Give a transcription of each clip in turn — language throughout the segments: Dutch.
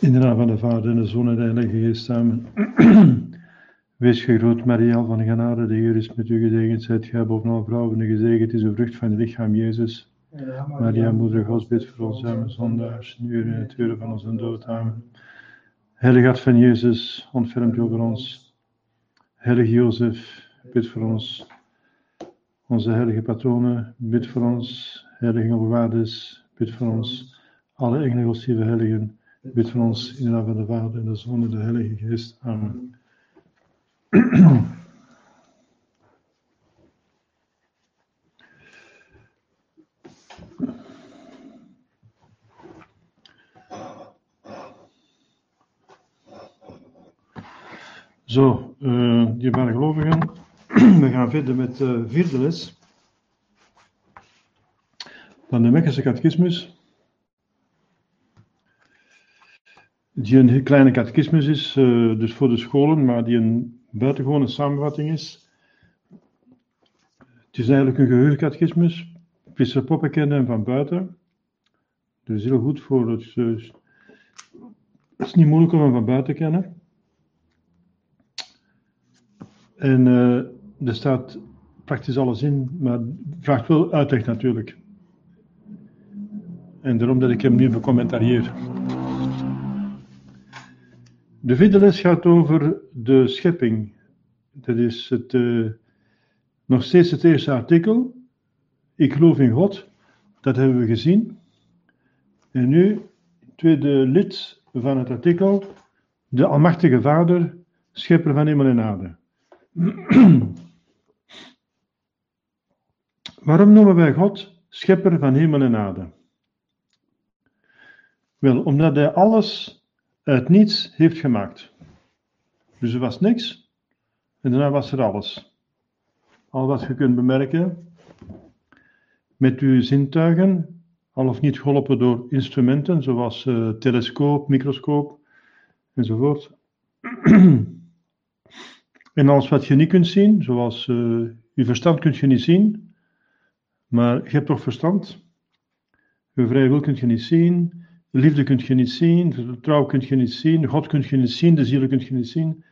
In de naam van de Vader en de Zoon en de Heilige Geest samen. Wees gegroet, Maria, van genade, de Heer is met u gezegend. Zijt gij bovenal vrouwen en gezegend is de vrucht van het lichaam Jezus. Maria, moeder Gods, bid voor ons arme zondaars, nu en in het uur van onze dood. Amen. Heilige Hart van Jezus, ontfermt over ons. Heilige Jozef, bid voor ons. Onze heilige patronen, bid voor ons. Heilige engelbewaarders, bid voor ons. Alle engelen, godsdienste heiligen, bid voor ons in de naam van de Vader en de Zoon en de Heilige Geest. Amen. Zo, uh, dierbare gelovigen, we gaan verder met de vierde les van de Mekkense catechismus. Die een kleine catechismus is, uh, dus voor de scholen, maar die een buitengewone samenvatting is. Het is eigenlijk een geheugencatechismus. Priester Poppen kennen hem van buiten. Dus heel goed voor het. Uh, het is niet moeilijk om hem van buiten te kennen. En uh, er staat praktisch alles in, maar vraagt wel uitleg natuurlijk. En daarom dat ik hem nu becommentarieer. De vierde les gaat over de schepping. Dat is het, uh, nog steeds het eerste artikel. Ik geloof in God. Dat hebben we gezien. En nu, tweede lid van het artikel. De Almachtige Vader, schepper van hemel en aarde. Waarom noemen wij God schepper van hemel en aarde? Wel, omdat hij alles uit niets heeft gemaakt. Dus er was niks en daarna was er alles. Al wat je kunt bemerken met uw zintuigen, al of niet geholpen door instrumenten zoals uh, telescoop, microscoop enzovoort. en alles wat je niet kunt zien, zoals uh, uw verstand kunt je niet zien, maar je hebt toch verstand. Uw vrije wil kunt je niet zien, de liefde kun je niet zien, de trouw kun je niet zien, God kun je niet zien, de ziel kun je niet zien.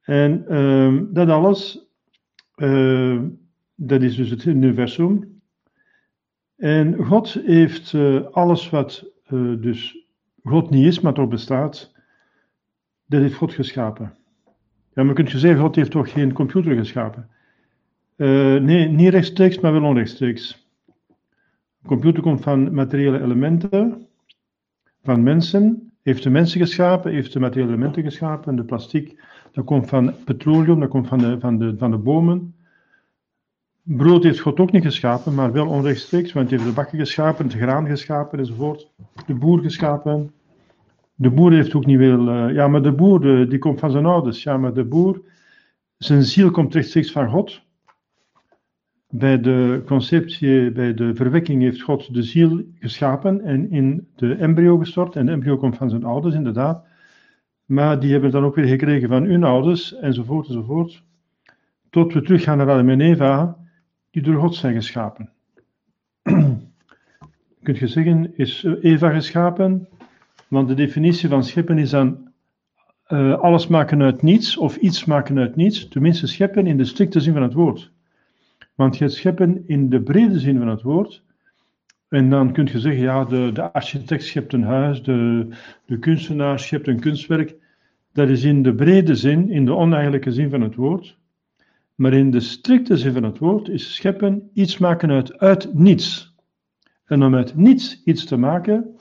En uh, dat alles, uh, dat is dus het universum. En God heeft uh, alles wat uh, dus God niet is, maar toch bestaat, dat heeft God geschapen. Ja, maar kunt je zeggen, God heeft toch geen computer geschapen? nee, niet rechtstreeks, maar wel onrechtstreeks. Een computer komt van materiële elementen van mensen, heeft de mensen geschapen, heeft de materiële elementen geschapen. De plastic, dat komt van petroleum, dat komt van de, van de, van de bomen. Brood heeft God ook niet geschapen, maar wel onrechtstreeks, want hij heeft de bakken geschapen, het graan geschapen enzovoort. De boer geschapen. De boer heeft ook niet veel. Uh, ja, maar de boer die komt van zijn ouders. Ja, maar de boer, zijn ziel komt rechtstreeks van God. Bij de conceptie, bij de verwekking heeft God de ziel geschapen en in de embryo gestort. En de embryo komt van zijn ouders, inderdaad. Maar die hebben dan ook weer gekregen van hun ouders, enzovoort, enzovoort. Tot we teruggaan naar Adam en Eva, die door God zijn geschapen. Kunt je zeggen, is Eva geschapen? Want de definitie van scheppen is dan uh, alles maken uit niets, of iets maken uit niets. Tenminste, scheppen in de strikte zin van het woord. Want je scheppen in de brede zin van het woord. En dan kun je zeggen, ja, de, de architect schept een huis, de, de kunstenaar schept een kunstwerk. Dat is in de brede zin, in de oneigenlijke zin van het woord. Maar in de strikte zin van het woord is scheppen iets maken uit, uit niets. En om uit niets iets te maken,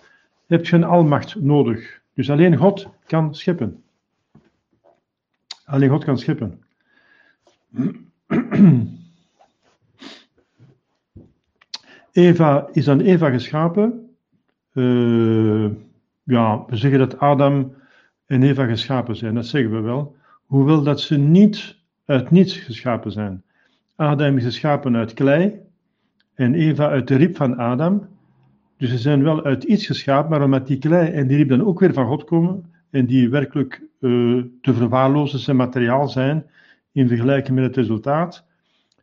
heb je een almacht nodig. Dus alleen God kan scheppen. Alleen God kan scheppen. Eva is aan Eva geschapen. Uh, ja, we zeggen dat Adam en Eva geschapen zijn, dat zeggen we wel. Hoewel dat ze niet uit niets geschapen zijn. Adam is geschapen uit klei en Eva uit de riep van Adam. Dus ze zijn wel uit iets geschapen, maar omdat die klei en die riep dan ook weer van God komen en die werkelijk uh, te verwaarlozen zijn materiaal zijn in vergelijking met het resultaat,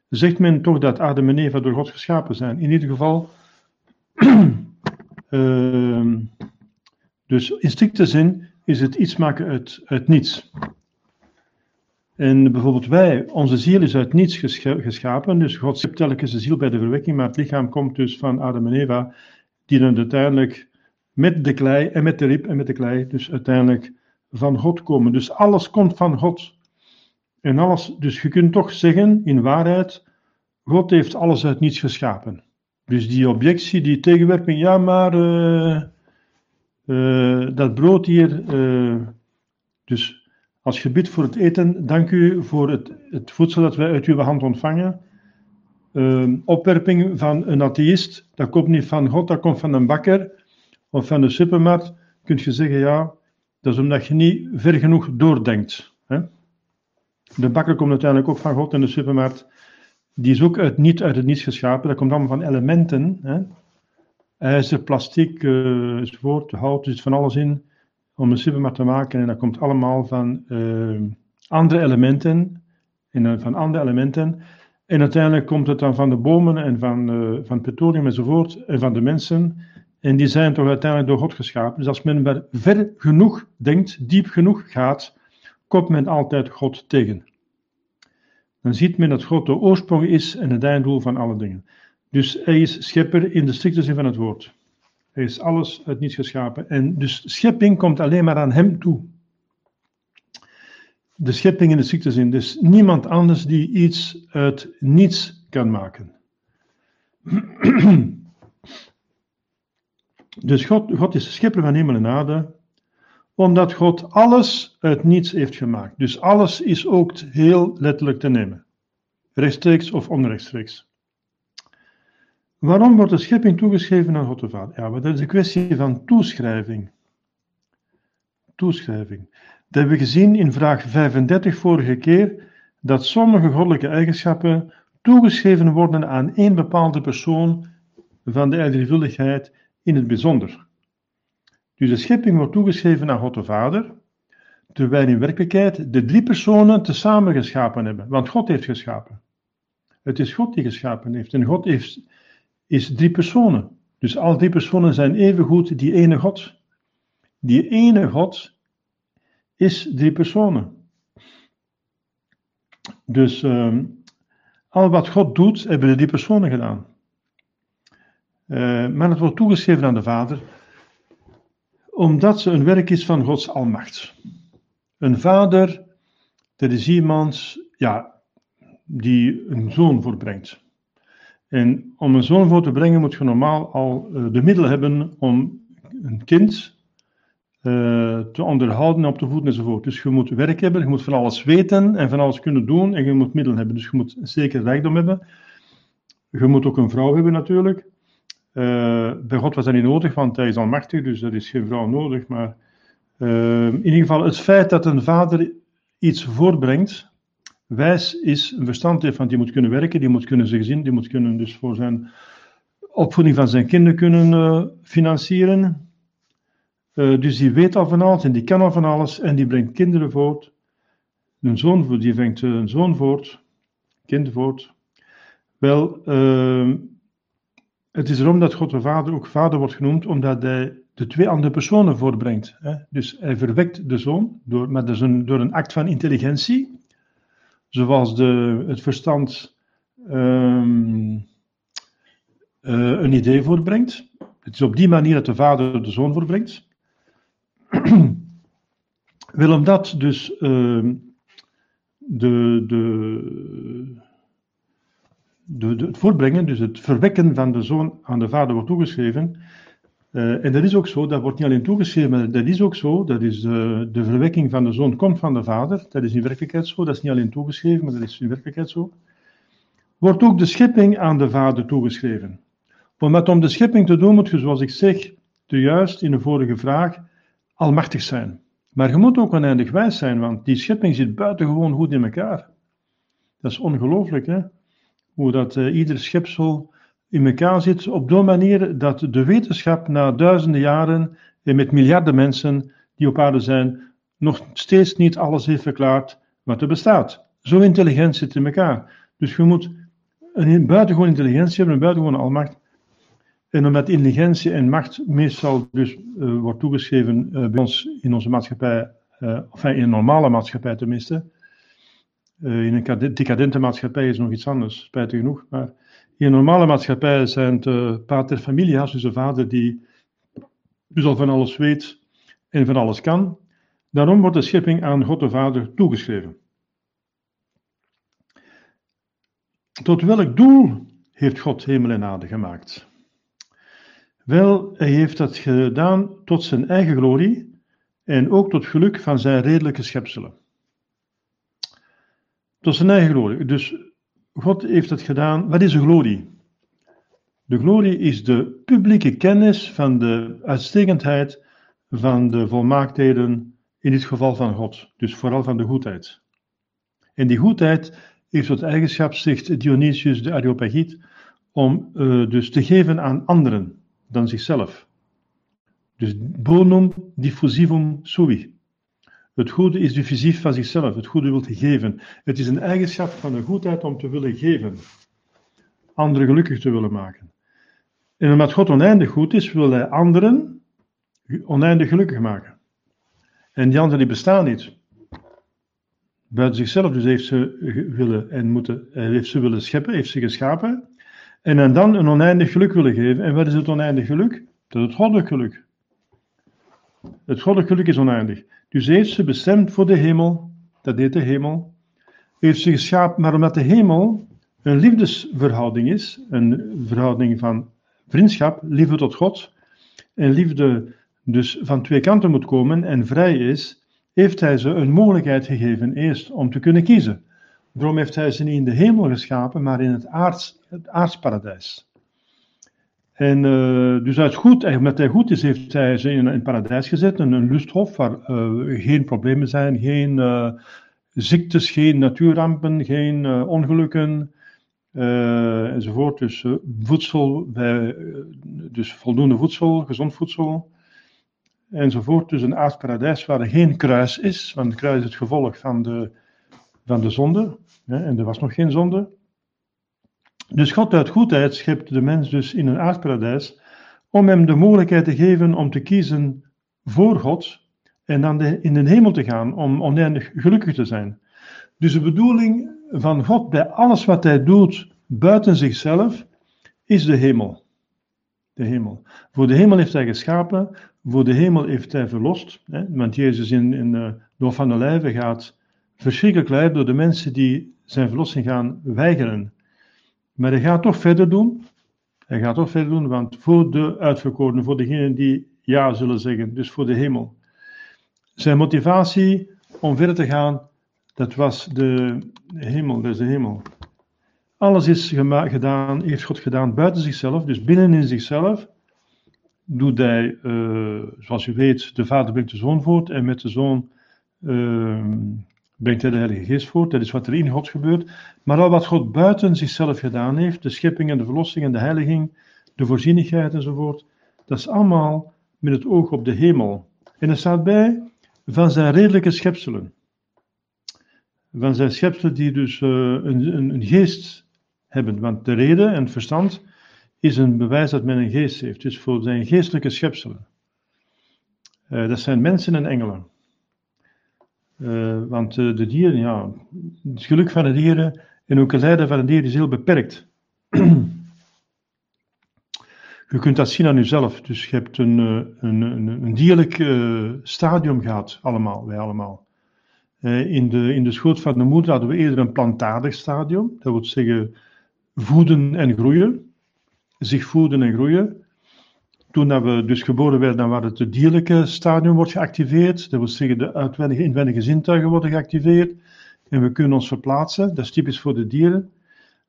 zegt men toch dat Adam en Eva door God geschapen zijn. In ieder geval, uh, Dus in strikte zin is het iets maken uit, uit niets. En bijvoorbeeld wij, onze ziel is uit niets geschapen, dus God schept telkens de ziel bij de verwekking, maar het lichaam komt dus van Adam en Eva, die dan uiteindelijk met de klei en met de rib en met de klei, dus uiteindelijk van God komen. Dus alles komt van God. En alles, dus je kunt toch zeggen, in waarheid, God heeft alles uit niets geschapen. Dus die objectie, die tegenwerping, ja, maar uh, uh, dat brood hier, uh, dus als je bidt voor het eten, dank u voor het, het voedsel dat wij uit uw hand ontvangen. opwerping van een atheïst, dat komt niet van God, dat komt van een bakker of van de supermarkt. Kun je zeggen, ja, dat is omdat je niet ver genoeg doordenkt. Hè? De bakker komt uiteindelijk ook van God en de supermarkt die is ook niet uit het niets geschapen. Dat komt allemaal van elementen. Hè? IJzer, plastic, uh, enzovoort, hout, er zit van alles in om een supermarkt te maken. En dat komt allemaal van uh, andere elementen. En van andere elementen. En uiteindelijk komt het dan van de bomen en van, uh, van petroleum enzovoort. En van de mensen. En die zijn toch uiteindelijk door God geschapen. Dus als men ver genoeg denkt, diep genoeg gaat, komt men altijd God tegen dan ziet men dat God de oorsprong is en het einddoel van alle dingen. Dus hij is schepper in de strikte zin van het woord. Hij is alles uit niets geschapen. En dus schepping komt alleen maar aan hem toe. De schepping in de strikte zin. Dus niemand anders die iets uit niets kan maken. Dus God, God is schepper van hemel en aarde omdat God alles uit niets heeft gemaakt. Dus alles is ook heel letterlijk te nemen. Rechtstreeks of onrechtstreeks. Waarom wordt de schepping toegeschreven aan God de Vader? Ja, dat is een kwestie van toeschrijving. Toeschrijving. Dat hebben we gezien in vraag 35 vorige keer, dat sommige goddelijke eigenschappen toegeschreven worden aan één bepaalde persoon van de drievuldigheid in het bijzonder. Dus de schepping wordt toegeschreven aan God de Vader, terwijl in werkelijkheid de drie personen tezamen geschapen hebben. Want God heeft geschapen. Het is God die geschapen heeft. En God heeft, is drie personen. Dus al drie personen zijn evengoed die ene God. Die ene God is drie personen. Dus uh, al wat God doet, hebben de drie personen gedaan. Uh, maar het wordt toegeschreven aan de Vader omdat ze een werk is van Gods almacht. Een vader, dat is iemand ja, die een zoon voortbrengt. En om een zoon voor te brengen moet je normaal al uh, de middelen hebben om een kind uh, te onderhouden, op te voeden enzovoort. Dus je moet werk hebben, je moet van alles weten en van alles kunnen doen en je moet middelen hebben. Dus je moet zeker rijkdom hebben. Je moet ook een vrouw hebben natuurlijk. Bij God was dat niet nodig, want hij is almachtig, dus dat is geen vrouw nodig. Maar uh, in ieder geval, het feit dat een vader iets voortbrengt, wijs is, een verstand heeft, want die moet kunnen werken, die moet kunnen zijn gezin, die moet kunnen dus voor zijn opvoeding van zijn kinderen kunnen uh, financieren. dus die weet al van alles en die kan al van alles en die brengt kinderen voort. Een zoon, die brengt een zoon voort, kind voort. Wel, ehm, het is erom dat God de Vader ook Vader wordt genoemd, omdat hij de twee andere personen voortbrengt. Hè? Dus hij verwekt de Zoon door, met een, door een act van intelligentie, zoals de, het verstand um, uh, een idee voortbrengt. Het is op die manier dat de Vader de Zoon voortbrengt. Wel omdat dus uh, de, de, het voortbrengen, dus het verwekken van de zoon aan de vader wordt toegeschreven. Uh, en dat is ook zo, dat wordt niet alleen toegeschreven, maar dat is ook zo, dat is de, de verwekking van de zoon komt van de vader, dat is in werkelijkheid zo, dat is niet alleen toegeschreven, maar dat is in werkelijkheid zo. Wordt ook de schepping aan de vader toegeschreven. Want om de schepping te doen moet je, zoals ik zeg, te juist in de vorige vraag, almachtig zijn. Maar je moet ook oneindig wijs zijn, want die schepping zit buitengewoon goed in elkaar. Dat is ongelooflijk, hè? Hoe dat uh, ieder schepsel in elkaar zit, op zo'n manier dat de wetenschap na duizenden jaren en met miljarden mensen die op aarde zijn, nog steeds niet alles heeft verklaard wat er bestaat. Zo intelligent zit in elkaar. Dus je moet een buitengewoon intelligentie hebben, een buitengewone almacht. En omdat intelligentie en macht meestal dus uh, wordt toegeschreven bij ons in onze maatschappij, enfin in een normale maatschappij tenminste. In een decadente maatschappij is nog iets anders, spijtig genoeg. Maar in een normale maatschappij zijn het pater familias, dus de vader die dus al van alles weet en van alles kan. Daarom wordt de schepping aan God de Vader toegeschreven. Tot welk doel heeft God hemel en aarde gemaakt? Wel, hij heeft dat gedaan tot zijn eigen glorie en ook tot geluk van zijn redelijke schepselen. Tot zijn eigen glorie. Dus God heeft dat gedaan. Wat is de glorie? De glorie is de publieke kennis van de uitstekendheid van de volmaaktheden, in dit geval van God, dus vooral van de goedheid. En die goedheid heeft tot eigenschap, zegt Dionysius de Areopagiet, om uh, dus te geven aan anderen dan zichzelf. Dus bonum diffusivum sui. Het goede is diffusief van zichzelf, het goede wil geven. Het is een eigenschap van de goedheid om te willen geven, anderen gelukkig te willen maken. En omdat God oneindig goed is, wil hij anderen oneindig gelukkig maken. En die anderen die bestaan niet. Buiten zichzelf, dus heeft ze willen en moeten, heeft ze willen scheppen, heeft ze geschapen. En dan een oneindig geluk willen geven. En wat is het oneindig geluk? Dat is het goddelijk geluk. Het goddelijk geluk is oneindig. Dus heeft ze bestemd voor de hemel, dat heet de hemel. Heeft ze geschapen, maar omdat de hemel een liefdesverhouding is, een verhouding van vriendschap, liefde tot God, en liefde dus van twee kanten moet komen en vrij is, heeft hij ze een mogelijkheid gegeven eerst om te kunnen kiezen. Daarom heeft hij ze niet in de hemel geschapen, maar in het, het aardsparadijs. En uh, dus goed, omdat hij goed is, heeft hij ze in een paradijs gezet, een, een lusthof waar uh, geen problemen zijn, geen uh, ziektes, geen natuurrampen, geen ongelukken, enzovoort. Dus voedsel, bij, dus voldoende voedsel, gezond voedsel, enzovoort. Dus een aardparadijs waar er geen kruis is, want het kruis is het gevolg van de, van de zonde, hè, en er was nog geen zonde. Dus God uit goedheid schept de mens dus in een aardparadijs om hem de mogelijkheid te geven om te kiezen voor God en dan in de hemel te gaan om oneindig gelukkig te zijn. Dus de bedoeling van God bij alles wat hij doet buiten zichzelf is de hemel. De hemel. Voor de hemel heeft hij geschapen, voor de hemel heeft hij verlost. Hè? Want Jezus in, in uh, door van de lijve gaat verschrikkelijk leid door de mensen die zijn verlossing gaan weigeren. Maar hij gaat toch verder doen. Hij gaat toch verder doen, want voor de uitverkorenen, voor degenen die ja zullen zeggen, dus voor de hemel. Zijn motivatie om verder te gaan, dat was de hemel, dat is de hemel. Alles is gedaan, heeft God gedaan buiten zichzelf, dus binnen in zichzelf doet hij, uh, zoals u weet, de Vader brengt de Zoon voort en met de Zoon uh, brengt hij de Heilige Geest voort. Dat is wat er in God gebeurt. Maar al wat God buiten zichzelf gedaan heeft, de schepping en de verlossing en de heiliging, de voorzienigheid enzovoort, dat is allemaal met het oog op de hemel. En er staat bij van zijn redelijke schepselen. Van zijn schepselen die dus uh, een, een, een geest hebben. Want de reden en het verstand is een bewijs dat men een geest heeft. Dus voor zijn geestelijke schepselen. Uh, dat zijn mensen en engelen. Uh, want uh, de dieren, ja, het geluk van de dieren en ook het lijden van de dieren is heel beperkt. je kunt dat zien aan jezelf. Dus je hebt een, een, een, een dierlijk stadium gehad, allemaal, wij allemaal. in, de, in de schoot van de moeder hadden we eerder een plantaardig stadium. Dat wil zeggen, voeden en groeien, zich voeden en groeien. Toen dat we dus geboren werden, dan werd het dierlijke stadium wordt geactiveerd. Dat wil zeggen, de uitwendige inwendige zintuigen worden geactiveerd. En we kunnen ons verplaatsen. Dat is typisch voor de dieren.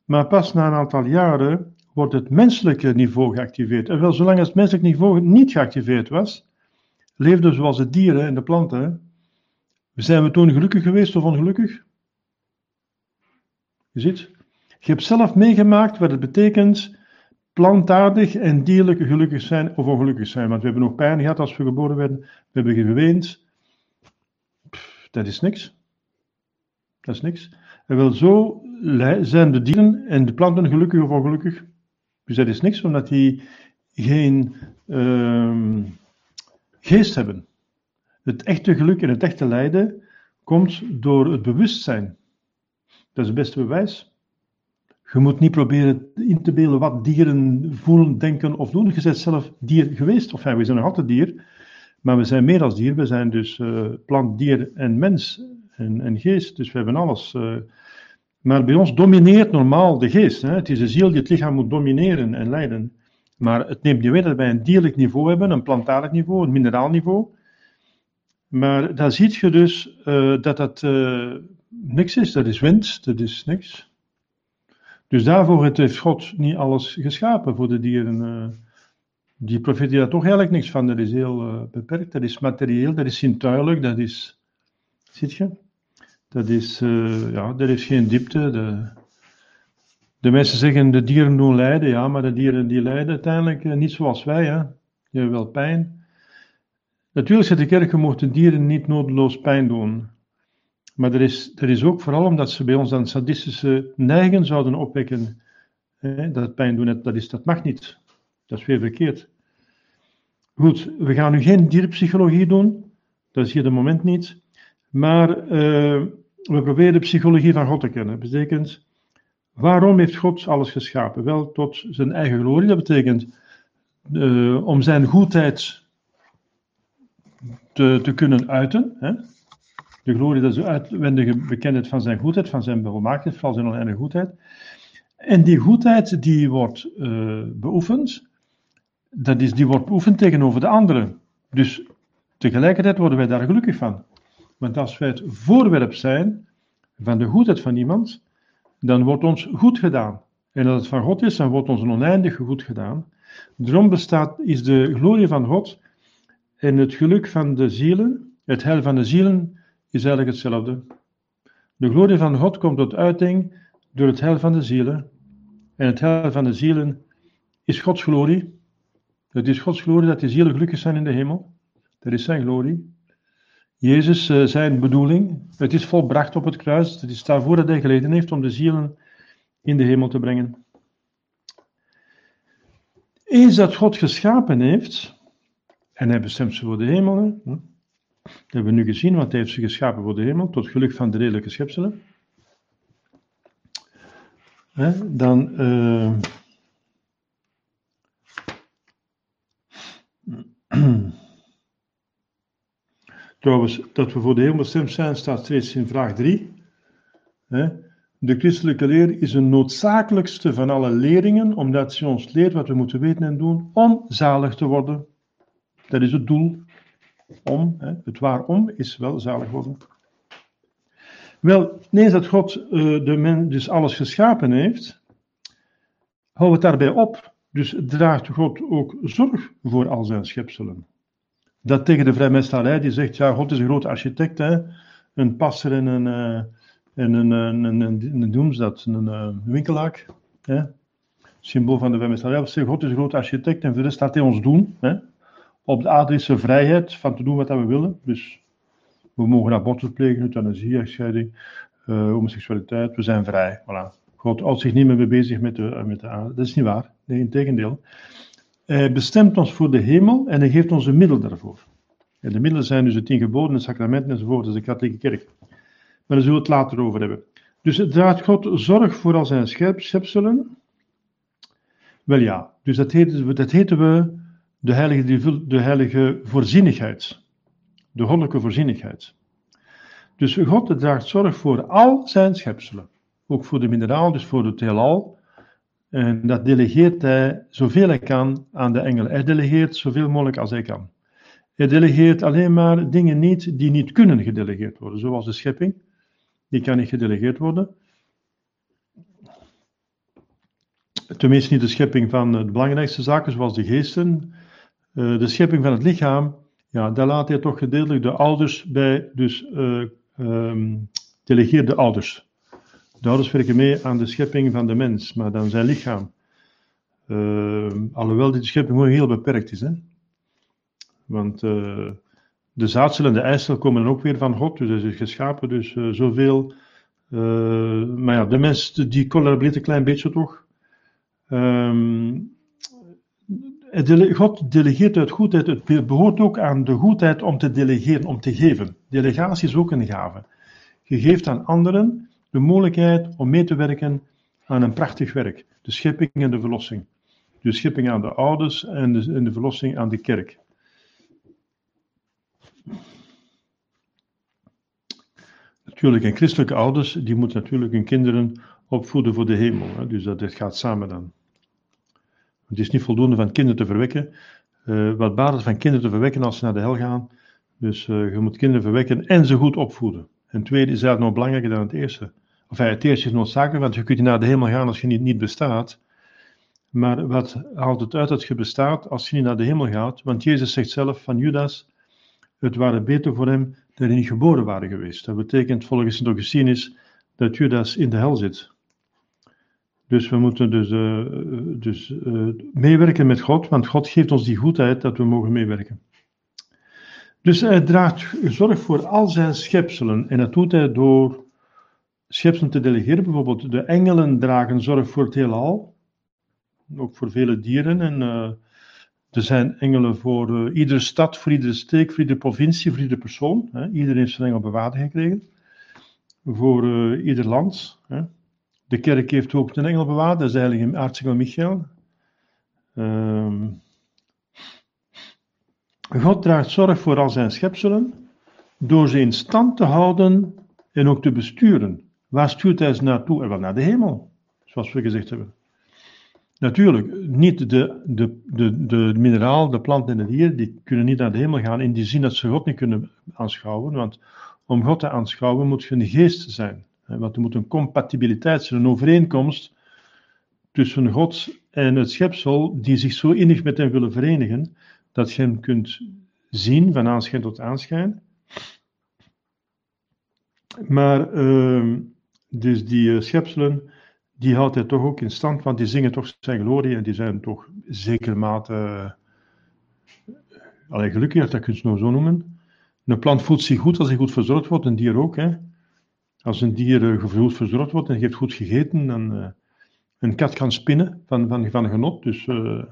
Maar pas na een aantal jaren wordt het menselijke niveau geactiveerd. En wel, zolang het menselijk niveau niet geactiveerd was, leefden zoals de dieren en de planten. Zijn we toen gelukkig geweest of ongelukkig? Je ziet, je hebt zelf meegemaakt wat het betekent plantaardig en dierlijk gelukkig zijn of ongelukkig zijn. Want we hebben ook pijn gehad als we geboren werden. We hebben geweend. dat is niks. Dat is niks. En wel zo zijn de dieren en de planten gelukkig of ongelukkig. Dus dat is niks, omdat die geen ehm, geest hebben. Het echte geluk en het echte lijden komt door het bewustzijn. Dat is het beste bewijs. Je moet niet proberen in te beelden wat dieren voelen, denken of doen. Je bent zelf dier geweest, of ja, we zijn nog altijd dier, maar we zijn meer als dier. We zijn dus uh, plant, dier en mens en, en, geest, dus we hebben alles. Uh, maar bij ons domineert normaal de geest. Hè? Het is de ziel die het lichaam moet domineren en leiden. Maar het neemt niet weg dat wij een dierlijk niveau hebben, een plantaarlijk niveau, een mineraal niveau. Maar daar zie je dus uh, dat dat niks is. Dat is wind, dat is niks. Dus daarvoor heeft God niet alles geschapen voor de dieren. Uh, die profetie daar toch eigenlijk niks van. Dat is heel beperkt. Dat is materieel, dat is zintuigelijk, dat is. Ziet je? Dat is, ja, dat is geen diepte. De, de mensen zeggen de dieren doen lijden. Ja, maar de dieren die lijden uiteindelijk niet zoals wij. Hè. Die hebben wel pijn. Natuurlijk zegt de kerk, mocht de dieren niet noodloos pijn doen. Maar er is, er is ook vooral omdat ze bij ons dan sadistische neigingen zouden opwekken. Hè, dat pijn doen, dat, is, dat mag niet. Dat is weer verkeerd. Goed, we gaan nu geen dierpsychologie doen. Dat is hier de moment niet. Maar uh, we proberen de psychologie van God te kennen. Dat betekent, waarom heeft God alles geschapen? Wel tot zijn eigen glorie. Dat betekent uh, om zijn goedheid te, te kunnen uiten. Hè? De glorie, dat is de uitwendige bekendheid van zijn goedheid, van zijn volmaaktheid, vooral zijn oneindige goedheid. En die goedheid die wordt uh, beoefend, dat is, die wordt beoefend tegenover de anderen. Dus tegelijkertijd worden wij daar gelukkig van. Want als wij het voorwerp zijn van de goedheid van iemand, dan wordt ons goed gedaan. En als het van God is, dan wordt ons een goed gedaan. Daarom bestaat, is de glorie van God en het geluk van de zielen, het heil van de zielen, is eigenlijk hetzelfde. De glorie van God komt tot uiting door het heil van de zielen. En het heil van de zielen is Gods glorie. Het is Gods glorie dat de zielen gelukkig zijn in de hemel. Dat is zijn glorie. Jezus, uh, zijn bedoeling, het is volbracht op het kruis. Het is daarvoor dat hij geleden heeft om de zielen in de hemel te brengen. Eens dat God geschapen heeft, en hij bestemt ze voor de hemel. Dat hebben we nu gezien, want hij heeft ze geschapen voor de hemel, tot geluk van de redelijke schepselen. Dan. Uh... Trouwens, dat we voor de hemel bestemd zijn, staat steeds in vraag 3. De christelijke leer is een noodzakelijkste van alle leringen, omdat ze ons leert wat we moeten weten en doen om zalig te worden. Dat is het doel. Om, hè, het waarom is wel zalig worden. Wel, nee, dat God uh, de mens dus alles geschapen heeft, hou het daarbij op. Dus draagt God ook zorg voor al zijn schepselen. Dat tegen de vrijmetselarij die zegt, ja, God is een grote architect, hè, een passer en een, uh, en een, een, een, een, een, een, een, een winkelaak, hè, symbool van de vrijmetselarij. God is een grote architect en voor de rest hij ons doen. Hè. Op de er vrijheid van te doen wat we willen. Dus we mogen abortus plegen, euthanasie, echtscheiding, uh, homoseksualiteit. We zijn vrij. Voilà. God houdt zich niet meer bezig met de, met de aarde. Dat is niet waar. Nee, in tegendeel. Hij bestemt ons voor de hemel en hij geeft ons een middel daarvoor. En de middelen zijn dus de tien geboden, de sacramenten enzovoort, dat is de katholieke kerk. Maar daar zullen we het later over hebben. Dus draagt God zorg voor al zijn schepselen? Wel ja, dus dat heten, dat heten we de heilige, de heilige voorzienigheid. De goddelijke voorzienigheid. Dus God draagt zorg voor al zijn schepselen. Ook voor de mineraal, dus voor het heelal. En dat delegeert hij zoveel hij kan aan de engelen. Hij delegeert zoveel mogelijk als hij kan. Hij delegeert alleen maar dingen niet die niet kunnen gedelegeerd worden, zoals de schepping. Die kan niet gedelegeerd worden. Tenminste, niet de schepping van de belangrijkste zaken, zoals de geesten, de schepping van het lichaam, ja, daar laat hij toch gedeeltelijk de ouders bij, dus um, delegeert de ouders. De ouders werken mee aan de schepping van de mens, maar dan zijn lichaam. Uh, alhoewel die schepping gewoon heel beperkt is. Hè? Want uh, de zaadcel en de eicel komen dan ook weer van God, dus hij is geschapen, dus zoveel. maar ja, de mens die collaboreert een klein beetje toch. Um, God delegeert uit goedheid. Het behoort ook aan de goedheid om te delegeren, om te geven. Delegatie is ook een gave. Je geeft aan anderen de mogelijkheid om mee te werken aan een prachtig werk. De schepping en de verlossing. De schepping aan de ouders en de, de verlossing aan de kerk. Natuurlijk, en christelijke ouders, die moeten natuurlijk hun kinderen opvoeden voor de hemel. Hè? Dus dat, dat gaat samen dan. Het is niet voldoende van kinderen te verwekken. Uh, wat baat het van kinderen te verwekken als ze naar de hel gaan? Dus uh, je moet kinderen verwekken en ze goed opvoeden. En tweede is eigenlijk nog belangrijker dan het eerste. Of het eerste is noodzakelijk, want je kunt naar de hemel gaan als je niet, niet bestaat. Maar wat haalt het uit dat je bestaat als je niet naar de hemel gaat? Want Jezus zegt zelf van Judas, het waren beter voor hem dat hij niet geboren waren geweest. Dat betekent volgens Sint Augustinus dat Judas in de hel zit. Dus we moeten dus, uh, dus uh, meewerken met God, want God geeft ons die goedheid dat we mogen meewerken. Dus hij draagt zorg voor al zijn schepselen en dat doet hij door schepselen te delegeren. Bijvoorbeeld de engelen dragen zorg voor het heelal, ook voor vele dieren. En uh, er zijn engelen voor iedere stad, voor iedere streek, voor iedere provincie, voor iedere persoon. Hè. Iedereen heeft zijn engel bewaarding gekregen. Voor ieder land. Hè. De kerk heeft ook een engel bewaard, dat is eigenlijk aartsengel Michael. Um, God draagt zorg voor al zijn schepselen door ze in stand te houden en ook te besturen. Waar stuurt hij ze naartoe? En wel naar de hemel, zoals we gezegd hebben. Natuurlijk, niet de, de, de, de mineraal, de plant en de dier, die kunnen niet naar de hemel gaan in die zin dat ze God niet kunnen aanschouwen. Want om God te aanschouwen moet je een geest zijn. Want er moet een compatibiliteit zijn, een overeenkomst tussen God en het schepsel, die zich zo innig met hem willen verenigen, dat je hem kunt zien van aanschijn tot aanschijn. Maar uh, dus die uh, schepselen, die houdt hij toch ook in stand, want die zingen toch zijn glorie en die zijn toch zeker mate uh, gelukkig, dat kun je het zo noemen. Een plant voelt zich goed als hij goed verzorgd wordt, een dier ook. Hè. Als een dier uh, goed verzorgd wordt en heeft goed gegeten, dan uh, een kat kan spinnen van, van, van genot. Dus uh,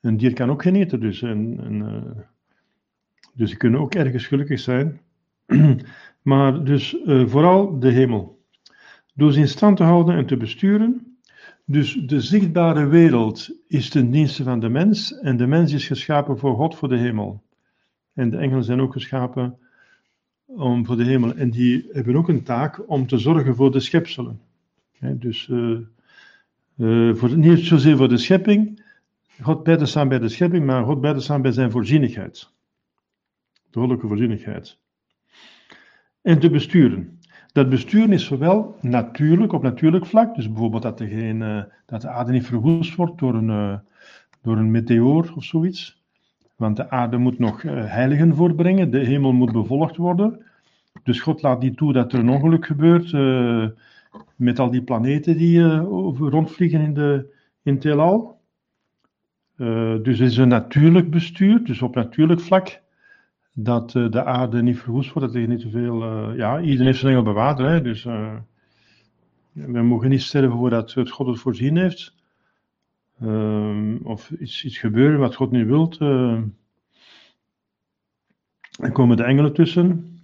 een dier kan ook genieten. Dus, en, dus ze kunnen ook ergens gelukkig zijn. maar dus vooral de hemel. Door ze in stand te houden en te besturen. Dus de zichtbare wereld is ten dienste van de mens. En de mens is geschapen voor God, voor de hemel. En de engelen zijn ook geschapen om voor de hemel. En die hebben ook een taak om te zorgen voor de schepselen. dus uh, uh, voor, niet zozeer voor de schepping, God bij staan bij de schepping, maar God bij staan bij zijn voorzienigheid. De goddelijke voorzienigheid. En te besturen. Dat besturen is zowel natuurlijk, op natuurlijk vlak, dus bijvoorbeeld dat, uh, dat de aarde niet verwoest wordt door een, door een meteoor of zoiets. Want de aarde moet nog heiligen voorbrengen, de hemel moet bevolgd worden. Dus God laat niet toe dat er een ongeluk gebeurt uh, met al die planeten die uh, rondvliegen in, de, in het heelal. Dus het is een natuurlijk bestuur, dus op natuurlijk vlak, dat de aarde niet verwoest wordt, dat er niet te veel... ja, iedereen heeft zijn engel bewaard, hè, dus we mogen niet sterven voordat het God het voorzien heeft. Of iets, iets gebeuren wat God niet wilt. er komen de engelen tussen.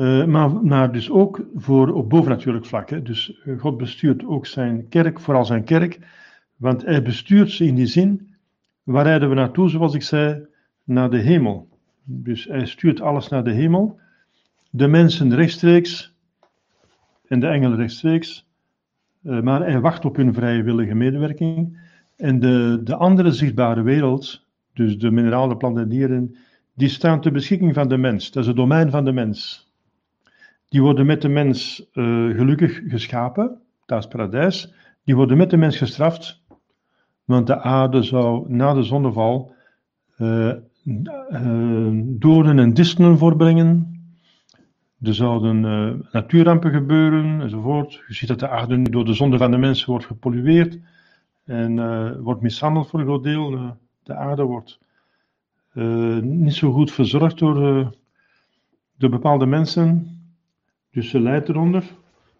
Uh, maar, dus ook voor op bovennatuurlijk vlak. Hè. Dus eh, God bestuurt ook zijn kerk, vooral zijn kerk, want hij bestuurt ze in die zin, waar rijden we naartoe, zoals ik zei, naar de hemel. Dus hij stuurt alles naar de hemel, de mensen rechtstreeks en de engelen rechtstreeks, uh, maar hij wacht op hun vrijwillige medewerking. En de, de andere zichtbare wereld, dus de mineralen, planten en dieren, die staan ter beschikking van de mens. Dat is het domein van de mens. Die worden met de mens uh, gelukkig geschapen, dat is paradijs. Die worden met de mens gestraft, want de aarde zou na de zonneval uh, uh, doornen en distelen voorbrengen. Er zouden natuurrampen gebeuren enzovoort. Je ziet dat de aarde nu door de zonde van de mensen wordt gepollueerd en wordt mishandeld voor een groot deel. de aarde wordt niet zo goed verzorgd door, door bepaalde mensen. Dus ze leidt eronder.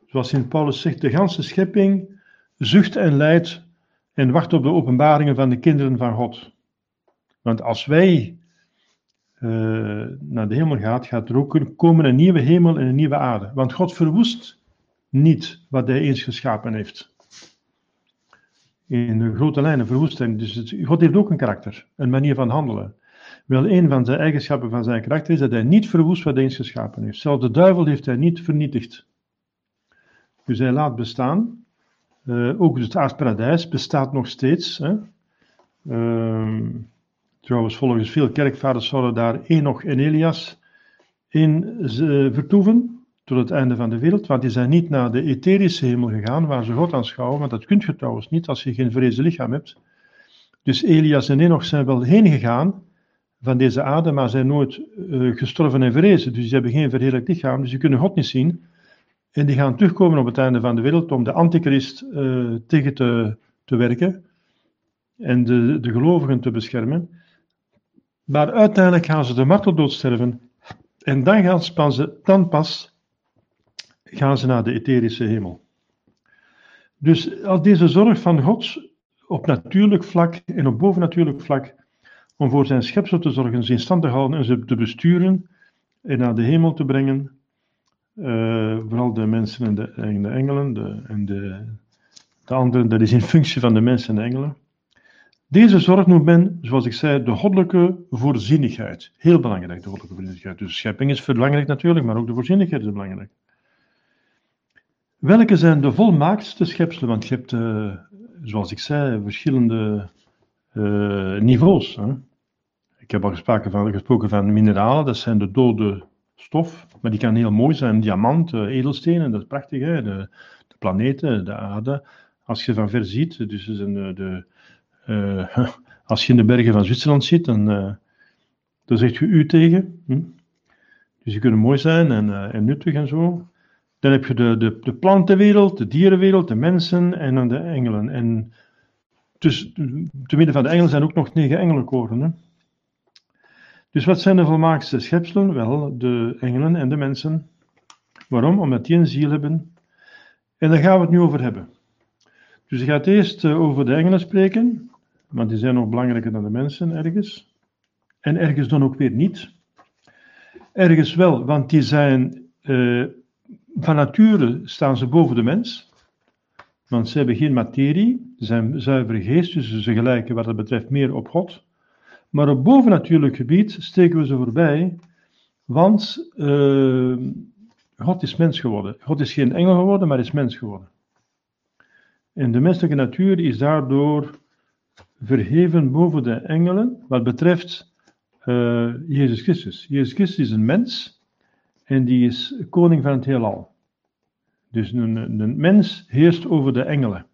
Zoals Sint Paulus zegt, de ganse schepping zucht en lijdt en wacht op de openbaringen van de kinderen van God. Want als wij uh, naar de hemel gaan, gaat er ook komen een nieuwe hemel en een nieuwe aarde. Want God verwoest niet wat hij eens geschapen heeft. In de grote lijnen verwoest hij. Dus God heeft ook een karakter, een manier van handelen. Wel, een van de eigenschappen van zijn karakter is dat hij niet verwoest wat hij eens geschapen heeft. Zelfs de duivel heeft hij niet vernietigd. Dus hij laat bestaan. Uh, ook het aardparadijs bestaat nog steeds. Hè. Uh, trouwens, volgens veel kerkvaders zouden daar Enoch en Elias in uh, vertoeven tot het einde van de wereld, want die zijn niet naar de etherische hemel gegaan, waar ze God aanschouwen, want dat kunt je trouwens niet als je geen vrezen lichaam hebt. Dus Elias en Enoch zijn wel heen gegaan van deze aarde, maar zijn nooit uh, gestorven en vrezen, dus die hebben geen verheerlijk lichaam, dus die kunnen God niet zien. En die gaan terugkomen op het einde van de wereld om de antichrist uh, tegen te, te werken en de, de gelovigen te beschermen. Maar uiteindelijk gaan ze de marteldood sterven en dan, gaan ze, dan pas gaan ze naar de etherische hemel. Dus als deze zorg van God op natuurlijk vlak en op bovennatuurlijk vlak om voor zijn schepsel te zorgen, ze in stand te houden en ze te besturen en naar de hemel te brengen, uh, vooral de mensen en de, en de engelen de, en de, de anderen, dat is in functie van de mensen en de engelen. Deze zorg noemt men, zoals ik zei, de goddelijke voorzienigheid. Heel belangrijk, de goddelijke voorzienigheid. Dus schepping is belangrijk natuurlijk, maar ook de voorzienigheid is belangrijk. Welke zijn de volmaaktste schepselen? Want je hebt, uh, zoals ik zei, verschillende uh, niveaus. Hè? Ik heb al gesproken van, gesproken van mineralen, dat zijn de dode stof, maar die kan heel mooi zijn. Diamant, uh, edelstenen, dat is prachtig. Hè? De, de, planeten, de aarde. Als je van ver ziet, dus een, de, als je in de bergen van Zwitserland zit, dan, dan zegt je u tegen. Hm? Dus die kunnen mooi zijn en, en nuttig en zo. Dan heb je de, de, de plantenwereld, de dierenwereld, de mensen en dan de engelen. En dus, te midden van de engelen zijn ook nog negen engelenkoren. Hè? Dus wat zijn de volmaaktste schepselen? Wel, de engelen en de mensen. Waarom? Omdat die een ziel hebben. En daar gaan we het nu over hebben. Dus je gaat eerst eh, over de engelen spreken, want die zijn nog belangrijker dan de mensen ergens. En ergens dan ook weer niet. Ergens wel, want die zijn uh, van nature staan ze boven de mens, want ze hebben geen materie, ze zijn zuivere geest, dus ze gelijken wat dat betreft meer op God. Maar op bovennatuurlijk gebied steken we ze voorbij, want uh, God is mens geworden. God is geen engel geworden, maar is mens geworden. En de menselijke natuur is daardoor verheven boven de engelen, wat betreft uh, Jezus Christus. Jezus Christus is een mens, en die is koning van het heelal. Dus een, een mens heerst over de engelen.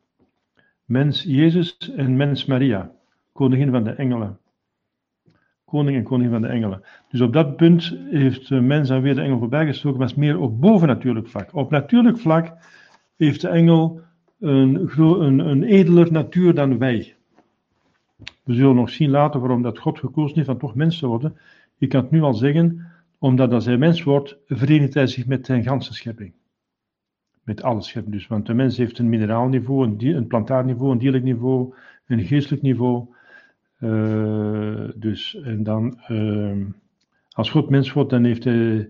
Mens Jezus en mens Maria, koningin van de engelen. Koning en koningin van de engelen. Dus op dat punt heeft de mens dan weer de engel voorbijgestoken, maar is meer op bovennatuurlijk vlak. Op natuurlijk vlak heeft de engel een, een, een edeler natuur dan wij. We zullen nog zien later waarom dat God gekozen heeft van toch mens te worden. Ik kan het nu al zeggen, omdat als hij mens wordt, verenigt hij zich met zijn ganse schepping. Met alle schepping dus. Want de mens heeft een mineraalniveau, een, een plantaarniveau, een dierlijk niveau, een geestelijk niveau. Uh, dus, en dan, uh, als God mens wordt, dan heeft hij,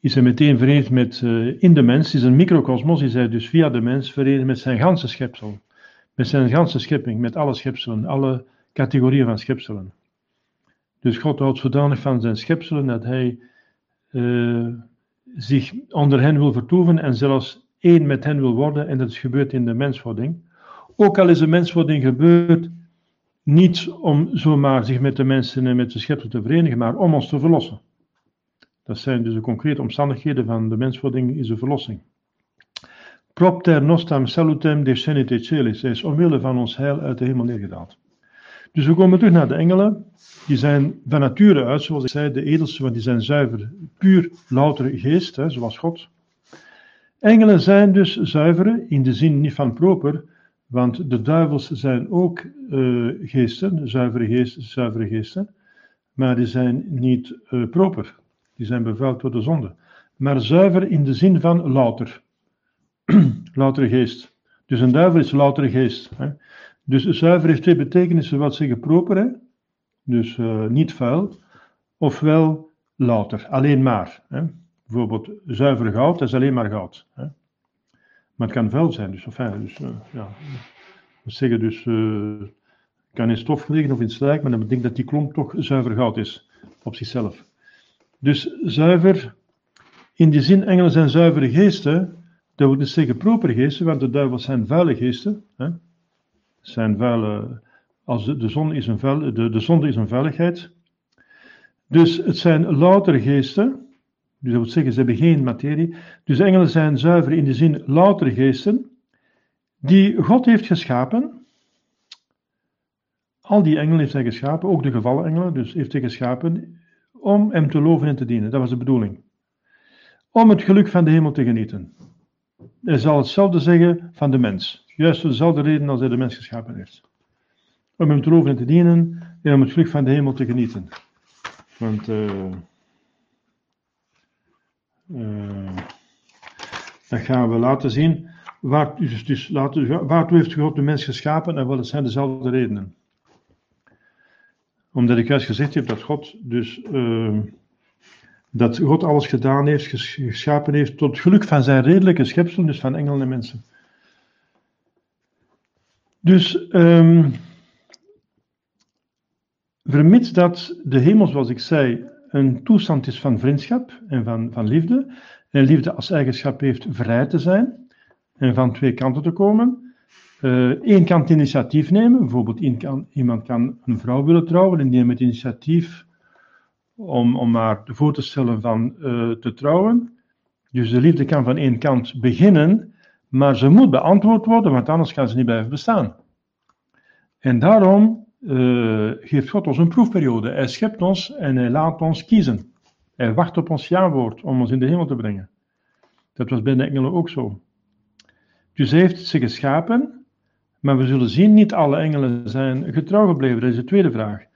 is hij meteen verenigd met, uh, in de mens, is een microcosmos, is hij dus via de mens verenigd met zijn ganse schepsel. Met zijn ganse schepping, met alle schepselen, alle categorieën van schepselen. Dus God houdt zodanig van zijn schepselen dat hij uh, zich onder hen wil vertoeven en zelfs één met hen wil worden. En dat is gebeurd in de menswording. Ook al is de menswording gebeurd niet om zomaar zich met de mensen en met de schepsel te verenigen, maar om ons te verlossen. Dat zijn dus de concrete omstandigheden van de menswording, is de verlossing. Propter nostam salutem descenite celis. Hij is omwille van ons heil uit de hemel neergedaald. Dus we komen terug naar de engelen. Die zijn van nature uit, zoals ik zei, de edelste, want die zijn zuiver, puur, louter geest, hè, zoals God. Engelen zijn dus zuivere, in de zin niet van proper, want de duivels zijn ook uh, geesten, zuivere geesten, zuivere geesten, maar die zijn niet uh, proper. Die zijn bevuild door de zonde. Maar zuiver in de zin van louter. loutere geest. Dus een duivel is loutere geest. Hè. Dus zuiver heeft twee betekenissen wat zeggen proper, dus uh, niet vuil, ofwel louter, alleen maar. Hè? Bijvoorbeeld zuiver goud, dat is alleen maar goud. Hè? Maar het kan vuil zijn, dus, enfin, dus uh, ja. We zeggen dus, uh, kan in stof liggen of in slijk, maar dat betekent dat die klomp toch zuiver goud is, op zichzelf. Dus zuiver, in die zin, engelen zijn zuivere geesten, dat wil dus zeggen propere geesten, want de duivels zijn vuile geesten. Hè? Zijn vuile, als de, de, zon is een vuil, de, de zonde is een vuiligheid. Dus het zijn loutere geesten, dus dat wil zeggen, ze hebben geen materie. Dus engelen zijn zuiver in de zin loutere geesten, die God heeft geschapen. Al die engelen heeft hij geschapen, ook de gevallen engelen, dus heeft hij geschapen om hem te loven en te dienen. Dat was de bedoeling. Om het geluk van de hemel te genieten. Hij zal hetzelfde zeggen van de mens. Juist voor dezelfde reden als hij de mens geschapen heeft. Om hem te loven en te dienen en om het geluk van de hemel te genieten. Want uh, dat gaan we laten zien. Waar, dus, dus, waartoe heeft God de mens geschapen en wat zijn dezelfde redenen? Omdat ik juist gezegd heb dat God dus uh, dat God alles gedaan heeft, geschapen heeft tot geluk van zijn redelijke schepsel, dus van engelen en mensen. Dus um, vermits dat de hemel, zoals ik zei, een toestand is van vriendschap en van, van liefde, en liefde als eigenschap heeft vrij te zijn en van twee kanten te komen. Eén uh, kan het initiatief nemen, bijvoorbeeld iemand kan een vrouw willen trouwen en die het initiatief om, om maar voor te stellen van uh, te trouwen. Dus de liefde kan van één kant beginnen, maar ze moet beantwoord worden, want anders kan ze niet blijven bestaan. En daarom uh, geeft God ons een proefperiode. Hij schept ons en hij laat ons kiezen. Hij wacht op ons ja-woord om ons in de hemel te brengen. Dat was bij de engelen ook zo. Dus hij heeft ze geschapen, maar we zullen zien, niet alle engelen zijn getrouw gebleven. Dat is de tweede vraag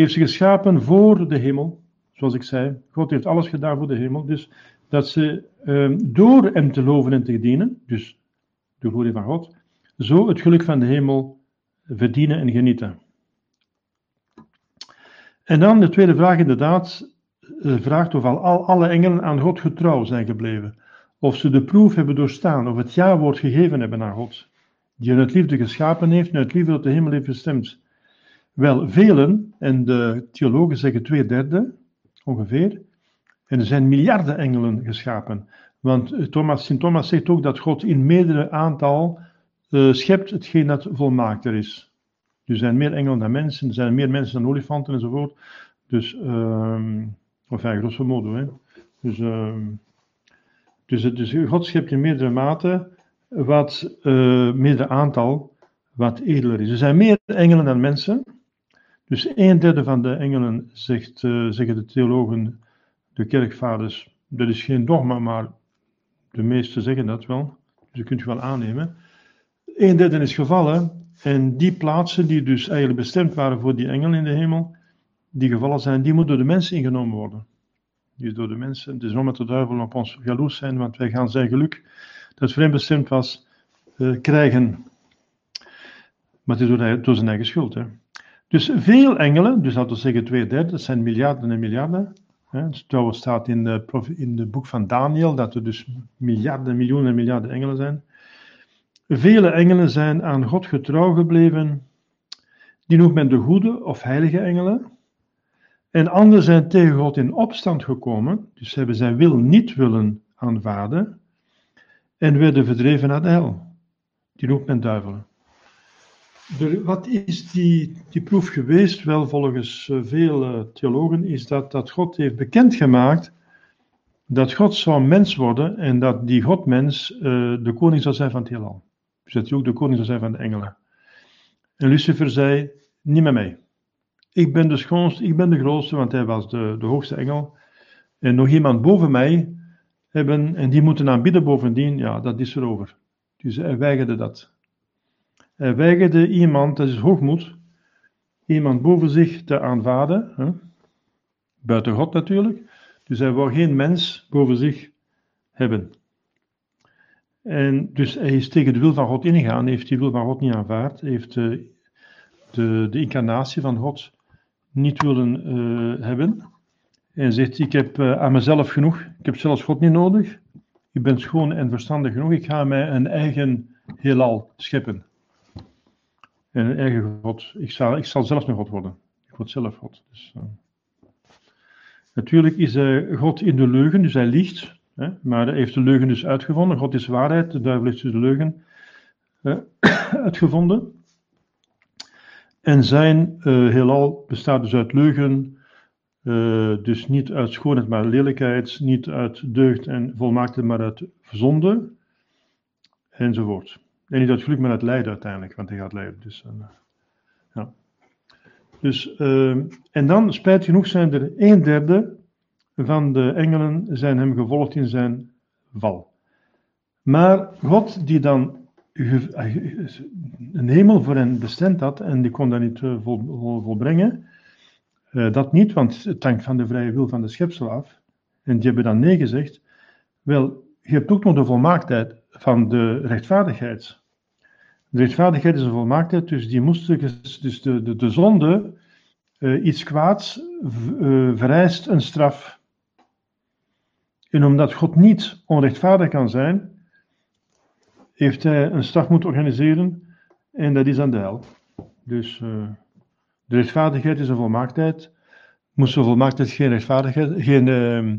heeft ze geschapen voor de hemel. Zoals ik zei, God heeft alles gedaan voor de hemel. Dus dat ze um, door hem te loven en te dienen, dus de glorie van God, zo het geluk van de hemel verdienen en genieten. En dan de tweede vraag inderdaad, uh, vraagt of al alle engelen aan God getrouw zijn gebleven. Of ze de proef hebben doorstaan, of het ja-woord gegeven hebben aan God, die hun het liefde geschapen heeft en het liefde tot de hemel heeft bestemd. Wel, velen, en de theologen zeggen twee derde ongeveer, en er zijn miljarden engelen geschapen. Want Thomas, Sint Thomas zegt ook dat God in meerdere aantal uh, schept hetgeen dat volmaakter is. Er zijn meer engelen dan mensen, er zijn meer mensen dan olifanten enzovoort. Dus, um, enfin, grosso modo. Hè. Dus, um, dus, dus God schept in meerdere mate wat, uh, meerdere aantal, wat edler is. Er zijn meer engelen dan mensen. Dus een derde van de engelen, zegt, uh, zeggen de theologen, de kerkvaders, dat is geen dogma, maar de meesten zeggen dat wel, dus je kunt je wel aannemen. Een derde is gevallen en die plaatsen die dus eigenlijk bestemd waren voor die engelen in de hemel, die gevallen zijn, die moeten door de mensen ingenomen worden. Dus door de mensen, is om met de duivel op ons jaloers zijn, want wij gaan zijn geluk, dat hem bestemd was, uh, krijgen. Maar het is door, door zijn eigen schuld. Hè. Dus veel engelen, dus laten we zeggen twee derde, dat zijn miljarden en miljarden. Hè. Dus staat in het in de boek van Daniel dat er dus miljarden, miljoenen en miljarden engelen zijn. Vele engelen zijn aan God getrouw gebleven. Die noemt men de goede of heilige engelen. En anderen zijn tegen God in opstand gekomen, dus hebben zijn wil niet willen aanvaarden. En werden verdreven naar de hel. Die noemt men duivelen wat is die, die proef geweest? Wel, volgens uh, veel theologen is dat dat God heeft bekendgemaakt dat God zou mens worden en dat die Godmens uh, de koning zou zijn van het heelal. Dus dat hij ook de koning zou zijn van de engelen. En Lucifer zei, niet met mij. Ik ben de schoonste, ik ben de grootste, want hij was de, de hoogste engel. En nog iemand boven mij hebben, en die moeten aanbidden bovendien, ja, dat is erover. Dus hij weigerde dat. Hij weigerde iemand, dat is hoogmoed, iemand boven zich te aanvaarden, hè? buiten God natuurlijk. Dus hij wou geen mens boven zich hebben. En dus hij is tegen de wil van God ingegaan, heeft die wil van God niet aanvaard, heeft de, de, de incarnatie van God niet willen uh, hebben. En zegt, ik heb aan mezelf genoeg, ik heb zelfs God niet nodig. Ik ben schoon en verstandig genoeg, ik ga mij een eigen heelal scheppen. En een eigen God. Ik zal, ik zal zelfs een God worden. Ik word zelf God. Dus, uh, natuurlijk is uh, God in de leugen, dus hij liegt. Hè, maar hij heeft de leugen dus uitgevonden. God is waarheid, de duivel heeft dus de leugen uh, uitgevonden. En zijn heelal bestaat dus uit leugen, dus niet uit schoonheid maar lelijkheid, niet uit deugd en volmaakte maar uit zonde, enzovoort. En niet uit geluk, maar uit lijden uiteindelijk, want hij gaat lijden. Dus, uh, ja. dus, uh, en dan, spijt genoeg, zijn er een derde van de engelen zijn hem gevolgd in zijn val. Maar God, die dan een hemel voor hen bestemd had, en die kon dat niet uh, vol, vol, volbrengen, dat niet, want het hangt van de vrije wil van de schepsel af. En die hebben dan nee gezegd. Wel, je hebt ook nog de volmaaktheid van de rechtvaardigheid. De rechtvaardigheid is een volmaaktheid, dus die moesten, dus de, de, de zonde, uh, iets kwaads, uh, vereist een straf. En omdat God niet onrechtvaardig kan zijn, heeft hij een straf moeten organiseren en dat is aan de hel. Dus uh, de rechtvaardigheid is een volmaaktheid. Moest de volmaaktheid geen rechtvaardigheid, geen ehm,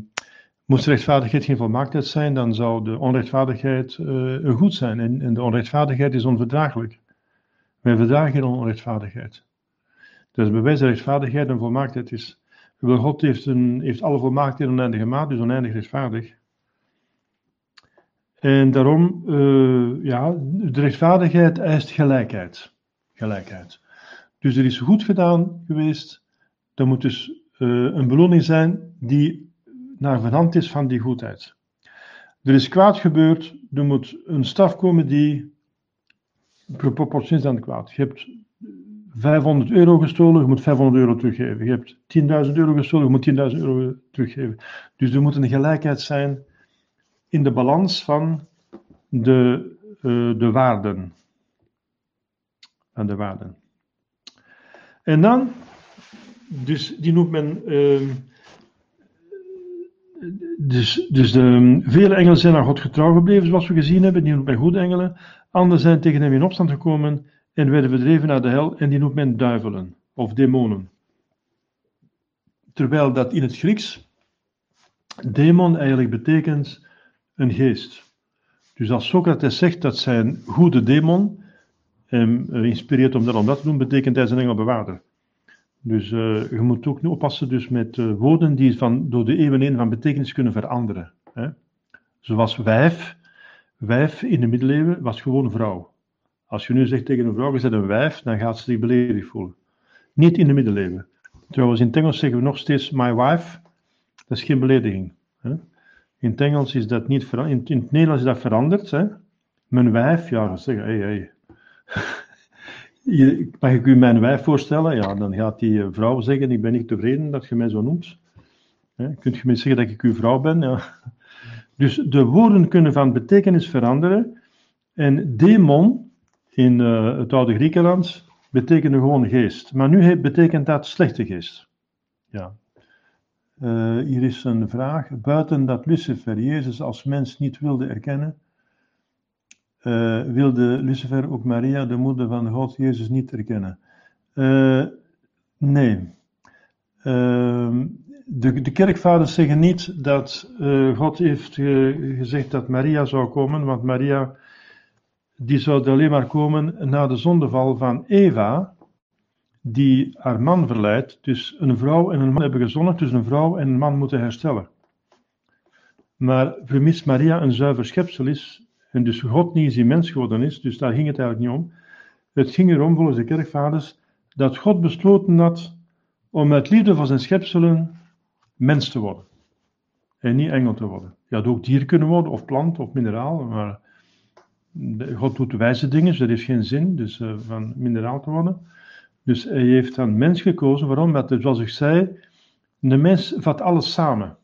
Moest rechtvaardigheid geen volmaaktheid zijn, dan zou de onrechtvaardigheid uh, goed zijn. En, en, de onrechtvaardigheid is onverdraaglijk. Wij verdragen onrechtvaardigheid. Dus bewijs rechtvaardigheid en volmaaktheid is. God heeft, een, heeft alle volmaaktheid oneindig gemaakt, dus oneindig rechtvaardig. En daarom, uh, ja, de rechtvaardigheid eist gelijkheid. Gelijkheid. Dus er is goed gedaan geweest. Er moet dus uh, een beloning zijn die naar verhand is van die goedheid. Er is kwaad gebeurd, er moet een staf komen die proportioneel is aan het kwaad. Je hebt 500 euro gestolen, je moet 500 euro teruggeven. Je hebt 10.000 euro gestolen, je moet 10.000 euro teruggeven. Dus er moet een gelijkheid zijn in de balans van de, uh, de waarden. Van de waarden. En dan, dus die noemt men uh, dus, dus de, vele engelen zijn aan God getrouw gebleven, zoals we gezien hebben, die noemt men goede engelen. Anderen zijn tegen hem in opstand gekomen en werden verdreven naar de hel, en die noemt men duivelen of demonen. Terwijl dat in het Grieks demon eigenlijk betekent een geest. Dus als Socrates zegt dat zijn goede demon hem inspireert om dat om dat te doen, betekent hij zijn engelbewaarder. Dus uh, je moet ook oppassen dus met uh, woorden die van, door de eeuwen heen van betekenis kunnen veranderen. Hè? Zoals wijf. Wijf in de middeleeuwen was gewoon vrouw. Als je nu zegt tegen een vrouw, je bent een wijf, dan gaat ze zich beledigd voelen. Niet in de middeleeuwen. Trouwens, in het Engels zeggen we nog steeds my wife. Dat is geen belediging. Hè? In het Engels is dat niet veranderd. In, het Nederlands is dat veranderd. Hè? Mijn wijf, ja, dan zeggen, hey. Hey. Mag ik u mijn wijf voorstellen? Ja, dan gaat die vrouw zeggen: Ik ben niet tevreden dat je mij zo noemt. He, kunt je mij zeggen dat ik uw vrouw ben? Ja. Dus de woorden kunnen van betekenis veranderen. En demon in uh, het oude Griekenland betekende gewoon geest. Maar nu betekent dat slechte geest. Ja. Uh, hier is een vraag. Buiten dat Lucifer Jezus als mens niet wilde erkennen, uh, wilde Lucifer ook Maria, de moeder van God, Jezus, niet erkennen. Uh, nee. Uh, de, de kerkvaders zeggen niet dat uh, God heeft ge, gezegd dat Maria zou komen, want Maria die zou alleen maar komen na de zondeval van Eva, die haar man verleidt. Dus een vrouw en een man hebben gezondigd, dus een vrouw en een man moeten herstellen. Maar vermits Maria een zuiver schepsel is, en dus God niet in mens geworden is, dus daar ging het eigenlijk niet om. Het ging erom, volgens de kerkvaders, dat God besloten had om uit liefde voor zijn schepselen mens te worden. En niet engel te worden. Je had ook dier kunnen worden, of plant, of mineraal, maar God doet wijze dingen, dus er is geen zin dus, uh, van mineraal te worden. Dus hij heeft dan mens gekozen. Waarom? Want, zoals ik zei, de mens vat alles samen.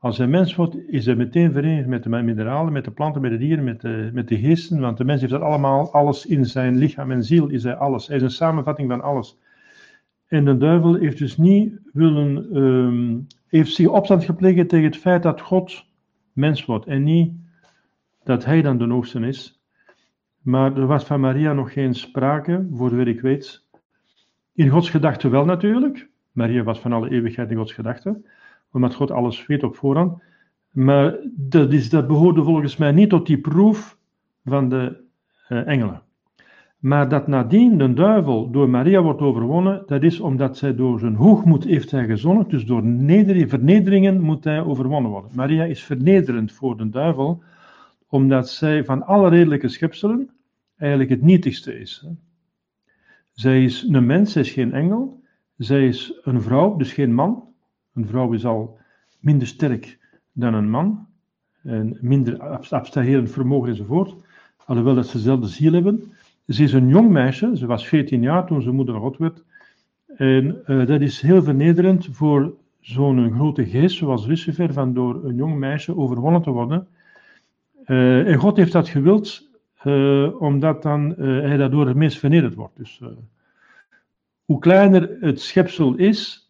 Als hij mens wordt, is hij meteen verenigd met de mineralen, met de planten, met de dieren, met de, met de geesten. Want de mens heeft dat allemaal, alles in zijn lichaam en ziel, is hij alles. Hij is een samenvatting van alles. En de duivel heeft dus niet willen, um, heeft zich opstand gepleegd tegen het feit dat God mens wordt. En niet dat hij dan de hoogste is. Maar er was van Maria nog geen sprake, voor zover ik weet. In Gods gedachten wel natuurlijk. Maria was van alle eeuwigheid in Gods gedachten omdat God alles weet op voorhand. Maar dat, is, dat behoorde volgens mij niet tot die proef van de uh, engelen. Maar dat nadien de duivel door Maria wordt overwonnen, dat is omdat zij door zijn hoogmoed heeft hij gezondigd, dus door vernederingen moet hij overwonnen worden. Maria is vernederend voor de duivel, omdat zij van alle redelijke schepselen eigenlijk het nietigste is. Zij is een mens, zij is geen engel, zij is een vrouw, dus geen man, een vrouw is al minder sterk dan een man, en minder abstraherend vermogen enzovoort, alhoewel dat ze dezelfde ziel hebben. Ze is een jong meisje, ze was 14 jaar toen ze moeder van God werd. En uh, dat is heel vernederend voor zo'n grote geest zoals Lucifer, van door een jong meisje overwonnen te worden. Uh, en God heeft dat gewild, uh, omdat dan, hij daardoor het meest vernederd wordt. Dus hoe kleiner het schepsel is,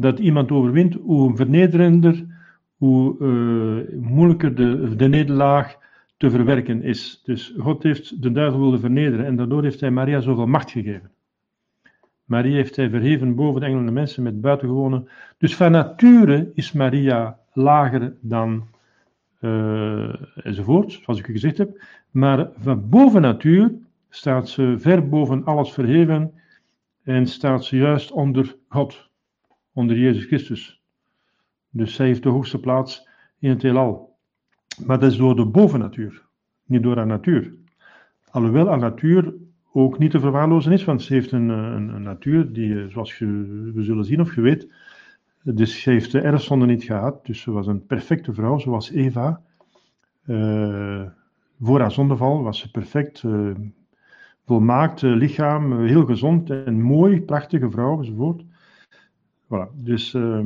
dat iemand overwint, hoe vernederender, hoe uh, moeilijker de, de nederlaag te verwerken is. Dus God heeft de duivel willen vernederen en daardoor heeft hij Maria zoveel macht gegeven. Maria heeft hij verheven boven de engelen en mensen met buitengewone. Dus van nature is Maria lager dan uh, enzovoort, zoals ik u gezegd heb. Maar van boven natuur staat ze ver boven alles verheven en staat ze juist onder God onder Jezus Christus. Dus zij heeft de hoogste plaats in het heelal. Maar dat is door de bovennatuur, niet door haar natuur. Alhoewel haar natuur ook niet te verwaarlozen is, want ze heeft een, een, een natuur die, eh, zoals we zullen zien of je weet, dus ze heeft de erfzonde niet gehad. Dus ze was een perfecte vrouw, zoals Eva. Uh, voor haar zondeval was ze perfect, volmaakt lichaam, heel gezond en mooi, prachtige vrouw enzovoort. Voilà, dus, uh,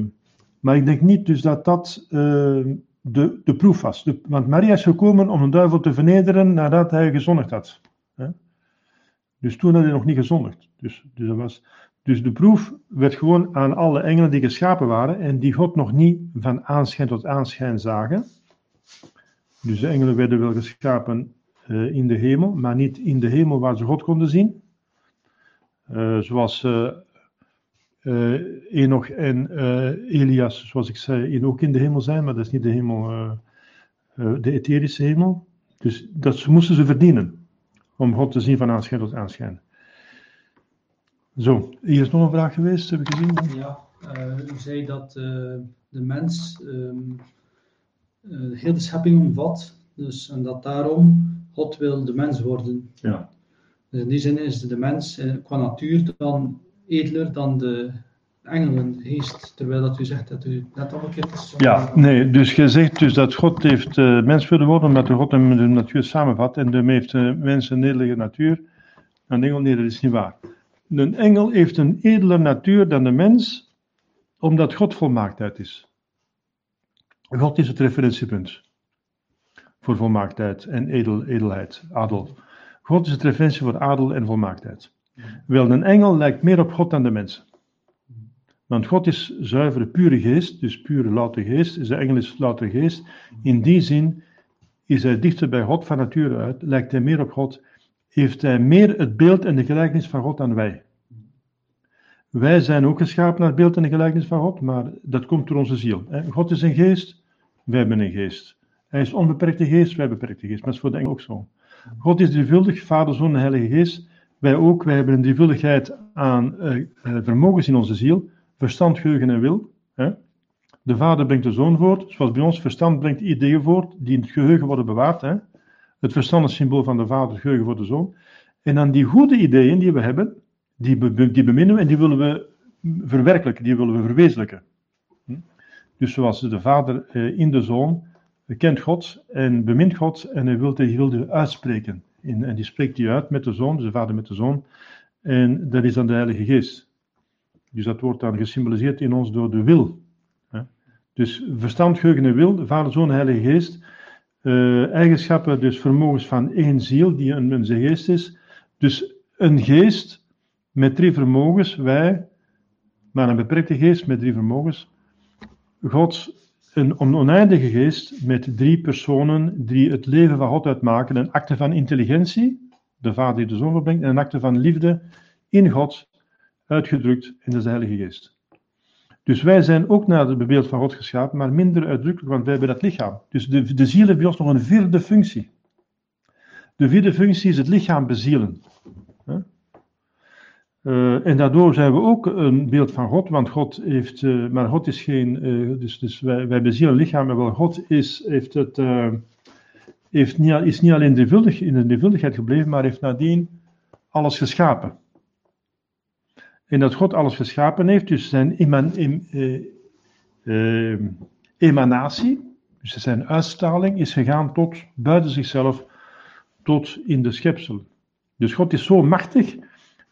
maar ik denk niet dus dat dat uh, de, de proef was. Want Maria is gekomen om een duivel te vernederen nadat hij gezondigd had. Hè? Dus toen had hij nog niet gezondigd. Dus, dus, dat was, dus de proef werd gewoon aan alle engelen die geschapen waren en die God nog niet van aanschijn tot aanschijn zagen. Dus de engelen werden wel geschapen uh, in de hemel, maar niet in de hemel waar ze God konden zien. Uh, zoals uh, uh, Enoch en uh, Elias, zoals ik zei, ook in de hemel zijn, maar dat is niet de hemel, uh, de etherische hemel. Dus dat moesten ze verdienen, om God te zien van aanschijn tot aanschijn. Zo, hier is nog een vraag geweest, heb ik gezien. Ja, u zei dat de mens um, heel de schepping omvat, dus, en dat daarom God wil de mens worden. Ja. Dus in die zin is de mens qua natuur dan edeler dan de engelen geest, terwijl dat u zegt dat u net omgekeerd is. Ja, nee, dus je zegt dus dat God heeft uh, mens willen worden omdat de God hem de natuur samenvat en daarmee heeft de mens een nederige natuur. Een engel, nee, dat is niet waar. Een engel heeft een edele natuur dan de mens, omdat God volmaaktheid is. God is het referentiepunt voor volmaaktheid en edel, edelheid, adel. God is het referentie voor adel en volmaaktheid. Wel, een engel lijkt meer op God dan de mens. Want God is zuivere, pure geest, dus pure louter geest. De engel is louter geest. In die zin is hij dichter bij God van nature uit, lijkt hij meer op God, heeft hij meer het beeld en de gelijkenis van God dan wij. Wij zijn ook geschapen naar het beeld en de gelijkenis van God, maar dat komt door onze ziel. God is een geest, wij hebben een geest. Hij is onbeperkte geest, wij beperkte geest. Maar dat is voor de engel ook zo. God is drievuldig, Vader, Zoon en Heilige Geest. Wij ook, wij hebben een drievuldigheid aan uh, vermogens in onze ziel, verstand, geheugen en wil. Hè? De vader brengt de zoon voort, zoals bij ons verstand brengt ideeën voort, die in het geheugen worden bewaard. Hè? Het verstand is symbool van de vader, geheugen voor de zoon. En dan die goede ideeën die we hebben, die, die beminnen we en die willen we verwerkelijken, die willen we verwezenlijken. Hm? Dus zoals de vader uh, in de zoon kent God en bemint God en hij wil die wilde uitspreken en die spreekt die uit met de zoon, dus de vader met de zoon. En dat is dan de Heilige Geest. Dus dat wordt dan gesymboliseerd in ons door de wil. Dus verstand, geheugen en wil, Vader, Zoon en Heilige Geest. Uh, eigenschappen, dus vermogens van één ziel, die een, geest is. Dus een geest met drie vermogens, wij, maar een beperkte geest met drie vermogens. God, een oneindige geest met drie personen die het leven van God uitmaken. Een acte van intelligentie, de Vader die de Zoon verbrengt, en een acte van liefde in God, uitgedrukt in de Heilige Geest. Dus wij zijn ook naar het beeld van God geschapen, maar minder uitdrukkelijk, want wij hebben dat lichaam. Dus de, de ziel heeft bij ons nog een vierde functie. De vierde functie is het lichaam bezielen. Uh, en daardoor zijn we ook een beeld van God, want God heeft, uh, maar God is geen, uh, dus, dus wij, wij lichaam, maar wel God is, heeft het, heeft niet, is niet alleen drievuldig, in de drievuldigheid gebleven, maar heeft nadien alles geschapen. En dat God alles geschapen heeft, dus zijn eman, emanatie, dus zijn uitstraling, is gegaan tot buiten zichzelf, tot in de schepsel. Dus God is zo machtig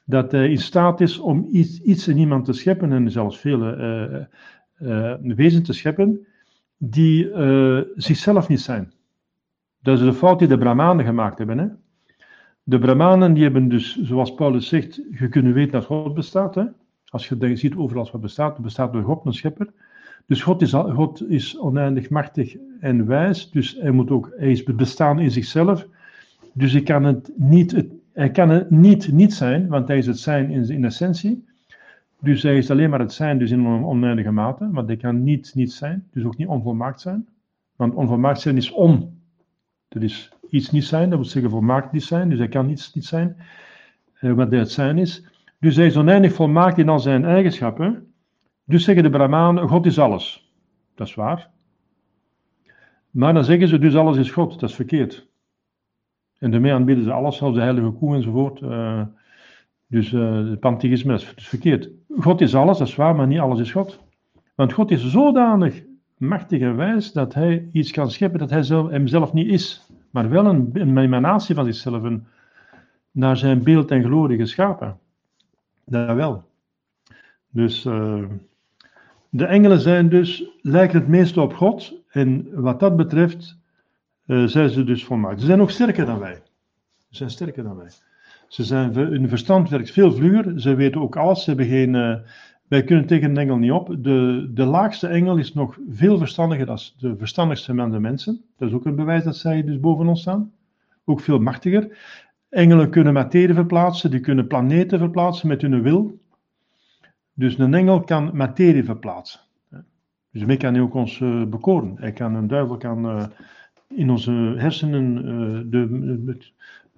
dat hij in staat is om iets, iets in iemand te scheppen, en zelfs vele uh, uh, wezens te scheppen, die zichzelf niet zijn. Dat is de fout die de Brahmanen gemaakt hebben. Hè? De Brahmanen die hebben dus, zoals Paulus zegt, je kunt weten dat God bestaat. Hè? Als je ziet overal wat bestaat, er bestaat door God een schepper. Dus God is, God is oneindig machtig en wijs, dus hij, moet ook, hij is bestaan in zichzelf. Dus hij kan het niet, het, hij kan het niet niet zijn, want hij is het zijn in, in essentie. Dus hij is alleen maar het zijn, dus in een oneindige mate. Maar hij kan niet niet zijn, dus ook niet onvolmaakt zijn. Want onvolmaakt zijn is on. Dat is iets niet zijn, dat wil zeggen volmaakt niet zijn, dus hij kan iets niet zijn, eh, wat hij het zijn is. Dus hij is oneindig volmaakt in al zijn eigenschappen. Dus zeggen de Brahmanen, God is alles. Dat is waar. Maar dan zeggen ze, dus alles is God. Dat is verkeerd. En daarmee aanbieden ze alles, zelfs de heilige koe enzovoort. Uh, dus uh, het pantheïsme is verkeerd. God is alles, dat is waar, maar niet alles is God. Want God is zodanig machtig en wijs dat hij iets kan scheppen dat hij zelf, hemzelf niet is. Maar wel een, emanatie van zichzelf, naar zijn beeld en glorie geschapen. Dat wel. Dus uh, de engelen zijn dus, lijken het meest op God. En wat dat betreft zijn ze dus volmaakt. Ze zijn ook sterker dan wij. Ze zijn sterker dan wij. Ze zijn, hun verstand werkt veel vlugger. Ze weten ook alles. Ze hebben geen, uh, wij kunnen tegen een engel niet op. De, de laagste engel is nog veel verstandiger dan de verstandigste van de mensen. Dat is ook een bewijs dat zij dus boven ons staan. Ook veel machtiger. Engelen kunnen materie verplaatsen, die kunnen planeten verplaatsen met hun wil. Dus een engel kan materie verplaatsen. Dus daarmee kan hij ook ons uh, bekoren. Hij kan, een duivel kan in onze hersenen uh, de,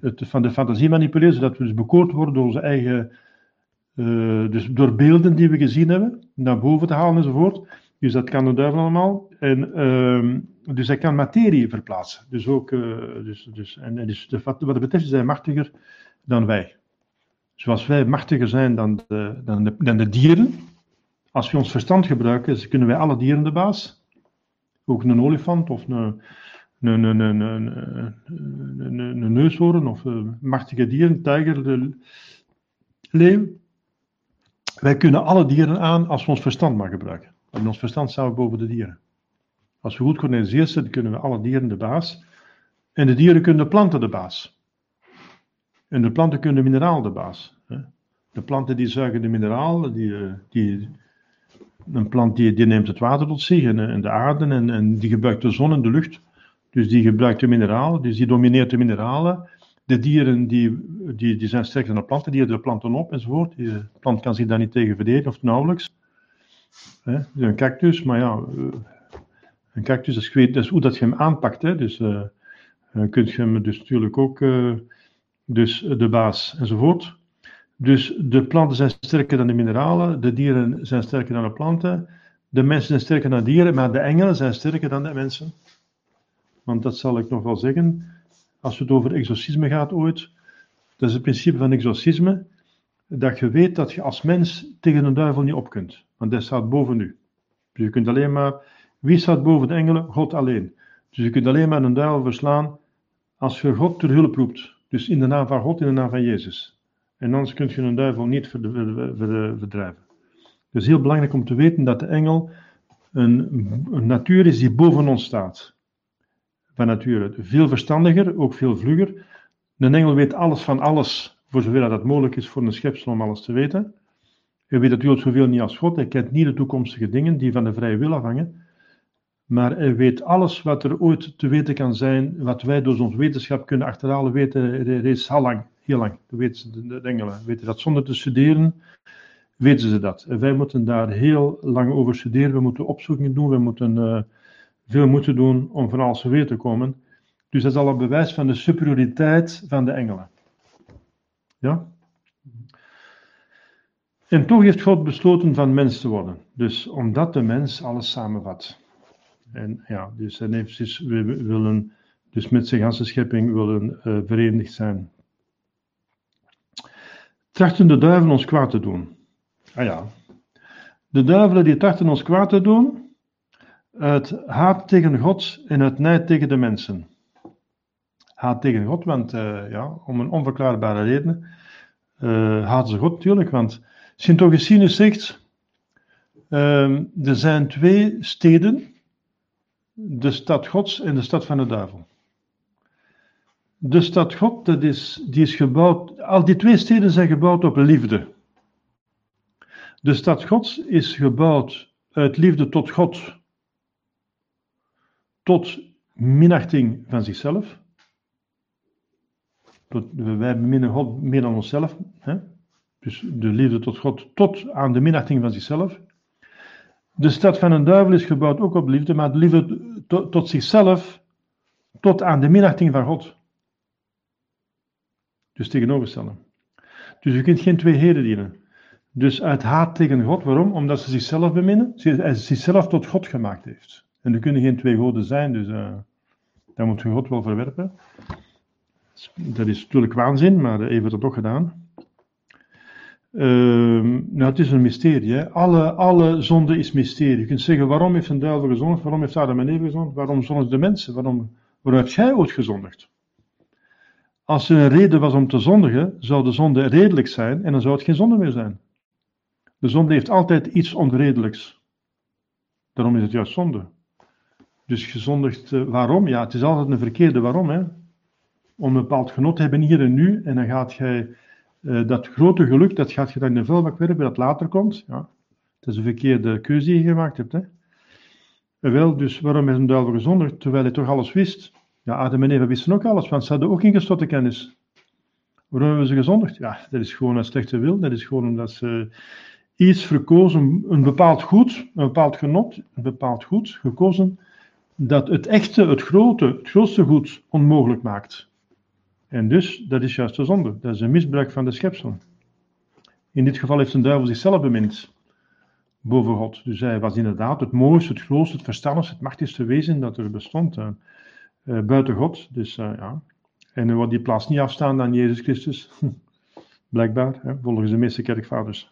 het, van de fantasie manipuleren, zodat we dus bekoord worden door onze eigen, dus door beelden die we gezien hebben, naar boven te halen enzovoort. Dus dat kan de duivel allemaal. En, ehm, dus hij kan materie verplaatsen. Dus ook, dus, dus, en, dus, wat, wat dat betreft is hij machtiger dan wij. Zoals wij machtiger zijn dan de, dan de, dan de dieren, als we ons verstand gebruiken, kunnen wij alle dieren de baas. Ook een olifant of een, een, een, neushoorn of machtige dieren, tijger, de leeuw. Wij kunnen alle dieren aan als we ons verstand maar gebruiken. En ons verstand staan we boven de dieren. Als we goed georganiseerd zijn, kunnen we alle dieren de baas. En de dieren kunnen de planten de baas. En de planten kunnen de mineraal de baas. De planten die zuigen de mineraal, die, eh, die, een plant die, die neemt het water tot zich en, en de aarde en, en, die gebruikt de zon en de lucht. Dus die gebruikt de mineralen, dus die domineert de mineralen. De dieren die, die, die zijn sterker dan de planten, die eten de planten op enzovoort. De plant kan zich daar niet tegen verdedigen of nauwelijks. Hè? Een cactus, maar ja, eh, een cactus, dat is, hoe dat je hem aanpakt. Hè? Dus uh, kun je hem dus natuurlijk ook, dus de baas enzovoort. Dus de planten zijn sterker dan de mineralen, de dieren zijn sterker dan de planten, de mensen zijn sterker dan de dieren, maar de engelen zijn sterker dan de mensen. Want dat zal ik nog wel zeggen, als het over exorcisme gaat ooit, dat is het principe van exorcisme, dat je weet dat je als mens tegen een duivel niet op kunt, want hij staat boven u. Dus je kunt alleen maar, wie staat boven de engelen? God alleen. Dus je kunt alleen maar een duivel verslaan als je God ter hulp roept. Dus in de naam van God, in de naam van Jezus. En anders kun je een duivel niet verdrijven. Dus heel belangrijk om te weten dat de engel een, een natuur is die boven ons staat. Van nature. Veel verstandiger, ook veel vlugger. Een engel weet alles van alles, voor zover dat mogelijk is voor een schepsel om alles te weten. Hij weet natuurlijk zoveel niet als God. Hij kent niet de toekomstige dingen die van de vrije wil afhangen. Maar hij weet alles wat er ooit te weten kan zijn, wat wij door onze wetenschap kunnen achterhalen, weten reeds al lang, heel lang. Dat weten de, engelen. Weten dat zonder te studeren, weten ze dat. En wij moeten daar heel lang over studeren. We moeten opzoekingen doen, we moeten uh, veel moeten doen om van alles weten te komen. Dus dat is al een bewijs van de superioriteit van de engelen. Ja? En toch heeft God besloten van mens te worden. Dus omdat de mens alles samenvat. En ja, dus en heeft, we willen dus met zijn ganse schepping willen uh, verenigd zijn. Trachten de duivel ons kwaad te doen. Ah ja. De duivelen die trachten ons kwaad te doen, uit haat tegen God en uit nijd tegen de mensen. Haat tegen God, want uh, ja, om een onverklaarbare reden uh, haten ze God natuurlijk, want Sint Augustinus zegt, uh, er zijn twee steden de stad Gods en de stad van de duivel. De stad God, dat is, die is gebouwd, al die twee steden zijn gebouwd op liefde. De stad Gods is gebouwd uit liefde tot God, tot minachting van zichzelf. Tot, wij beminnen God meer dan onszelf. Hè? Dus de liefde tot God, tot aan de minachting van zichzelf. De stad van een duivel is gebouwd ook op liefde, maar de liefde tot, zichzelf, tot aan de minachting van God. Dus tegenoverstellen. Dus je kunt geen twee heren dienen. Dus uit haat tegen God, waarom? Omdat ze zichzelf beminnen, ze zichzelf tot God gemaakt heeft. En er kunnen geen twee goden zijn, dus uh, moet je God wel verwerpen. Dat is natuurlijk waanzin, maar even het toch gedaan. Uh, nou, het is een mysterie. Alle, alle zonde is mysterie. Je kunt zeggen, waarom heeft een duivel gezondigd? Waarom heeft Adam en Eva gezondigd? Waarom zondigen de mensen? Waarom, waarom heb jij ooit gezondigd? Als er een reden was om te zondigen, zou de zonde redelijk zijn en dan zou het geen zonde meer zijn. De zonde heeft altijd iets onredelijks. Daarom is het juist zonde. Dus gezondigd, uh, waarom? Ja, het is altijd een verkeerde waarom. Hè? Om een bepaald genot te hebben hier en nu, en dan gaat jij uh, dat grote geluk, dat gaat je dan in de vuilbak werpen, dat later komt. Ja. Het is een verkeerde keuze die je gemaakt hebt. Hè. En wel, dus waarom is een duivel gezondigd, terwijl hij toch alles wist? Ja, Adam en Eva wisten ook alles, want ze hadden ook ingestotte kennis. Waarom hebben ze gezondigd? Ja, dat is gewoon een slechte wil. Dat is gewoon omdat ze iets verkozen, een bepaald goed, een bepaald genot, een bepaald goed gekozen, dat het echte, het grote, het grootste goed onmogelijk maakt. En dus, dat is juist de zonde. Dat is een misbruik van de schepsel. In dit geval heeft een duivel zichzelf bemind boven God. Dus hij was inderdaad het mooiste, het grootste, het verstandigste, het machtigste wezen dat er bestond uh, uh, buiten God. Dus uh, ja. En wil die plaats niet afstaan aan Jezus Christus. Blijkbaar, hè, volgens de meeste kerkvaders.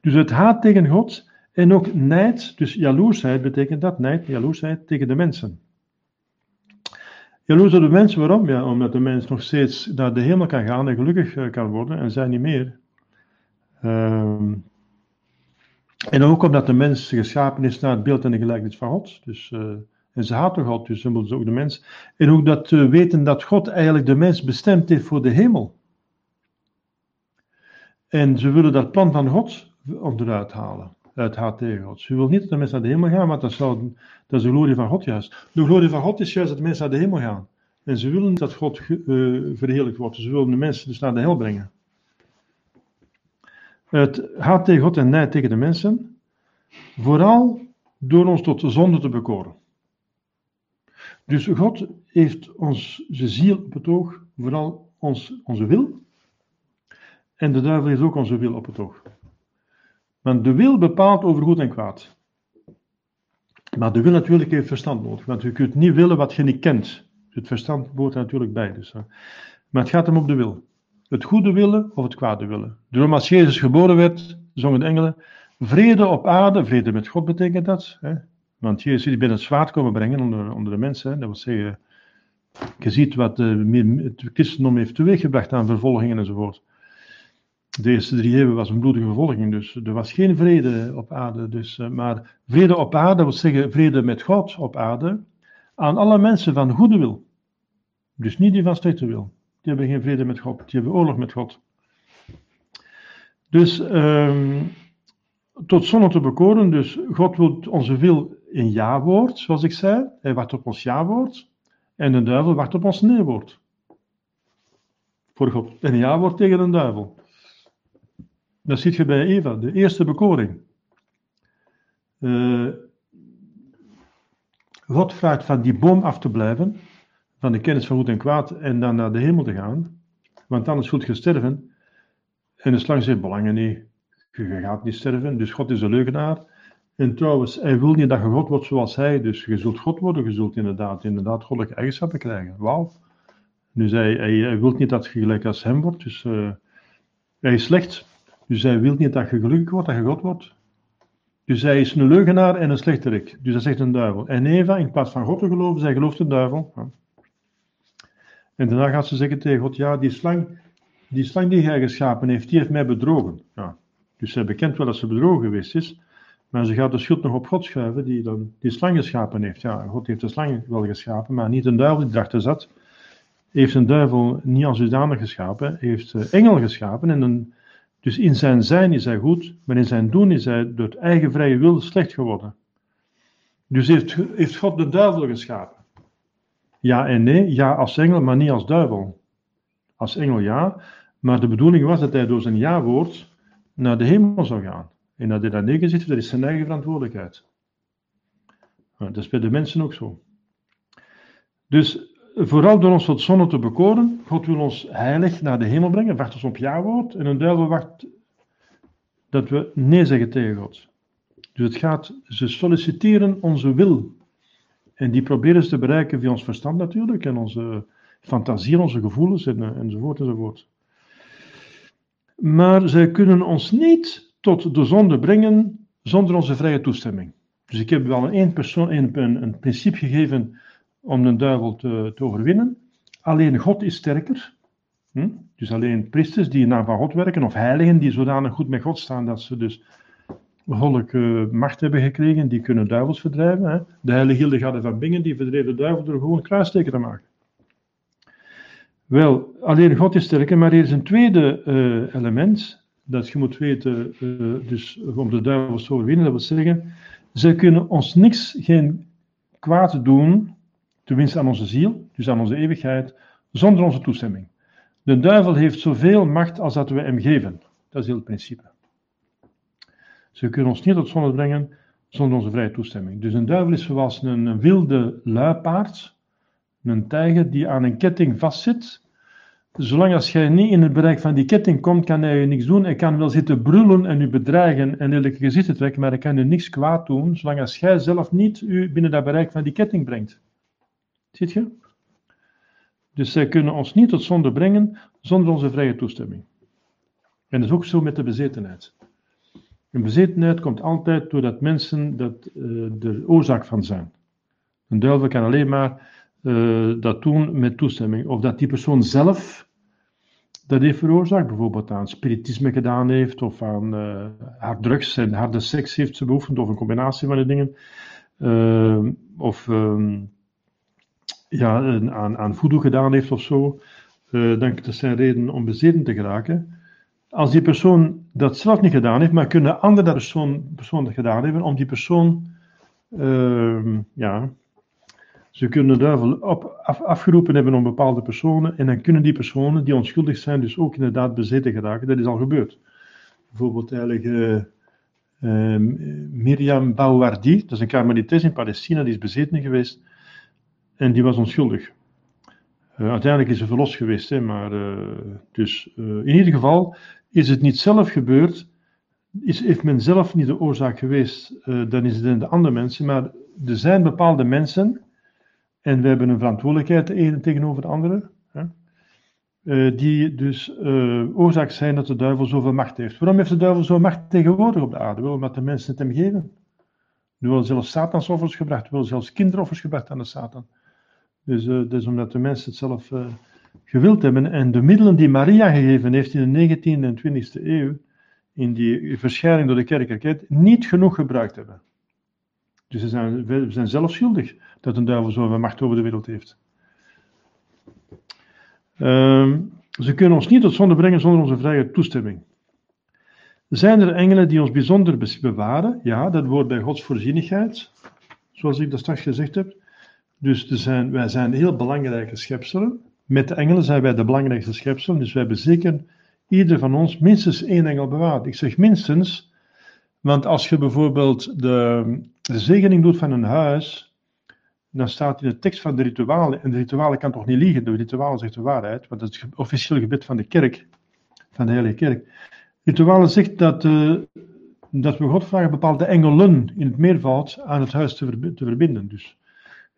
Dus het haat tegen God en ook nijd, dus jaloersheid betekent dat, nijd, jaloersheid tegen de mensen. Jaloers op de mens, waarom? Ja, omdat de mens nog steeds naar de hemel kan gaan en gelukkig eh, kan worden en zij niet meer. Uh, en ook omdat de mens geschapen is naar het beeld en de gelijkenis van God. Dus, uh, en ze haten God, dus ze moeten ook de mens. En ook dat uh, weten dat God eigenlijk de mens bestemd heeft voor de hemel. En ze willen dat plan van God onderuit halen uit tegen God. Ze wil niet dat de mensen naar de hemel gaan, want dat, zou, dat is de glorie van God juist. De glorie van God is juist dat de mensen naar de hemel gaan. En ze willen dat God uh, verheerlijkt wordt. Ze willen de mensen dus naar de hel brengen. Het haat tegen God en nijd tegen de mensen. Vooral door ons tot de zonde te bekoren. Dus God heeft ons ziel op het oog, vooral ons, onze wil. En de duivel heeft ook onze wil op het oog. Want de wil bepaalt over goed en kwaad. Maar de wil natuurlijk heeft verstand nodig. Want je kunt niet willen wat je niet kent. Het verstand hoort er natuurlijk bij. Dus, maar het gaat hem op de wil. Het goede willen of het kwade willen. Daarom als Jezus geboren werd, zongen de engelen, vrede op aarde, vrede met God betekent dat. Hè? Want Jezus is binnen het zwaard komen brengen onder, onder de mensen. Dat wil zeggen, je ziet wat de, het christendom heeft teweeggebracht aan vervolgingen enzovoort. De eerste drie eeuwen was een bloedige vervolging, dus er was geen vrede op aarde. Dus, eh, maar vrede op aarde wil zeggen vrede met God op aarde, aan alle mensen van goede wil. Dus niet die van slechte wil. Die hebben geen vrede met God, die hebben oorlog met God. Dus um, tot zonne te bekoren, dus God wil onze wil in ja-woord, zoals ik zei. Hij wacht op ons ja-woord. En de duivel wacht op ons nee-woord. Voor God. En ja-woord tegen de duivel. Dat ziet je bij Eva, de eerste bekoring. Uh, God vraagt van die boom af te blijven, van de kennis van goed en kwaad, en dan naar de hemel te gaan, want anders zult je sterven. En de slang zegt, belangen niet, je gaat niet sterven, dus God is een leugenaar. En trouwens, hij wil niet dat je God wordt zoals hij, dus je zult God worden, je zult inderdaad, inderdaad goddelijke eigenschappen krijgen. Wauw. Dus hij, hij, hij wil niet dat je gelijk als hem wordt, dus uh, hij is slecht. Dus hij wil niet dat je gelukkig wordt, dat je God wordt. Dus hij is een leugenaar en een slechterik. Dus dat zegt een duivel. En Eva, in plaats van God te geloven, zij gelooft de duivel. En daarna gaat ze zeggen tegen God, ja, die slang, die slang die hij geschapen heeft, die heeft mij bedrogen. Ja. Dus zij bekent wel dat ze bedrogen geweest is, maar ze gaat de schuld nog op God schuiven, die dan die slang geschapen heeft. Ja, God heeft de slang wel geschapen, maar niet een duivel die erachter zat. Heeft een duivel niet als zodanig geschapen, heeft uh, engel geschapen en een dus in zijn zijn is hij goed, maar in zijn doen is hij door het eigen vrije wil slecht geworden. Dus heeft, heeft God de duivel geschapen? Ja en nee, ja als engel, maar niet als duivel. Als engel ja, maar de bedoeling was dat hij door zijn ja-woord naar de hemel zou gaan. En dat hij daar neergezet dat is zijn eigen verantwoordelijkheid. Dat is bij de mensen ook zo. Dus vooral door ons tot zonne te bekoren. God wil ons heilig naar de hemel brengen, wacht ons op ja-woord. En een duivel wacht dat we nee zeggen tegen God. Dus het gaat, ze solliciteren onze wil. En die proberen ze te bereiken via ons verstand natuurlijk, en onze fantasie, onze gevoelens, en, eh, enzovoort, enzovoort. Maar zij kunnen ons niet tot de zonde brengen zonder onze vrije toestemming. Dus ik heb wel een, één persoon, een, een principe gegeven om de duivel te, te overwinnen. Alleen God is sterker. Hm? Dus alleen priesters die in naam van God werken, of heiligen die zodanig goed met God staan dat ze dus behoorlijke macht hebben gekregen, die kunnen duivels verdrijven. Hè? De heilige Hildegard van Bingen, die verdreef de duivel door gewoon kruisteken te maken. Wel, alleen God is sterker, maar er is een tweede uh, element, dat je moet weten, uh, dus om de duivels te overwinnen, dat wil zeggen, ze kunnen ons niks, geen kwaad doen, tenminste aan onze ziel, dus aan onze eeuwigheid, zonder onze toestemming. De duivel heeft zoveel macht als dat we hem geven. Dat is heel het principe. Ze kunnen ons niet tot zonde brengen zonder onze vrije toestemming. Dus een duivel is zoals een, wilde luipaard, een tijger die aan een ketting vastzit. Zolang als jij niet in het bereik van die ketting komt, kan hij je niks doen. Hij kan wel zitten brullen en u bedreigen en lelijke gezichten trekken, maar hij kan u niks kwaad doen, zolang als jij zelf niet u binnen dat bereik van die ketting brengt. Ziet je? Dus zij kunnen ons niet tot zonde brengen zonder onze vrije toestemming. En dat is ook zo met de bezetenheid. Een bezetenheid komt altijd doordat mensen dat, uh, de oorzaak van zijn. Een duivel kan alleen maar uh, dat doen met toestemming. Of dat die persoon zelf dat heeft veroorzaakt, bijvoorbeeld aan spiritisme gedaan heeft, of aan uh, hard drugs en harde seks heeft ze beoefend, of een combinatie van die dingen. of ehm, ja, aan, aan voodoo gedaan heeft of zo, uh, dan dat zijn redenen om bezeten te geraken. Als die persoon dat zelf niet gedaan heeft, maar kunnen anderen dat persoon, persoon dat gedaan hebben, om die persoon, uh, ja, ze kunnen de duivel op, af, afgeroepen hebben om bepaalde personen, en dan kunnen die personen die onschuldig zijn, dus ook inderdaad bezeten geraken. Dat is al gebeurd. Bijvoorbeeld eigenlijk uh, uh, Miriam Bouwardi, dat is een Carmelites in Palestina, die is bezeten geweest en die was onschuldig. Uh, uiteindelijk is ze verlost geweest, hè, maar uh, dus uh, in ieder geval is het niet zelf gebeurd, is, heeft men zelf niet de oorzaak geweest, dan is het de andere mensen, maar er zijn bepaalde mensen, en we hebben een verantwoordelijkheid de ene tegenover de andere, hè, die dus oorzaak zijn dat de duivel zoveel macht heeft. Waarom heeft de duivel zoveel macht tegenwoordig op de aarde? Wel, omdat de mensen het hem geven. Er worden zelfs satansoffers gebracht, er worden zelfs kinderoffers gebracht aan de Satan. Dus uh, dat is omdat de mensen het zelf uh, gewild hebben en de middelen die Maria gegeven heeft in de 19e en 20e eeuw, in die verschijning door de kerkelijkheid, niet genoeg gebruikt hebben. Dus ze zijn, we zijn zelf schuldig dat een duivel zoveel macht over de wereld heeft. Ehm, ze kunnen ons niet tot zonde brengen zonder onze vrije toestemming. Zijn er engelen die ons bijzonder bewaren? Ja, dat wordt bij Gods voorzienigheid, zoals ik dat straks gezegd heb. Dus zijn, wij zijn heel belangrijke schepselen. Met de engelen zijn wij de belangrijkste schepselen, dus wij hebben zeker ieder van ons minstens één engel bewaard. Ik zeg minstens, want als je bijvoorbeeld de, de zegening doet van een huis, dan staat in de tekst van de ritualen, en de ritualen kan toch niet liegen, de ritualen zegt de waarheid, want dat is het officieel gebed van de kerk, van de Heilige Kerk. Ritualen zegt dat, uh, dat we God vragen bepaalde engelen in het meervoud aan het huis te verbinden. Dus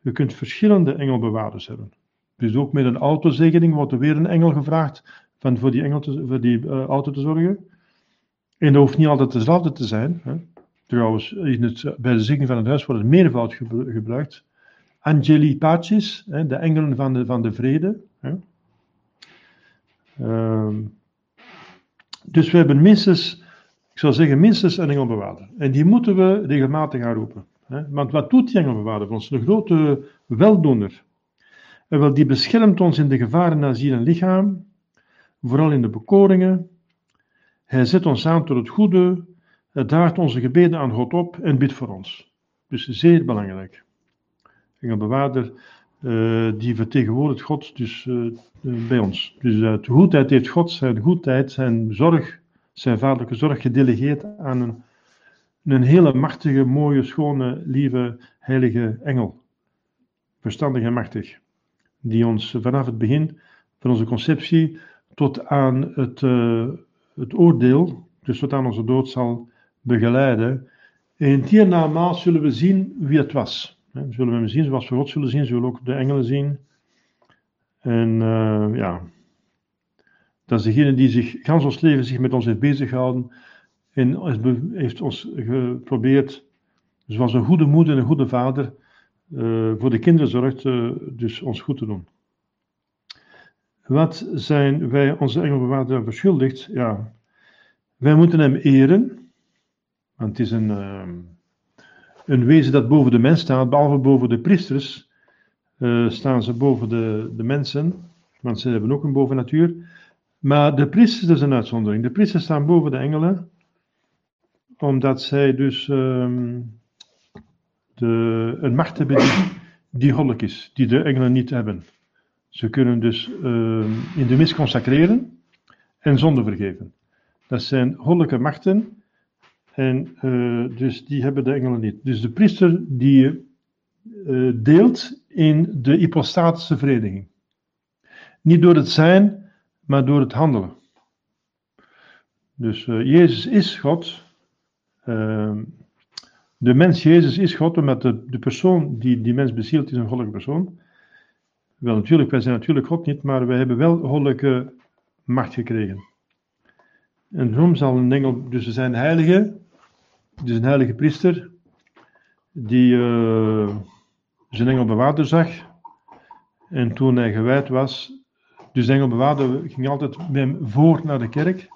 je kunt verschillende engelbewaarders hebben. Dus ook met een autozegening wordt er weer een engel gevraagd van voor die, engel te, voor die uh, auto te zorgen. En dat hoeft niet altijd dezelfde te zijn. Hè. Trouwens, in het, bij de zegening van het huis wordt het meervoud gebruikt. Angeli Pacis, hè, de engelen van de, van de vrede. Hè. Uh, dus we hebben minstens, ik zou zeggen, minstens een engelbewaarder. En die moeten we regelmatig gaan roepen. Want wat doet die engelbewaarder voor ons? Een grote weldoener. En wel, die beschermt ons in de gevaren naar ziel en lichaam, vooral in de bekoringen. Hij zet ons aan tot het goede, hij draagt onze gebeden aan God op en bidt voor ons. Dus zeer belangrijk. Engelbewaarder, uh, die vertegenwoordigt God dus uh, bij ons. Dus uh, de goedheid heeft God zijn goedheid, zijn zorg, zijn vaderlijke zorg gedelegeerd aan een, een hele machtige, mooie, schone, lieve, heilige engel. Verstandig en machtig die ons vanaf het begin van onze conceptie tot aan het, uh, het oordeel, dus tot aan onze dood zal begeleiden. En hiernamaals zullen we zien wie het was. We zullen hem zien zoals we God zullen zien, zullen we ook de engelen zien. En uh, ja, dat is degene die zich gans ons leven zich met ons heeft bezighouden en heeft ons geprobeerd, zoals een goede moeder en een goede vader, uh, voor de kinderen zorgt, uh, dus ons goed te doen. Wat zijn wij onze engelbewaarder verschuldigd? Ja, wij moeten hem eren, want het is een, uh, een wezen dat boven de mens staat, behalve boven de priesters, staan ze boven de, de mensen, want ze hebben ook een bovennatuur. Maar de priesters, is een uitzondering. De priesters staan boven de engelen, omdat zij dus ehm, de, een macht hebben die, die is, die de engelen niet hebben. Ze kunnen dus uh, in de mis consacreren en zonde vergeven. Dat zijn goddelijke machten en uh, dus die hebben de engelen niet. Dus de priester die uh, deelt in de hypostatische vereniging. Niet door het zijn, maar door het handelen. Dus Jezus is God. Ehm, de mens Jezus is God, omdat de, de persoon die die mens bezielt is een goddelijke persoon. Wel natuurlijk, wij zijn natuurlijk God niet, maar wij hebben wel goddelijke macht gekregen. En daarom zal een engel, dus er zijn heilige, dus een heilige priester, die uh, zijn engelbewaarder zag. En toen hij gewijd was, dus de engelbewaarder ging altijd met hem voor naar de kerk.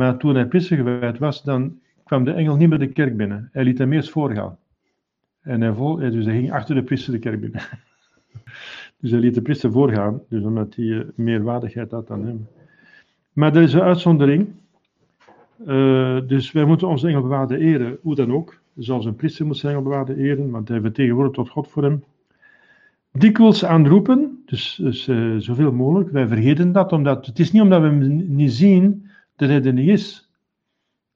Maar toen hij priester gewijd was, dan kwam de engel niet meer de kerk binnen. Hij liet hem eerst voorgaan. En hij, vol, dus hij ging achter de priester de kerk binnen. dus hij liet de priester voorgaan, dus omdat hij uh, meer waardigheid had dan hem. Maar er is een uitzondering. Uh, dus wij moeten onze engelbewaarde eren, hoe dan ook. Zoals een priester moet zijn engelbewaarde eren, want hij vertegenwoordigt tot God voor hem. Dikwijls aanroepen, dus, dus zoveel mogelijk. Wij vergeten dat, omdat het is niet omdat we hem niet zien dat hij niet is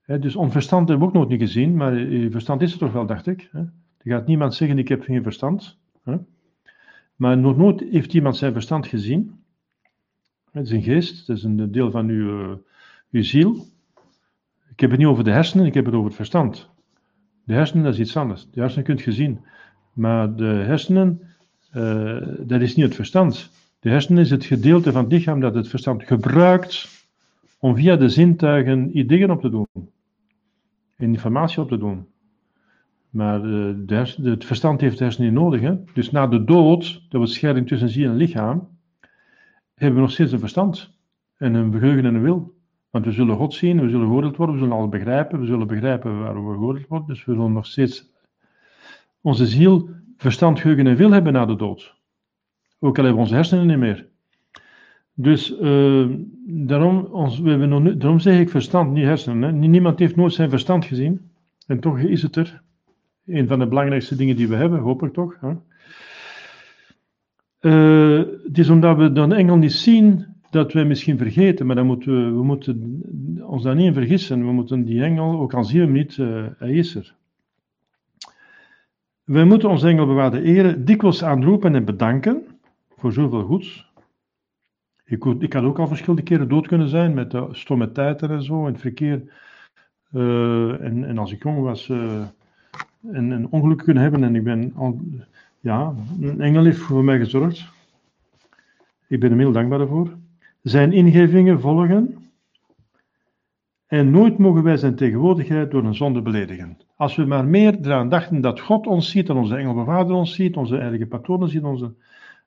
dus onverstand hebben we ook nog niet gezien, maar je verstand is er toch wel, dacht ik. Er gaat niemand zeggen, ik heb geen verstand. Maar nog nooit heeft iemand zijn verstand gezien. Het is een geest, het is een deel van uw, uh, uw ziel. Ik heb het niet over de hersenen, ik heb het over het verstand. De hersenen, dat is iets anders. De hersenen kunt je zien. Maar de hersenen, uh, dat is niet het verstand. De hersenen is het gedeelte van het lichaam dat het verstand gebruikt om via de zintuigen ideeën op te doen informatie op te doen. Maar de, het verstand heeft de hersenen niet nodig. Hè? Dus na de dood, dat wordt scheiding tussen ziel en lichaam, hebben we nog steeds een verstand en een geheugen en een wil. Want we zullen God zien, we zullen geoordeeld worden, we zullen alles begrijpen, we zullen begrijpen waarom we geoordeeld worden. Dus we zullen nog steeds onze ziel, verstand, geheugen en wil hebben na de dood. Ook al hebben we onze hersenen niet meer. Dus uh, daarom, ons, we hebben nog, daarom zeg ik verstand, niet hersenen. Hè. Niemand heeft nooit zijn verstand gezien. En toch is het er. Een van de belangrijkste dingen die we hebben, hoop ik toch. Hè. Uh, het is omdat we dan engel niet zien dat we misschien vergeten, maar dan moeten we, moeten ons daar niet in vergissen. We moeten die engel, ook al zien we hem niet, uh, hij is er. We moeten ons engelbewaarde eren dikwijls aanroepen en bedanken voor zoveel goeds. Ik, ik had ook al verschillende keren dood kunnen zijn met de stomme tijden en zo, in het verkeer. Uh, en, en, als ik jong was, een, een, ongeluk kunnen hebben en ik ben al, ja, een engel heeft voor mij gezorgd. Ik ben hem heel dankbaar daarvoor. Zijn ingevingen volgen. En nooit mogen wij zijn tegenwoordigheid door een zonde beledigen. Als we maar meer eraan dachten dat God ons ziet, dat onze engelbewaarder ons ziet, onze eigen patronen zien, onze,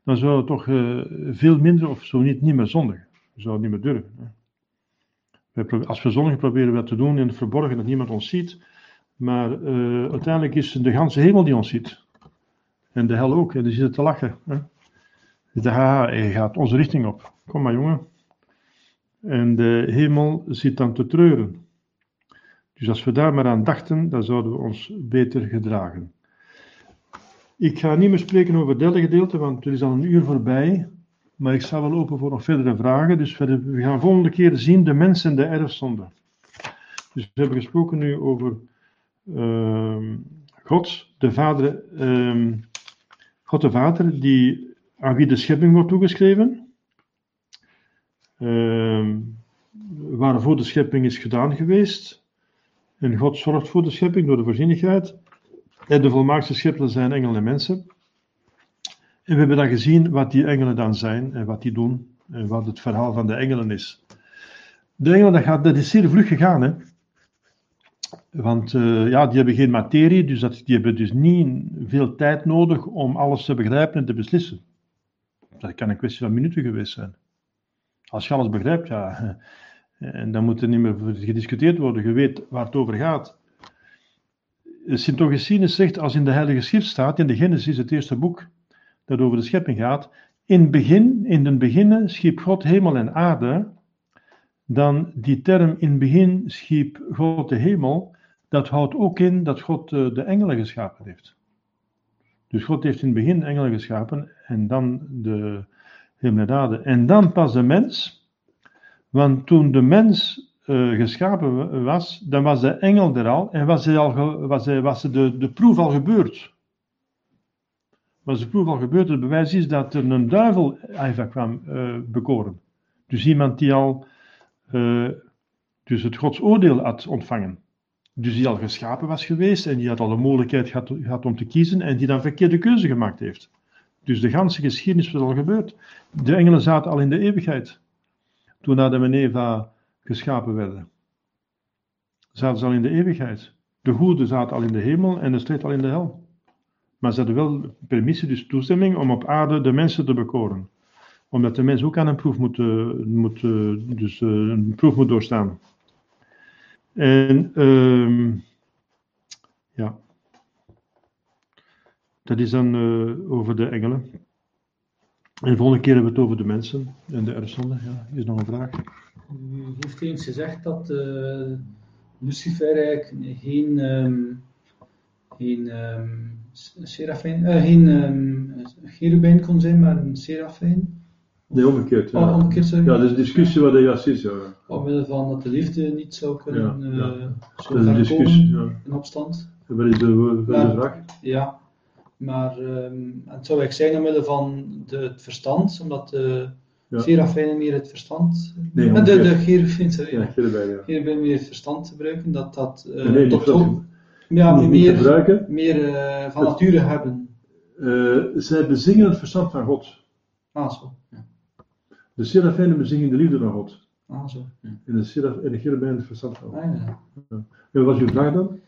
dan zouden we toch uh, veel minder, of zo niet, niet meer zondigen. We zouden niet meer durven. Hè. Als we zondigen proberen we dat te doen in het verborgen, dat niemand ons ziet. Maar uh, uiteindelijk is de ganse hemel die ons ziet. En de hel ook, en die zitten te lachen. Hè. De ha, hij gaat onze richting op. Kom maar jongen. En de hemel zit dan te treuren. Dus als we daar maar aan dachten, dan zouden we ons beter gedragen. Ik ga niet meer spreken over het derde gedeelte, want er is al een uur voorbij. Maar ik sta wel open voor nog verdere vragen. Dus we gaan volgende keer zien de mens en de erfzonde. Dus we hebben gesproken nu over uh, God, de Vader, uh, God de Vader, die, aan wie de schepping wordt toegeschreven. Uh, waarvoor de schepping is gedaan geweest. En God zorgt voor de schepping door de voorzienigheid. En de volmaakte schepselen zijn engelen en mensen. En we hebben dan gezien wat die engelen dan zijn en wat die doen. En wat het verhaal van de engelen is. De engelen, dat, gaat, dat is zeer vlug gegaan. Hè? Want uh, ja, die hebben geen materie, dus dat, die hebben dus niet veel tijd nodig om alles te begrijpen en te beslissen. Dat kan een kwestie van minuten geweest zijn. Als je alles begrijpt, ja, en dan moet er niet meer gediscuteerd worden. Je weet waar het over gaat. Sint Augustinus zegt, als in de Heilige Schrift staat, in de Genesis, het eerste boek dat over de schepping gaat, in, begin, in den beginnen schiep God hemel en aarde, dan die term in begin schiep God de hemel, dat houdt ook in dat God eh, de engelen geschapen heeft. Dus God heeft in het begin engelen geschapen en dan de hemel en aarde. En dan pas de mens, want toen de mens uh, geschapen was, dan was de engel er al en was, hij al was, hij, was de, de proef al gebeurd. Was de proef al gebeurd? Het bewijs is dat er een duivel Eva kwam uh, bekoren. Dus iemand die al uh, dus het Gods oordeel had ontvangen. Dus die al geschapen was geweest en die had al de mogelijkheid gehad, gehad om te kiezen en die dan verkeerde keuze gemaakt heeft. Dus de ganse geschiedenis was al gebeurd. De engelen zaten al in de eeuwigheid. Toen Adam en Eva geschapen werden. Zaten ze al in de eeuwigheid. De goede zaten al in de hemel en de slecht al in de hel. Maar ze hadden wel permissie, dus toestemming om op aarde de mensen te bekoren. Omdat de mens ook aan een proef moet, moet, dus, uh, een proef moet doorstaan. En uh, ja, dat is dan over de engelen. En de volgende keer hebben we het over de mensen en de erfzonde. Ja, is nog een vraag? U heeft eens gezegd dat uh, Lucifer eigenlijk geen, um, geen um, serafijn, uh, geen um, cherubijn kon zijn, maar een serafijn. Nee, omgekeerd. Ja, oh, omgekeerd sorry. ja dat is een discussie wat de juist is. Ja. Omwille van dat de liefde niet zou kunnen ja, ja. Uh, zo dat is een discussie, ja. in opstand. Wat is de, is de vraag? Ja, maar um, het zou eigenlijk zijn omwille van de, het verstand, omdat de ja. Serafijnen meer het verstand. Nee, de, de, Gerubijn, sorry. Ja, Gerubijn, ja. Gerubijn meer het verstand gebruiken, dat dat. Uh, nee, tot, ja, niet meer, gebruiken. meer uh, van nature hebben. Uh, zij bezingen het verstand van God. Ah, zo. Ja. De Serafijnen bezingen de liefde van God. Ah, zo. Ja. En de, seraf, en de Gerubijn het verstand van God. Ah, ja. ja. En wat was uw vraag dan?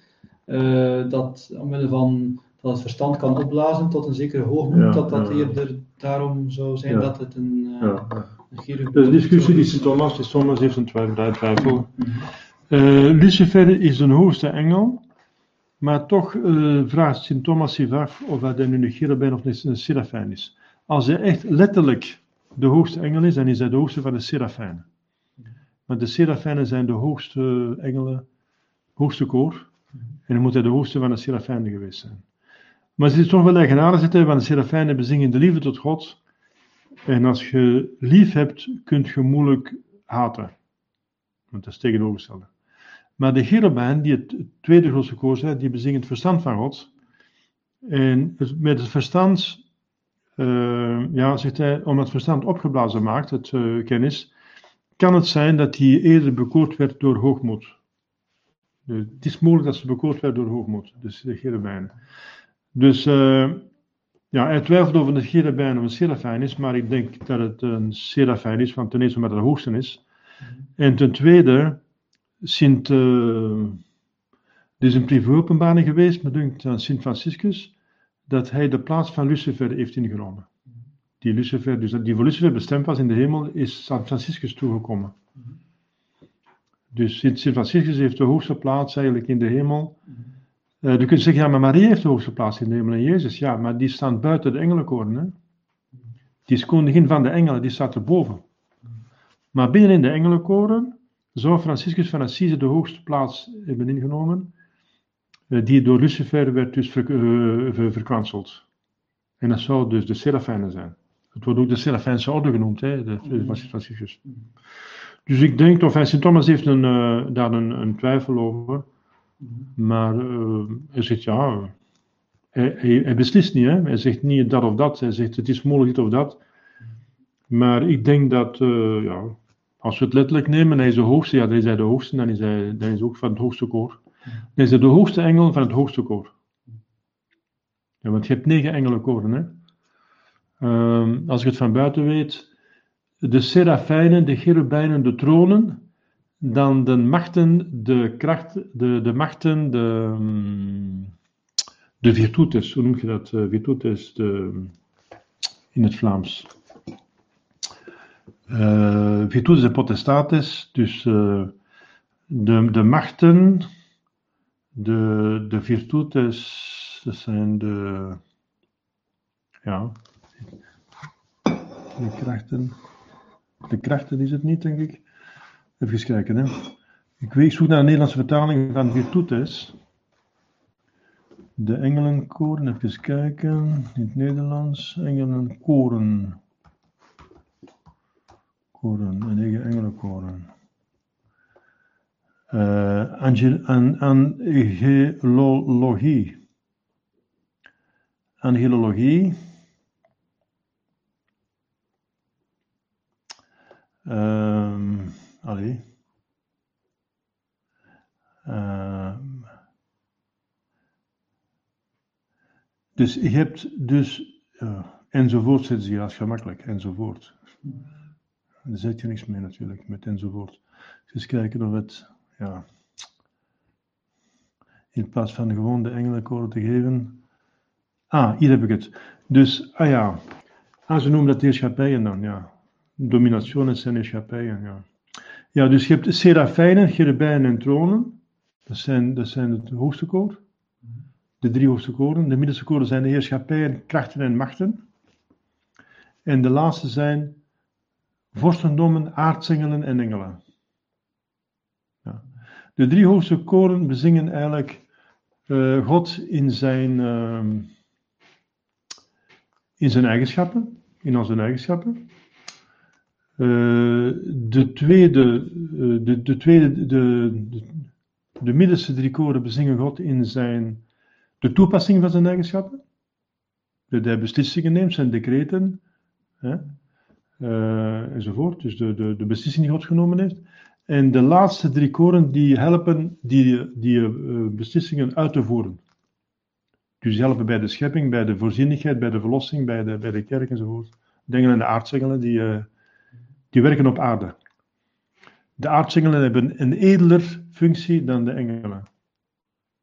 dat omwille van dat het verstand kan opblazen tot een zekere hoogmoed, dat dat eerder daarom zou zijn Ja. dat het een. Uh, Ja, ja. cherubijn. Dat is een discussie die Sint Thomas, die Thomas heeft een twijfel. twijfel. Mhm. Eh, Lucifer is de hoogste engel, maar toch eh, vraagt Sint Thomas zich af of hij nu een cherubijn of een serafijn is. Als hij echt letterlijk de hoogste engel is, dan is hij de hoogste van de serafijnen. Maar de serafijnen zijn de hoogste engelen, hoogste koor, en dan moet hij de hoogste van de serafijnen geweest zijn. Maar het is toch wel eigenaardig zitten, want de serafijnen bezingen de liefde tot God. En als je lief hebt, kun je moeilijk haten. Want dat is tegenovergestelde. Maar de cherubijn, die het tweede grootste koor zijn, die bezingen het verstand van God. En het- met het verstand, eh, ja, zegt hij, omdat het verstand opgeblazen maakt, het eh, kennis, kan het zijn dat hij eerder bekoord werd door hoogmoed. Eh, het is mogelijk dat ze bekoord werd door hoogmoed, dus de cherubijn. Dus eh, ja, hij twijfelt of het een cherubijn of een serafijn is, maar ik denk dat het een serafijn is, want ten eerste omdat het de hoogste is. En ten tweede, Sint, er is een privé-openbaring geweest, me dunkt aan Sint Franciscus, dat hij de plaats van Lucifer heeft ingenomen. Die Lucifer, dus dat die voor Lucifer bestemd was in de hemel, is Sint Franciscus toegekomen. Dus Sint Sint Franciscus heeft de hoogste plaats eigenlijk in de hemel. Eh, je kunt zeggen, ja, maar Maria heeft de hoogste plaats in de hemel en Jezus. Ja, maar die staan buiten de engelenkoren. Hè? Die is koningin van de engelen, die staat erboven. Maar binnenin de engelenkoren zou Franciscus van Assise de hoogste plaats hebben ingenomen, eh, die door Lucifer werd dus ver, eh, ver- verkwanseld. En dat zou dus de Serafijnen zijn. Het wordt ook de Serafijnse orde genoemd, hè, de, de Sint Franciscus. Dus ik denk, of Sint Thomas heeft een, daar een, een twijfel over, maar eh, hij zegt ja, hij, beslist niet, hè. hij zegt niet dat of dat, hij zegt het is mogelijk dit of dat. Maar ik denk dat, eh, ja, als we het letterlijk nemen, hij is de hoogste, ja, dan is hij de hoogste, dan is hij, dan is ook van het hoogste koor. Dan is hij de hoogste engel van het hoogste koor. Ja, want je hebt negen engelenkoren, hè. Ehm, als ik het van buiten weet, de serafijnen, de cherubijnen, de tronen, dan de machten, de kracht, de, de machten, de, mm, de virtutes, hoe noem je dat? Eh, virtutes, de, in het Vlaams. Eh virtutes en potestates, dus eh, de, de machten, de, de virtutes, dat zijn de, ja, de krachten. De krachten is het niet, denk ik. Even kijken, hè. Ik weet, zoek naar een Nederlandse vertaling van virtutes. De engelenkoren, even kijken. In het Nederlands, engelenkoren. Koren, en negen engelenkoren. Eh angel, an, angelologie. Angelologie. Ehm allee. Ehm, dus je hebt dus, ja, enzovoort zit ze, is gemakkelijk, enzovoort. Daar zet je niks mee natuurlijk, met enzovoort. Dus kijken of het, ja, in plaats van gewoon de engelenkoren te geven. Ah, hier heb ik het. Dus, ah ja, ah, ze noemen dat heerschappijen dan, ja. Dominationes en heerschappijen, ja. Ja, dus je hebt serafijnen, cherubijnen en tronen. Dat zijn, dat zijn het hoogste koor. De drie hoogste koren. De middelste koren zijn de heerschappijen, krachten en machten. En de laatste zijn vorstendommen, aartsengelen en engelen. Ja. De drie hoogste koren bezingen eigenlijk eh, God in zijn, ehm, in zijn eigenschappen, in zijn eigenschappen. Eh, de tweede, eh, de, de, tweede de, de, de middelste drie koren bezingen God in zijn, de toepassing van zijn eigenschappen. Dat hij beslissingen neemt, zijn decreten, hè, eh, enzovoort. Dus de, de, de beslissing die God genomen heeft. En de laatste drie koren die helpen die, die beslissingen uit te voeren. Dus die helpen bij de schepping, bij de voorzienigheid, bij de verlossing, bij de, bij de kerk enzovoort. Denk aan de aartsengelen die, die werken op aarde. De aartsengelen hebben een edeler functie dan de engelen.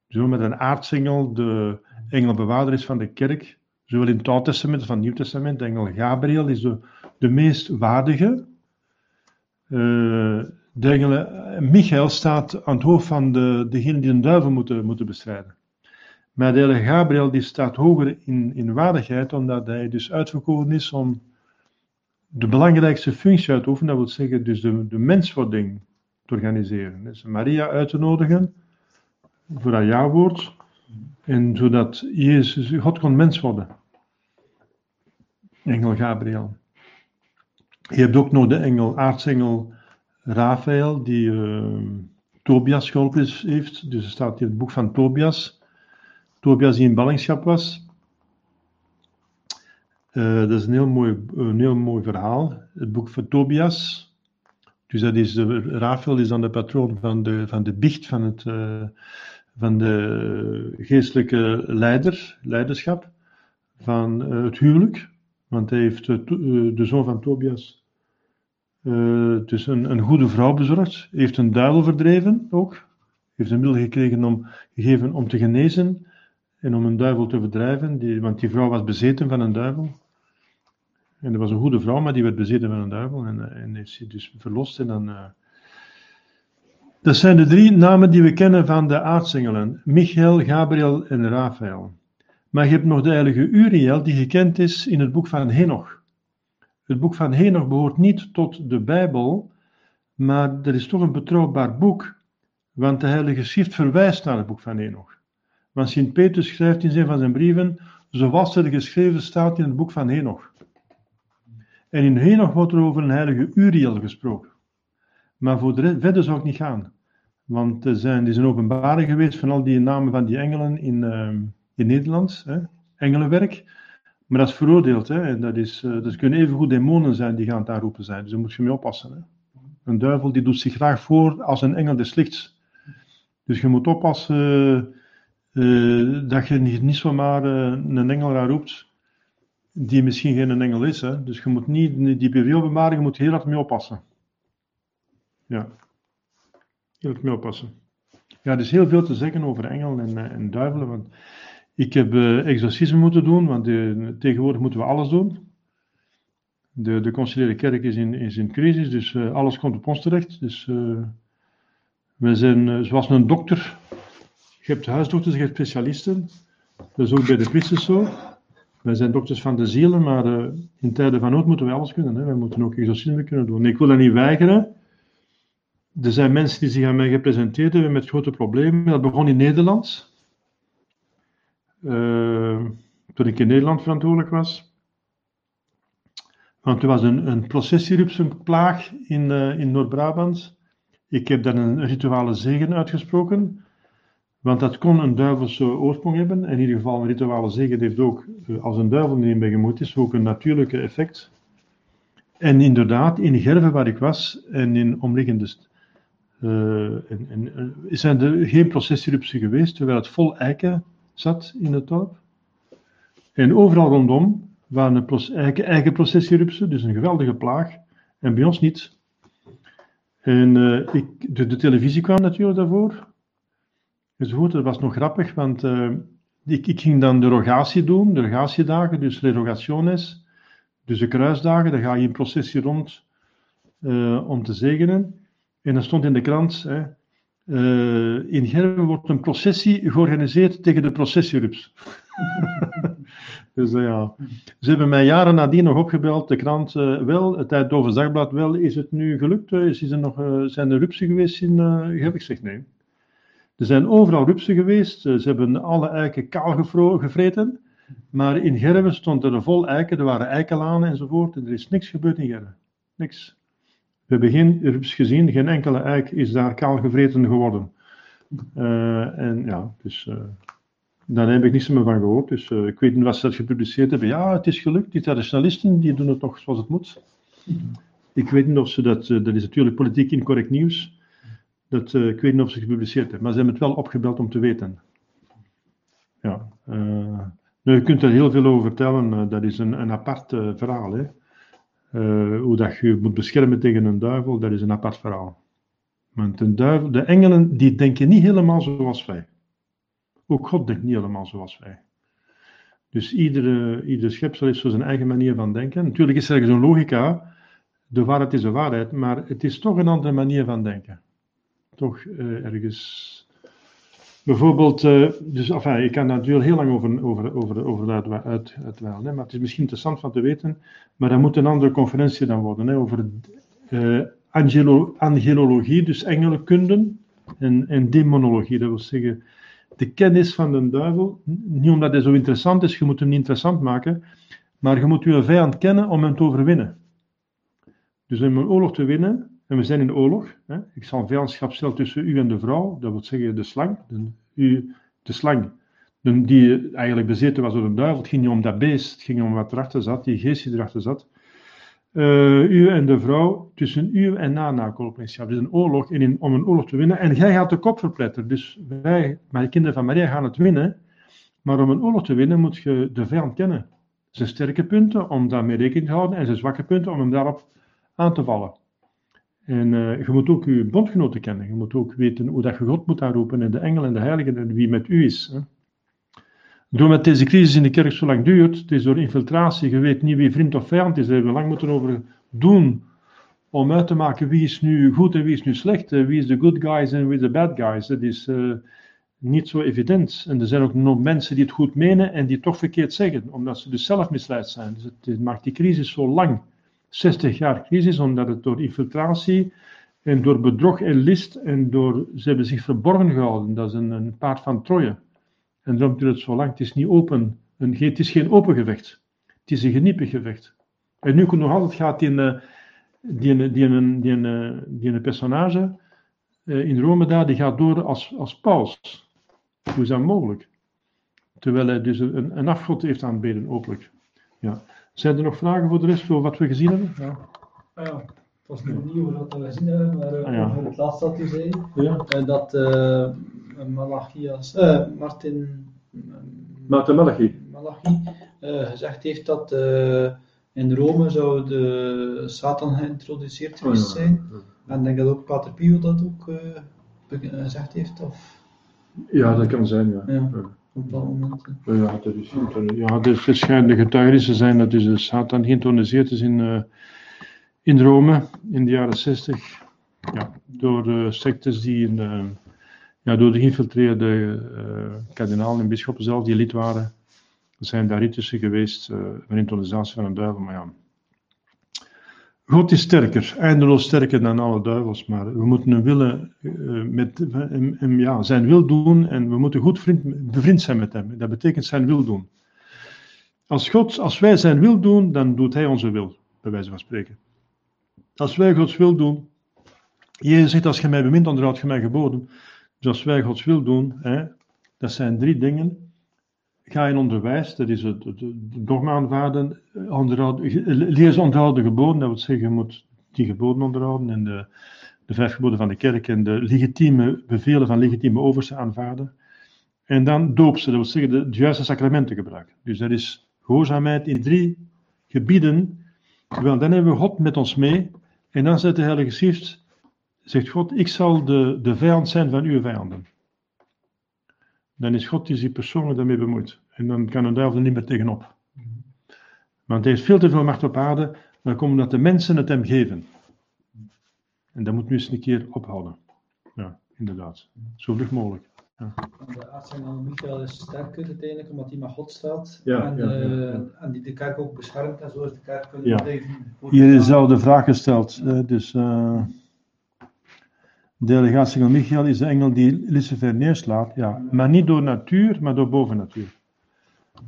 Zo met een aartsengel de engelbewaarder is van de kerk, zowel in het Oud Testament als van het Nieuw Testament. De engel Gabriel is de, meest waardige, Uh, de engelen, Michael staat aan het hoofd van de, degene die de duivel moeten, moeten bestrijden. Maar de heilige Gabriel die staat hoger in, in waardigheid, omdat hij dus uitverkoren is om de belangrijkste functie uit te oefenen, dat wil zeggen dus de, de menswording te organiseren. Dus Maria uit te nodigen voor haar ja-woord, en zodat Jezus, God kon mens worden. Engel Gabriel. Je hebt ook nog de engel, aartsengel Raphaël, die uh, Tobias geholpen heeft. Dus er staat in het boek van Tobias. Tobias die in ballingschap was. Uh, dat is een heel, mooi, een heel mooi verhaal. Het boek van Tobias. Dus dat is de, Raphaël is dan de patroon van de, van de biecht van, het, uh, van de geestelijke leider, leiderschap. Van het huwelijk. Want hij heeft de zoon van Tobias dus een, een, goede vrouw bezorgd, heeft een duivel verdreven ook, heeft een middel gekregen om, gegeven om te genezen en om een duivel te verdrijven, die, want die vrouw was bezeten van een duivel. En dat was een goede vrouw, maar die werd bezeten van een duivel en, en heeft ze dus verlost. En dan, uh... Dat zijn de drie namen die we kennen van de aartsengelen: Michael, Gabriel en Raphaël. Maar je hebt nog de heilige Uriel, die gekend is in het boek van Henoch. Het boek van Henoch behoort niet tot de Bijbel, maar er is toch een betrouwbaar boek, want de Heilige Schrift verwijst naar het boek van Henoch. Want Sint Petrus schrijft in zijn van zijn brieven, zoals er geschreven staat in het boek van Henoch. En in Henoch wordt er over een heilige Uriel gesproken. Maar voor de verder zou ik niet gaan. Want er zijn, er is een geweest van al die namen van die engelen in, uh, in Nederland. Hè? Engelenwerk. Maar dat is veroordeeld. Hè? En dat, is, uh, dat kunnen evengoed demonen zijn die gaan daar roepen zijn. Dus daar moet je mee oppassen. Hè? Een duivel die doet zich graag voor als een engel des lichts. Dus je moet oppassen uh, dat je niet, niet zomaar een engel daar roept die misschien geen engel is. Hè? Dus je moet niet, die PV-openbaring moet heel hard mee oppassen. Ja, heel hard mee oppassen. Ja, er is heel veel te zeggen over engelen en, en duivelen. Want ik heb uh, exorcisme moeten doen, want de, tegenwoordig moeten we alles doen. De, de conciliële kerk is in, is in crisis, dus alles komt op ons terecht. Dus we zijn zoals een dokter. Je hebt huisdokters, je hebt specialisten. Dat is ook bij de priesters zo. Wij zijn dokters van de zielen, maar in tijden van nood moeten we alles kunnen. Hè. Wij moeten ook exorcisme kunnen doen. Ik wil dat niet weigeren. Er zijn mensen die zich aan mij gepresenteerd hebben met grote problemen. Dat begon in Nederland. Uh, toen ik in Nederland verantwoordelijk was. Want er was een, een processierupsenplaag in, uh, in Noord-Brabant. Ik heb dan een rituale zegen uitgesproken. Want dat kon een duivelse oorsprong hebben. In ieder geval, een rituale zegen heeft ook, uh, als een duivel erin bij gemoeid is, ook een natuurlijke effect. En inderdaad, in Gerven waar ik was en in omliggende uh, en, en, zijn er geen processierupsen geweest, terwijl het vol eiken zat in het dorp. En overal rondom waren een eigen, eigen processierupsen, dus een geweldige plaag. En bij ons niet. En ik, de, televisie kwam natuurlijk daarvoor. Enzovoort. Dat was nog grappig, want uh, ik, ik, ging dan de rogatie doen, de rogatiedagen, dus. Dus de kruisdagen, daar ga je in processie rond uh, om te zegenen. En dan stond in de krant, hè, uh, in Gerben wordt een processie georganiseerd tegen de processierups. dus ja, ze hebben mij jaren nadien nog opgebeld, de krant wel, het Tijdovers Dagblad wel, is het nu gelukt? Is, is er nog, zijn er rupsen geweest in uh, Ik zeg nee. Er zijn overal rupsen geweest, ze hebben alle eiken kaal gevreten, maar in Gerben stond er vol eiken, er waren eikenlanen enzovoort, en er is niks gebeurd in Gerben. Niks. We hebben geen rups gezien, geen enkele eik is daar kaal gevreten geworden. Uh, en ja, dus uh, daar heb ik niets meer van gehoord. Dus ik weet niet wat ze gepubliceerd hebben. Ja, het is gelukt. Die traditionalisten die doen het nog zoals het moet. Ik weet niet of ze dat, dat is natuurlijk politiek incorrect nieuws. Dat, ik weet niet of ze gepubliceerd hebben, maar ze hebben het wel opgebeld om te weten. Ja, nou, je kunt er heel veel over vertellen. dat is een, een apart verhaal. Hè. Hoe dat je moet beschermen tegen een duivel, dat is een apart verhaal. Want een duivel, de engelen die denken niet helemaal zoals wij. Ook God denkt niet helemaal zoals wij. Dus iedere, ieder schepsel heeft zo zijn eigen manier van denken. Natuurlijk is er ergens een logica. de waarheid is de waarheid, maar het is toch een andere manier van denken. Toch uh, ergens. Bijvoorbeeld, uh, dus, enfin, ik kan daar natuurlijk heel lang over, over, over, over uit, uit, maar het is misschien interessant van te weten, maar dat moet een andere conferentie dan worden, hè, over uh, angelo, angelologie, dus engelenkunde, en, en demonologie, dat wil zeggen de kennis van de duivel, niet omdat hij zo interessant is, je moet hem niet interessant maken, maar je moet je vijand kennen om hem te overwinnen. Dus om een oorlog te winnen, en we zijn in oorlog, hè, ik zal vijandschap stellen tussen u en de vrouw, dat wil zeggen de slang, de, u, de slang, die eigenlijk bezeten was door een duivel, het ging niet om dat beest, het ging om wat erachter zat, die geest die erachter zat. Uh, u en de vrouw, tussen u en na. Dus een oorlog, in, om een oorlog te winnen. En jij gaat de kop verpletteren. Dus wij, mijn kinderen van Maria, gaan het winnen. Maar om een oorlog te winnen moet je de vijand kennen. Zijn sterke punten om daarmee rekening te houden en zijn zwakke punten om hem daarop aan te vallen. En uh, je moet ook je bondgenoten kennen. Je moet ook weten hoe dat je God moet aanroepen en de engel en de heiligen en wie met u is. Hè. Doordat deze crisis in de kerk zo lang duurt, het door infiltratie, je weet niet wie vriend of vijand is, daar hebben we lang moeten over doen om uit te maken wie is nu goed en wie is nu slecht, eh, wie is de good guys en wie is de bad guys. Dat is uh, niet zo evident. En er zijn ook nog mensen die het goed menen en die het toch verkeerd zeggen, omdat ze dus zelf misleid zijn. Dus het, maakt die crisis zo lang. 60 jaar crisis, omdat het door infiltratie en door bedrog en list en door, ze hebben zich verborgen gehouden. Dat is een, een paard van Troje. En daarom duurt het zo lang. Het is niet open. Een, het is geen open gevecht. Het is een geniepig gevecht. En nu nog altijd gaat die, die, die, die, die, die, die personage eh, in Rome daar, die gaat door als, als paus. Hoe is dat mogelijk? Terwijl hij dus een, een afgod heeft aanbeden, openlijk. Ja. Zijn er nog vragen voor de rest, voor wat we gezien hebben? Ja. Ah, ja. Het was nog niet over wat we gezien hebben, maar uh, ah, ja. over het laatste dat u zei, ja. uh, dat uh, Malachias, Martin, Martin Malachi, Malachi gezegd heeft dat in Rome zou de Satan geïntroduceerd oh, geweest zijn. En ik denk dat ook Pater Pio dat ook gezegd heeft. Of... Ja, dat kan zijn, ja. Ja dat moment. Ja, dat is, ja, er verschillende getuigenissen zijn dat dus de Satan geïntroduceerd is in in Rome in de jaren 60. Ja, door de sectes die in, uh, ja, door de geïnfiltreerde uh, kardinalen en bisschoppen zelf die lid waren. Zijn daar ritussen geweest, uh, een intronisatie van een duivel, maar ja. God is sterker, eindeloos sterker dan alle duivels, maar we moeten hem willen met ja, zijn wil doen en we moeten goed vriend, bevriend zijn met hem. Dat betekent zijn wil doen. Als, God, als wij zijn wil doen, dan doet hij onze wil, bij wijze van spreken. Als wij Gods wil doen, Jezus zegt, als je mij bemint, had je mij geboden. Dus als wij Gods wil doen, hè, dat zijn drie dingen. Ga in onderwijs, dat is het, het, dogma aanvaarden, ze onderhouden de geboden, dat wil zeggen, je moet die geboden onderhouden en de, de vijf geboden van de kerk en de legitieme bevelen van legitieme oversten aanvaarden. En dan doop ze, dat wil zeggen, de, de juiste sacramenten gebruiken. Dus dat is gehoorzaamheid in drie gebieden. Wel, dan hebben we God met ons mee en dan zegt de Heilige Schrift, zegt God, ik zal de, de vijand zijn van uw vijanden. Dan is God die zich persoonlijk daarmee bemoeit. En dan kan een duivel er niet meer tegenop. Want hij heeft veel te veel macht op aarde, maar komt omdat de mensen het hem geven. En dat moet nu eens een keer ophouden. Ja, inderdaad. Zo vlug mogelijk. Ja. De aartsengel Michael is sterker uiteindelijk, omdat hij met God staat. Ja, en, ja, uh, en, die de kerk ook beschermt en zo is de kerk ja. blijven. Hier is dezelfde vraag gesteld. Dus uh, de aartsengel Michael is de engel die Lucifer neerslaat. Ja, maar niet door natuur, maar door bovennatuur.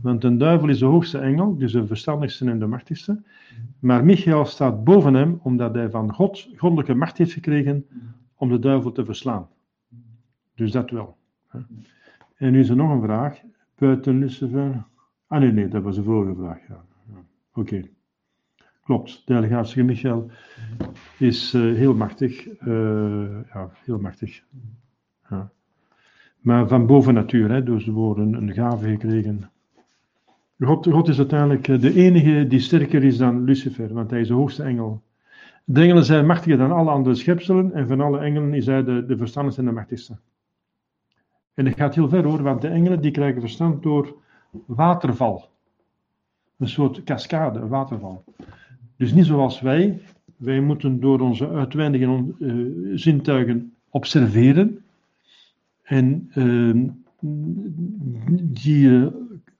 Want een duivel is de hoogste engel, dus de verstandigste en de machtigste. Maar Michael staat boven hem, omdat hij van God goddelijke macht heeft gekregen om de duivel te verslaan. Dus dat wel. En nu is er nog een vraag. Buiten Lucifer. Ah nee, nee, dat was de vorige vraag. Oké. Klopt. De delegatie Michael is uh, heel machtig. Ja, heel machtig. Maar van boven natuur, hè, dus worden een gave gekregen. God, God is uiteindelijk eh, de enige die sterker is dan Lucifer, want hij is de hoogste engel. De engelen zijn machtiger dan alle andere schepselen en van alle engelen is hij de, de verstandigste en de machtigste. En dat gaat heel ver hoor, want de engelen die krijgen verstand door waterval. Een soort cascade, een waterval. Dus niet zoals wij, Wij moeten door onze uitwendige uh, zintuigen observeren. En uh, die uh,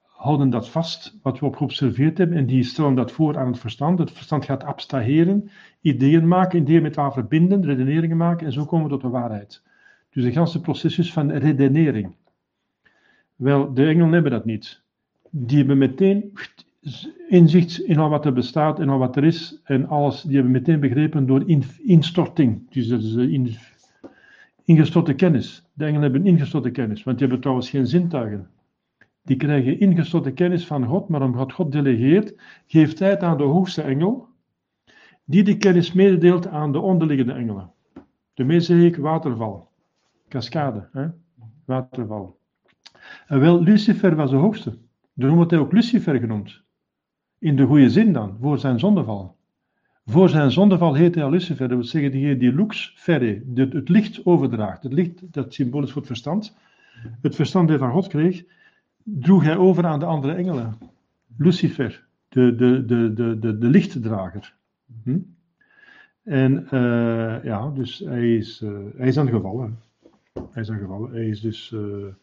houden dat vast, wat we op geobserveerd hebben, en die stellen dat voor aan het verstand. Het verstand gaat abstraheren, ideeën maken, ideeën met elkaar verbinden, redeneringen maken, en zo komen we tot de waarheid. Dus een ganse proces is van redenering. Wel, de engelen hebben dat niet. Die hebben meteen inzicht in al wat er bestaat en al wat er is, en alles, die hebben meteen begrepen door instorting. Dus dat is in, ingestorte kennis. De engelen hebben ingestorte kennis, want die hebben trouwens geen zintuigen die krijgen ingestorte kennis van God, maar omdat God delegeert, geeft hij het aan de hoogste engel, die die kennis mededeelt aan de onderliggende engelen. De ik waterval, cascade, hè? waterval. En wel, Lucifer was de hoogste. Daarom wordt hij ook Lucifer genoemd. In de goede zin dan, voor zijn zondeval. Voor zijn zondeval heet hij Lucifer, dat wil zeggen die, die lux ferre, het licht overdraagt. Het licht, dat symbool is voor het verstand. Het verstand dat hij van God kreeg, droeg hij over aan de andere engelen. Lucifer, de, de, de, de, de, de lichtdrager. Hm? En uh, ja, dus hij is, uh, hij is aan gevallen. Hij is aan gevallen. Hij is dus. Hij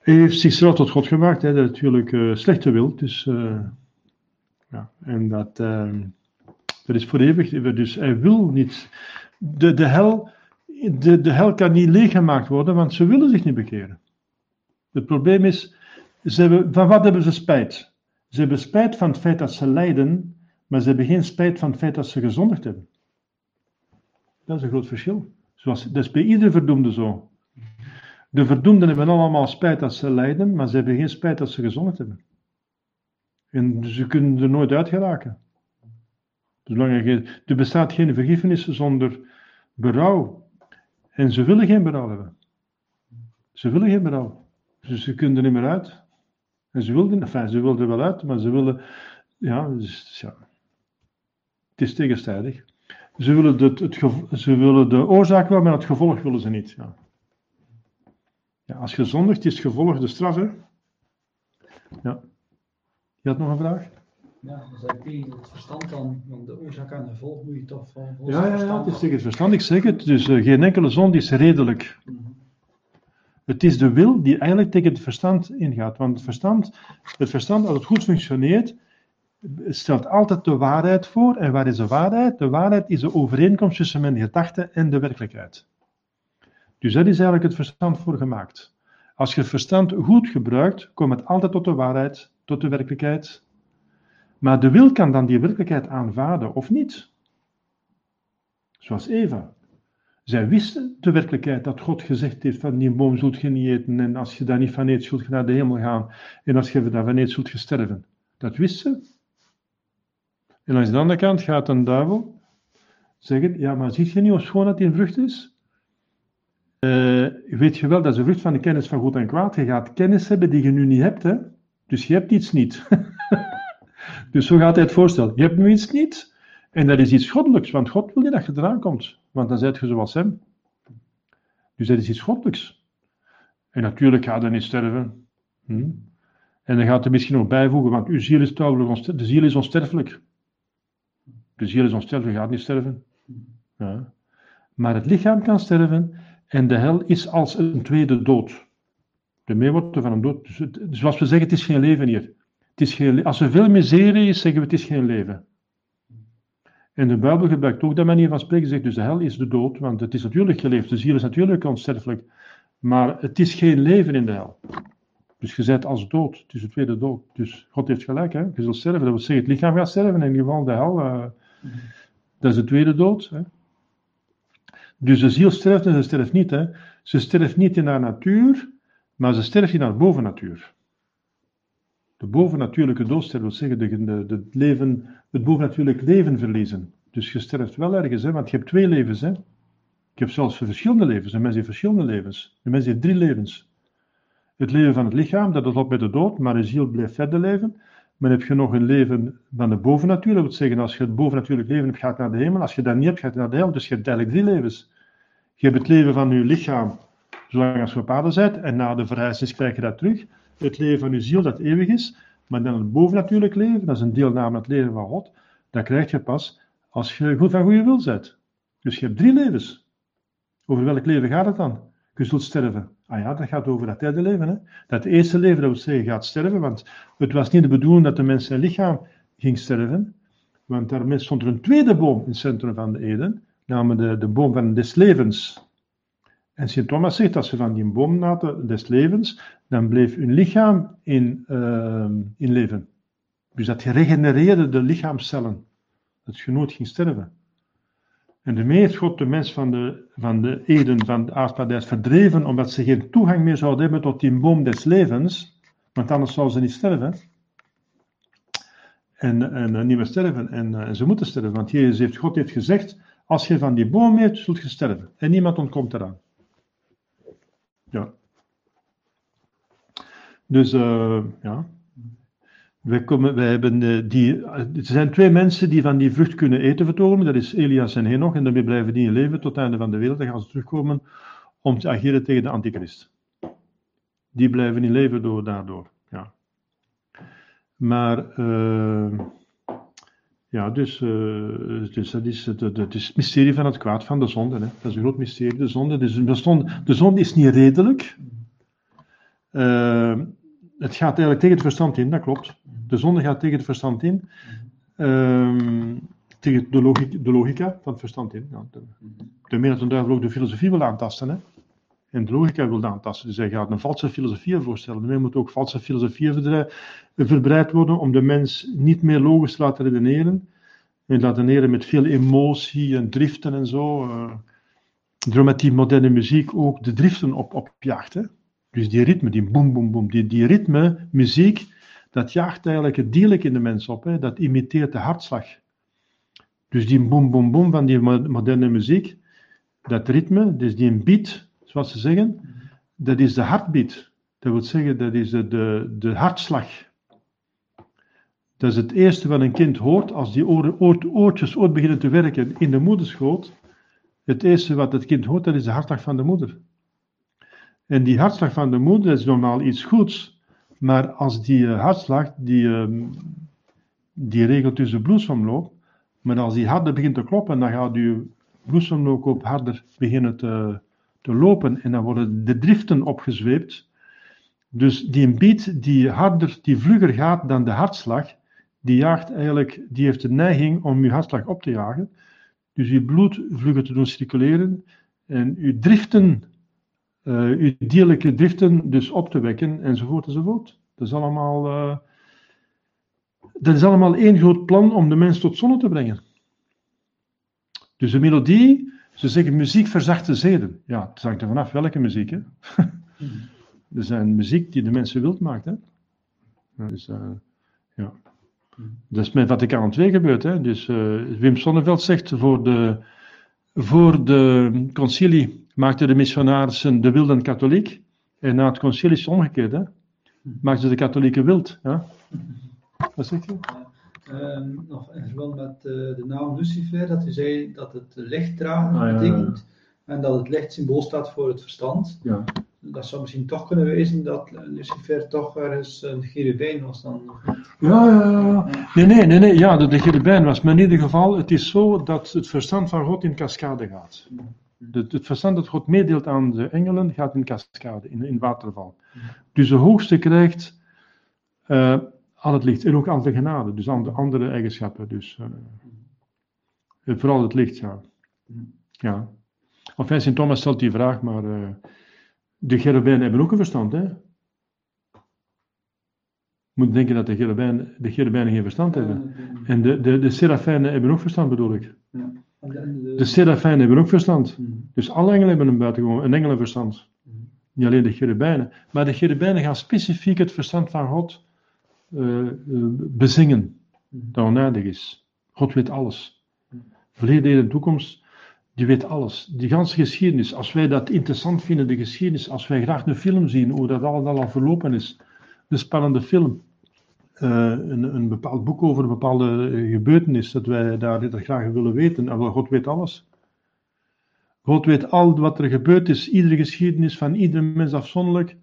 heeft zichzelf tot God gemaakt. Hij natuurlijk uh, slechte wil. Dus. ja, en dat. dat is voor eeuwig. Dus hij wil niet. De, de, hel, de, de hel kan niet leeggemaakt worden, want ze willen zich niet bekeren. Het probleem is, ze van wat hebben ze spijt? Ze hebben spijt van het feit dat ze lijden, maar ze hebben geen spijt van het feit dat ze gezondigd hebben. Dat is een groot verschil. Zoals, dat is bij iedere verdoemde zo. De verdoemden hebben allemaal spijt dat ze lijden, maar ze hebben geen spijt dat ze gezondigd hebben. En ze kunnen er nooit uit geraken. Zolang er, bestaat geen vergiffenis zonder berouw. En ze willen geen berouw hebben. Ze willen geen berouw. Dus ze kunnen er niet meer uit. En ze wilden, enfin, ze wilden er wel uit, maar ze willen, ja, dus, ja. het is tegenstrijdig. Ze willen, het, ze willen de oorzaak wel, maar het gevolg willen ze niet. Ja. Ja, als je zondigt, is het gevolg de straf. Hè? Ja. Je had nog een vraag? Ja, dus dat tegen het verstand dan, want de oorzaak en de gevolg moet je toch van Ja, ja, ja, het is tegen het verstand, ik zeg het. Dus uh, geen enkele zonde is redelijk. Mm het is de wil die eigenlijk tegen het verstand ingaat. Want het verstand, het verstand als het goed functioneert, stelt altijd de waarheid voor. En waar is de waarheid? De waarheid is de overeenkomst tussen mijn gedachten en de werkelijkheid. Dus dat is eigenlijk het verstand voor gemaakt. Als je het verstand goed gebruikt, komt het altijd tot de waarheid, tot de werkelijkheid. Maar de wil kan dan die werkelijkheid aanvaarden of niet. Zoals Eva. Zij wisten de werkelijkheid dat God gezegd heeft van die boom zult je niet eten en als je daar niet van eet zult je naar de hemel gaan en als je daarvan eet zult je sterven. Dat wisten ze. En aan de andere kant gaat een duivel zeggen, ja maar ziet je niet hoe schoon dat die vrucht is? Uh, weet je wel, dat is een vrucht van de kennis van goed en kwaad. Je gaat kennis hebben die je nu niet hebt, hè? dus je hebt iets niet. dus zo gaat hij het voorstellen. Je hebt nu iets niet en dat is iets goddelijks, want God wil niet dat je eraan komt want dan zijt je zoals hem. Dus dat is iets goddelijks. En natuurlijk gaat hij niet sterven. Hm? En dan gaat er misschien nog bijvoegen, want uw ziel is trouwens, de ziel is onsterfelijk. De ziel is onsterfelijk, gaat niet sterven. Ja. Maar het lichaam kan sterven en de hel is als een tweede dood. De meewortel van een dood. Dus zoals we zeggen, het is geen leven hier. Het is geen, als er veel miserie is, zeggen we het is geen leven. En de Bijbel gebruikt ook dat manier van spreken, zegt dus de hel is de dood, want het is natuurlijk geleefd, de ziel is natuurlijk onsterfelijk, maar het is geen leven in de hel. Dus je bent als dood, het is de tweede dood. Dus God heeft gelijk, hè? je zult sterven, dat wil zeggen het lichaam gaat sterven, in ieder geval de hel, uh, dat is de tweede dood. Hè? Dus de ziel sterft en ze sterft niet. Hè? Ze sterft niet in haar natuur, maar ze sterft in haar bovennatuur. De bovennatuurlijke dood wil zeggen de, de, de leven, het bovennatuurlijk leven verliezen. Dus je sterft wel ergens, hè, want je hebt twee levens. Hè. Je hebt zelfs verschillende levens. Een mens heeft verschillende levens. Een mens heeft drie levens. Het leven van het lichaam, dat op met de dood, maar de ziel blijft verder leven. Maar heb je nog een leven van de bovennatuur. Dat wil zeggen, als je het bovennatuurlijk leven hebt, gaat naar de hemel. Als je dat niet hebt, gaat je naar de hemel. Dus je hebt eigenlijk drie levens. Je hebt het leven van je lichaam, zolang als je op aarde bent. En na de verhuizing krijg je dat terug het leven van uw ziel dat eeuwig is, maar dan het bovennatuurlijk leven, dat is een deelname aan het leven van God. dat krijg je pas als je goed van goede wil bent. Dus je hebt drie levens. Over welk leven gaat het dan? Je zult sterven. Ah ja, dat gaat over dat derde leven. Hè? Dat eerste leven, dat wil zeggen, gaat sterven, want het was niet de bedoeling dat de mens zijn lichaam ging sterven, want daarmee stond er een tweede boom in het centrum van de Eden, namelijk de, de boom van des levens. En Sint Thomas zegt, als ze van die boom naten des levens, dan bleef hun lichaam in, uh, in leven. Dus dat geregenereerde de lichaamcellen. Dat je nooit ging sterven. En daarmee heeft God de mens van de, van de Eden, van de aardparadijs verdreven, omdat ze geen toegang meer zouden hebben tot die boom des levens, want anders zouden ze niet sterven. En, en, en niet meer sterven. En, en, ze moeten sterven, want Jezus heeft, God heeft gezegd, als je van die boom eet, zult je sterven. En niemand ontkomt eraan. Ja. Dus, uh, ja. Wij, komen, wij hebben eh, die, er zijn twee mensen die van die vrucht kunnen eten vertonen. Dat is Elias en Henoch. En daarmee blijven die in leven tot het einde van de wereld. Dan gaan ze terugkomen om te ageren tegen de antichrist. Die blijven in leven door, daardoor. Ja. Maar, uh, ja, dus, dus dat is het, is het mysterie van het kwaad van de zonde. Hè. Dat is een groot mysterie. De zonde, dus de, zonde, de is niet redelijk. Het gaat eigenlijk tegen het verstand in, dat klopt. De zonde gaat tegen het verstand in. Um, tegen de logica, de logica, van het verstand in. Ja, de, de dat een duivel ook de filosofie wil aantasten. Hè? En de logica wil aantasten. Dus hij gaat een valse filosofie voorstellen. Er moet ook valse filosofieën verbreid worden om de mens niet meer logisch te laten redeneren. En laten redeneren met veel emotie en driften en zo. Door met die moderne muziek ook de driften op, op jacht. Hè? Dus die ritme, die boem, boem, boem, die, die ritme, muziek, dat jaagt eigenlijk het dierlijk in de mens op. Hè? Dat imiteert de hartslag. Dus die boem, boem, boem van die moderne muziek, dat ritme, dus die beat, zoals ze zeggen, dat is de hartbeat. Dat wil zeggen, dat is de, de, de hartslag. Dat is het eerste wat een kind hoort als die oortjes ooit beginnen te werken in de moederschoot. Het eerste wat het kind hoort, dat is de hartslag van de moeder. En die hartslag van de moeder is normaal iets goeds, maar als die uh, hartslag, die, uh, die regelt dus de bloedsomloop, maar als die harder begint te kloppen, dan gaat uw bloedsomloop ook harder beginnen te, te lopen en dan worden de driften opgezweept. Dus die beat die harder, die vlugger gaat dan de hartslag, die jaagt eigenlijk, die heeft de neiging om uw hartslag op te jagen. Dus uw bloed vlugger te doen circuleren en uw driften uw dierlijke driften dus op te wekken, enzovoort, enzovoort. Dat is allemaal, uh, dat is allemaal één groot plan om de mens tot zonne te brengen. Dus de melodie, ze zeggen muziek verzacht de zeden. Ja, het hangt er vanaf welke muziek. Hè? er zijn muziek die de mensen wild maakt. Hè? Dus, uh, ja. Dat is met Vaticaan II gebeurd. Hè? Dus Wim Sonneveld zegt voor de, voor de concilie maakten de missionarissen de wilden katholiek. En na het concilie is het omgekeerd. Hè? Maakten ze de katholieken wild. Ja? Wat zeg je? Uh, nog in verband met uh, de naam Lucifer, dat u zei dat het lichtdrager ah, betekent. Ja. En dat het licht symbool staat voor het verstand. Ja. Dat zou misschien toch kunnen wezen dat Lucifer toch ergens een cherubijn was dan. Ja, ja, ja. Nee, nee, nee, nee. Ja, de, de cherubijn was. Maar in ieder geval, het is zo dat het verstand van God in cascade gaat. Het, het verstand dat God meedeelt aan de engelen gaat in cascade, in, in waterval. Dus de hoogste krijgt uh, al het licht en ook al de genade, dus aan de andere eigenschappen. Dus uh, vooral het licht, ja. ja. Enfin, Sint Thomas stelt die vraag, maar uh, de cherubijnen hebben ook een verstand, hè? Je moet denken dat de cherubijnen, de cherubijnen geen verstand hebben. En de, de, de serafijnen hebben ook verstand, bedoel ik. Ja. De serafijnen hebben ook verstand. Hmm. Dus alle engelen hebben een buitengewoon een engelenverstand. Hmm. Niet alleen de cherubijnen. Maar de cherubijnen gaan specifiek het verstand van God uh, bezingen. Hmm. Dat oneindig is. God weet alles. Verleden en toekomst, die weet alles. Die ganse geschiedenis. Als wij dat interessant vinden, de geschiedenis. Als wij graag een film zien, hoe dat allemaal al verlopen is. Een spannende film. Uh, een, een, bepaald boek over een bepaalde gebeurtenis, dat wij daar dat graag willen weten. En God weet alles. God weet al wat er gebeurd is, iedere geschiedenis van ieder mens afzonderlijk,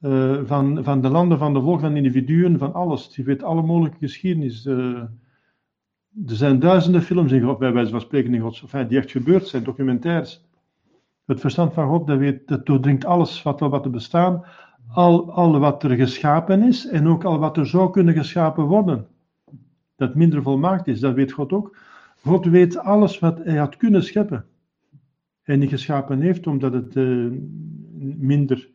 uh, van, van de landen, van de volken, van individuen, van alles. Die weet alle mogelijke geschiedenis. Er zijn duizenden films in God, bij wijze van spreken in Gods, enfin, die echt gebeurd zijn, documentaires. Het verstand van God, dat, weet, dat doordringt alles wat, wat er bestaat, al, al wat er geschapen is en ook al wat er zou kunnen geschapen worden. Dat minder volmaakt is, dat weet God ook. God weet alles wat hij had kunnen scheppen. En niet geschapen heeft omdat het uh, minder,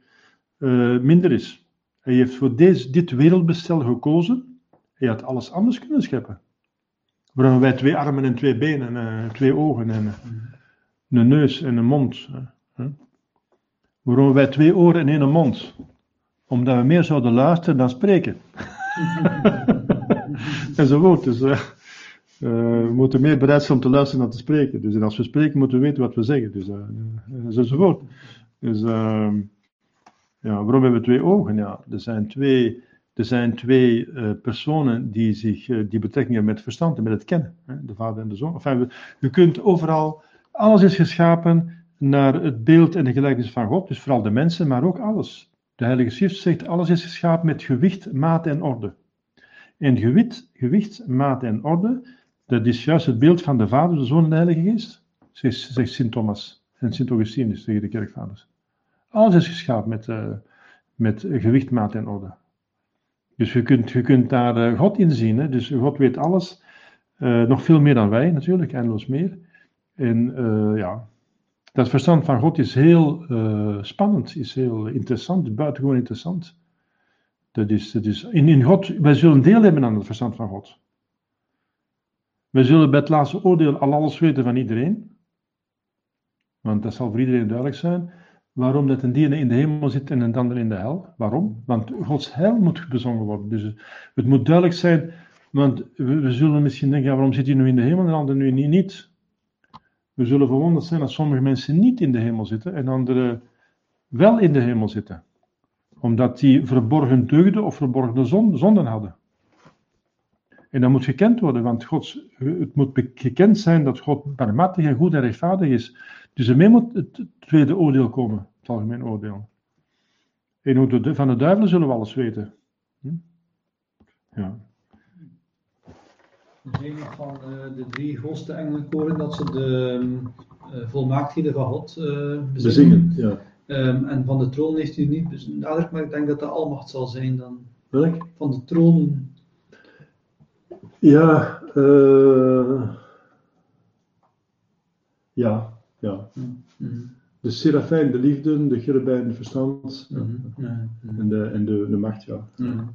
uh, minder is. Hij heeft voor deze, dit wereldbestel gekozen. Hij had alles anders kunnen scheppen. Waarom wij twee armen en twee benen, uh, twee ogen en een neus en een mond. Waarom wij twee oren en één mond? Omdat we meer zouden luisteren dan spreken. Enzovoort. Dus uh, uh, we moeten meer bereid zijn om te luisteren dan te spreken. Dus als we spreken, moeten we weten wat we zeggen. Dus, uh, enzovoort. Dus ehm, ja, waarom hebben we twee ogen? Ja, er zijn twee, er zijn twee personen die, zich, die betrekking hebben met verstand en met het kennen. Hè? De vader en de zoon. Enfin, je kunt overal, alles is geschapen naar het beeld en de gelijkenis van God. Dus vooral de mensen, maar ook alles. De Heilige Schrift zegt, alles is geschapen met gewicht, maat en orde. En gewicht, gewicht, maat en orde, dat is juist het beeld van de Vader, de Zoon en de Heilige Geest, zegt Sint Thomas en Sint Augustinus tegen de kerkvaders. Alles is geschapen met, uh, met gewicht, maat en orde. Dus je kunt, je kunt daar uh, God in zien. Hè? Dus God weet alles. Uh, nog veel meer dan wij natuurlijk, eindeloos meer. En ja, dat verstand van God is heel spannend, is heel interessant, buitengewoon interessant. Dat is, dat is, in, in God, wij zullen deel hebben aan het verstand van God. Wij zullen bij het laatste oordeel al alles weten van iedereen. Want dat zal voor iedereen duidelijk zijn. Waarom dat een dier in de hemel zit en een ander in de hel. Waarom? Want Gods heil moet bezongen worden. Dus het moet duidelijk zijn. Want we, zullen misschien denken, ja, waarom zit hij nu in de hemel en de ander nu niet? We zullen verwonderd zijn dat sommige mensen niet in de hemel zitten en anderen wel in de hemel zitten omdat die verborgen deugden of verborgen zonden hadden. En dat moet gekend worden, want Gods, het moet gekend zijn dat God barmhartig en goed en rechtvaardig is. Dus ermee moet het tweede oordeel komen, het algemeen oordeel. En van de duivelen zullen we alles weten. Hm? Ja. Een van uh, de drie grootste engelenkoren dat ze de uh, volmaaktheden van God uh, bezingen. Ja. Um, en van de troon heeft u niet benadrukt, maar ik denk dat de almacht zal zijn dan. Welk? Van de troon. Ja, uh, ja, ja. Mm -hmm. De serafijn, de liefde, de cherubijn, de verstand mm -hmm. en, de, en de, de macht, ja. -hmm.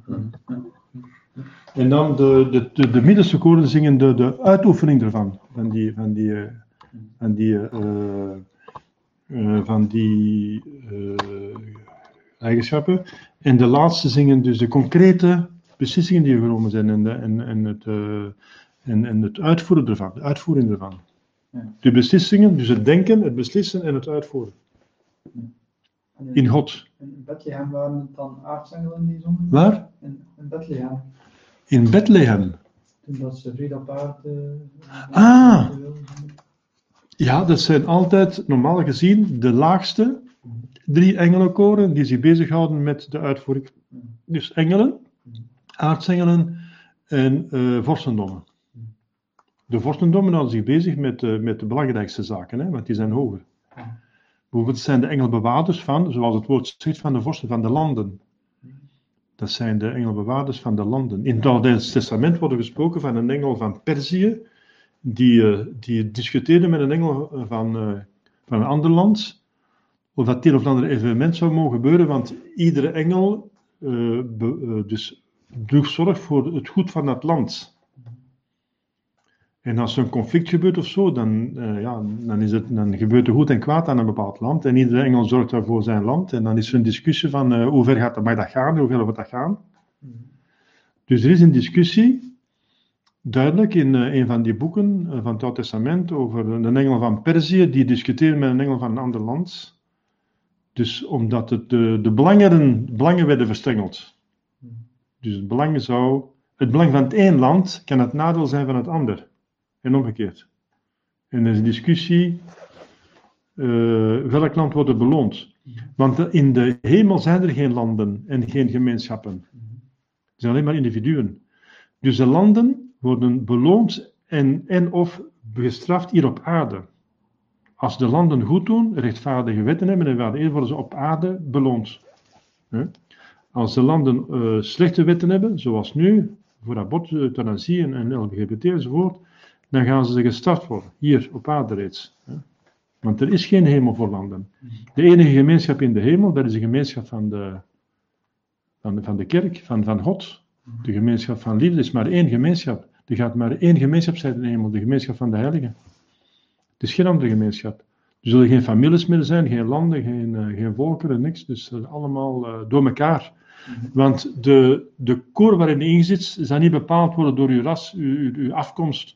En dan de, de, de, de middelste koren zingen de, de uitoefening ervan, van die, van die, uh, van die uh, uh, van die uh, eigenschappen. En de laatste zingen dus de concrete beslissingen die genomen zijn en, de, en, en, het, en, en het uitvoeren ervan, de uitvoering ervan. Ja. De beslissingen, dus het denken, het beslissen en het uitvoeren. In, in God. In Bethlehem waren het dan aartsengelen die zongen? Waar? In, in Bethlehem. In Bethlehem? Toen dat ze op aarde... ah! Ja, dat zijn altijd normaal gezien de laagste drie engelenkoren die zich bezighouden met de uitvoering. Dus engelen, aartsengelen en uh, vorstendommen. De vorstendommen houden zich bezig met, uh, met de belangrijkste zaken, hè, want die zijn hoger. Bijvoorbeeld zijn de engelbewaarders van, zoals het woord zegt, van de vorsten van de landen. Dat zijn de engelbewaarders van de landen. In het Oude Testament wordt er gesproken van een engel van Perzië, die, uh, die discuteerde met een engel van, uh, van een ander land, of dat een of ander evenement zou mogen gebeuren, want iedere engel uh, be, dus zorg voor het goed van dat land. En als er een conflict gebeurt of zo, dan, ja, dan, is het, dan gebeurt er goed en kwaad aan een bepaald land. En iedere engel zorgt daarvoor zijn land. En dan is er een discussie van hoe ver gaat dat, mag dat gaan, hoe ver moet dat gaan. Dus er is een discussie duidelijk in uh, een van die boeken uh, van het Oude Testament over een engel van Perzië die discuteerde met een engel van een ander land. Dus omdat het, de, de belangen, belangen werden verstrengeld. Dus het belang, zou, het belang van het een land kan het nadeel zijn van het ander. En omgekeerd. En er is een discussie, uh, welk land wordt beloond? Want in de hemel zijn er geen landen en geen gemeenschappen. Er zijn alleen maar individuen. Dus de landen worden beloond en, en of gestraft hier op aarde. Als de landen goed doen, rechtvaardige wetten hebben en wel worden ze op aarde beloond. Als de landen eh, slechte wetten hebben, zoals nu, voor abort, euthanasie en LGBT enzovoort, dan gaan ze gestraft worden, hier op aarde reeds. Want er is geen hemel voor landen. De enige gemeenschap in de hemel, dat is de gemeenschap van de, van de, van de kerk, van, van God. De gemeenschap van liefde is maar één gemeenschap. Er gaat maar één gemeenschap zijn in de hemel, de gemeenschap van de heiligen. Het is geen andere gemeenschap. Er zullen geen families meer zijn, geen landen, geen, uh, geen volkeren, niks. Dus allemaal uh, door elkaar. Want de, de koor waarin je zit, zal niet bepaald worden door uw ras, uw, uw afkomst,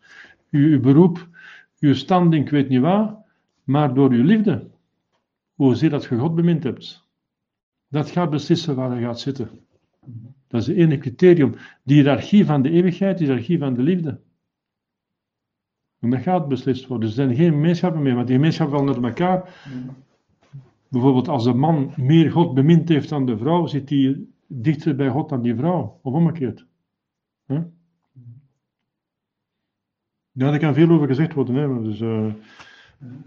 uw, beroep, uw standing, ik weet niet wat, maar door uw liefde. Hoezeer dat je God bemind hebt. Dat gaat beslissen waar hij gaat zitten. Dat is het enige criterium. De hiërarchie van de eeuwigheid, de hiërarchie van de liefde. En dat gaat beslist worden. Dus er zijn geen gemeenschappen meer, want die gemeenschappen vallen naar elkaar. Bijvoorbeeld als de man meer God bemind heeft dan de vrouw, zit hij dichter bij God dan die vrouw. Of omgekeerd. Huh? Ja, daar kan veel over gezegd worden. Hè? Dus, uh,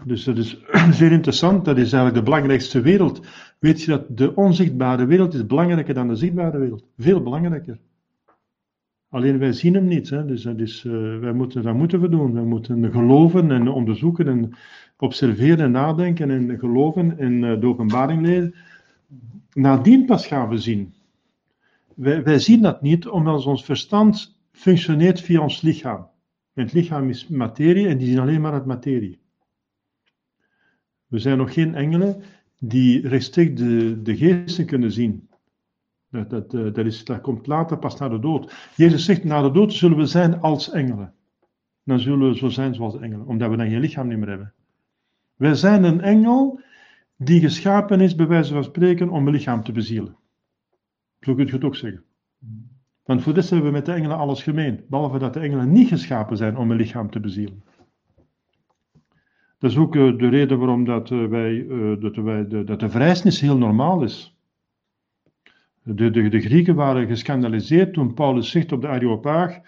dus dat is zeer interessant. Dat is eigenlijk de belangrijkste wereld. Weet je dat de onzichtbare wereld is belangrijker dan de zichtbare wereld? Veel belangrijker. Alleen wij zien hem niet. Hè? Dus dat is, uh, wij moeten, dat moeten we doen. We moeten geloven en onderzoeken en observeren en nadenken en geloven en uh, de openbaring leren. Nadien pas gaan we zien. Wij, wij zien dat niet omdat ons verstand functioneert via ons lichaam. En het lichaam is materie en die zien alleen maar het materie. We zijn nog geen engelen die rechtstreeks de, de geesten kunnen zien. Dat, dat, dat, is, dat komt later pas na de dood. Jezus zegt, na de dood zullen we zijn als engelen. Dan zullen we zo zijn zoals engelen, omdat we dan geen lichaam meer hebben. Wij zijn een engel die geschapen is, bij wijze van spreken, om een lichaam te bezielen. Zo kun je het ook zeggen. Want voor dit hebben we met de engelen alles gemeen, behalve dat de engelen niet geschapen zijn om een lichaam te bezielen. Dat is ook uh, de reden waarom dat, uh, wij, uh, dat, dat de vrijsnis heel normaal is. De, de, de, Grieken waren gescandaliseerd toen Paulus zegt op de Areopaag,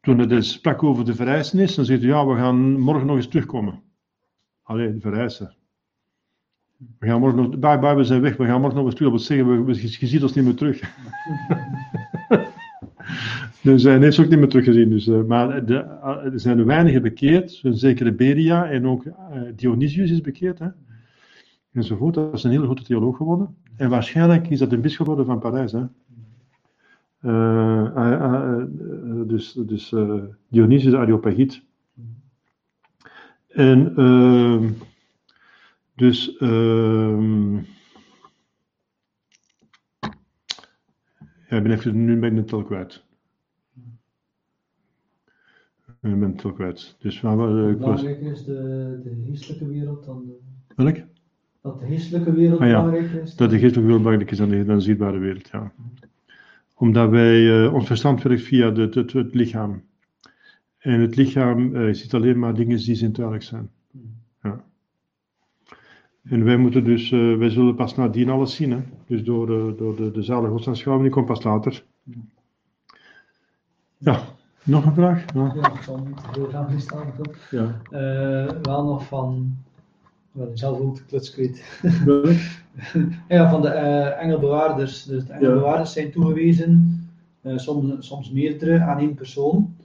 toen hij sprak over de verrijzenis, dan zegt hij, ja, we gaan morgen nog eens terugkomen. Alleen, de. We gaan morgen nog, bye bye, we zijn weg, we gaan morgen nog eens terug. Dat wil zeggen, we, je ziet ons niet meer terug. dus hij heeft ze ook niet meer teruggezien. Dus, uh, maar de, uh, er zijn weinigen bekeerd, een zekere Beria en ook Dionysius is bekeerd. Hè? Enzovoort. Dat is een hele goede theoloog geworden. En waarschijnlijk is dat een bisschop geworden van Parijs. Hè? dus dus Dionysius de Areopagiet. En ehm, dus. Uh, ja, ik ben even, nu ben ik het al kwijt. Ik ben het al kwijt. Dus waar, uh, belangrijker is de, de geestelijke wereld dan de... Welk? Dat de geestelijke wereld ah, ja. belangrijker is. Dat de geestelijke wereld belangrijker is dan de, dan de zichtbare wereld, ja. Omdat wij, uh, ons verstand werkt via de, het, het lichaam. En het lichaam uh, ziet alleen maar dingen die zintuigelijk zijn. En wij moeten dus, uh, wij zullen pas nadien alles zien. Hè? Dus door, uh, door de, de zalige godsaanschouwing, die komt pas later. Ja, nog een vraag? Ja, ja ik zal niet heel graag bestaan. Ja. Uh, wel nog van, wel zelf ook de kluts kwijt. ja, van de engelbewaarders. Dus de engelbewaarders zijn toegewezen, soms, soms meerdere aan één persoon.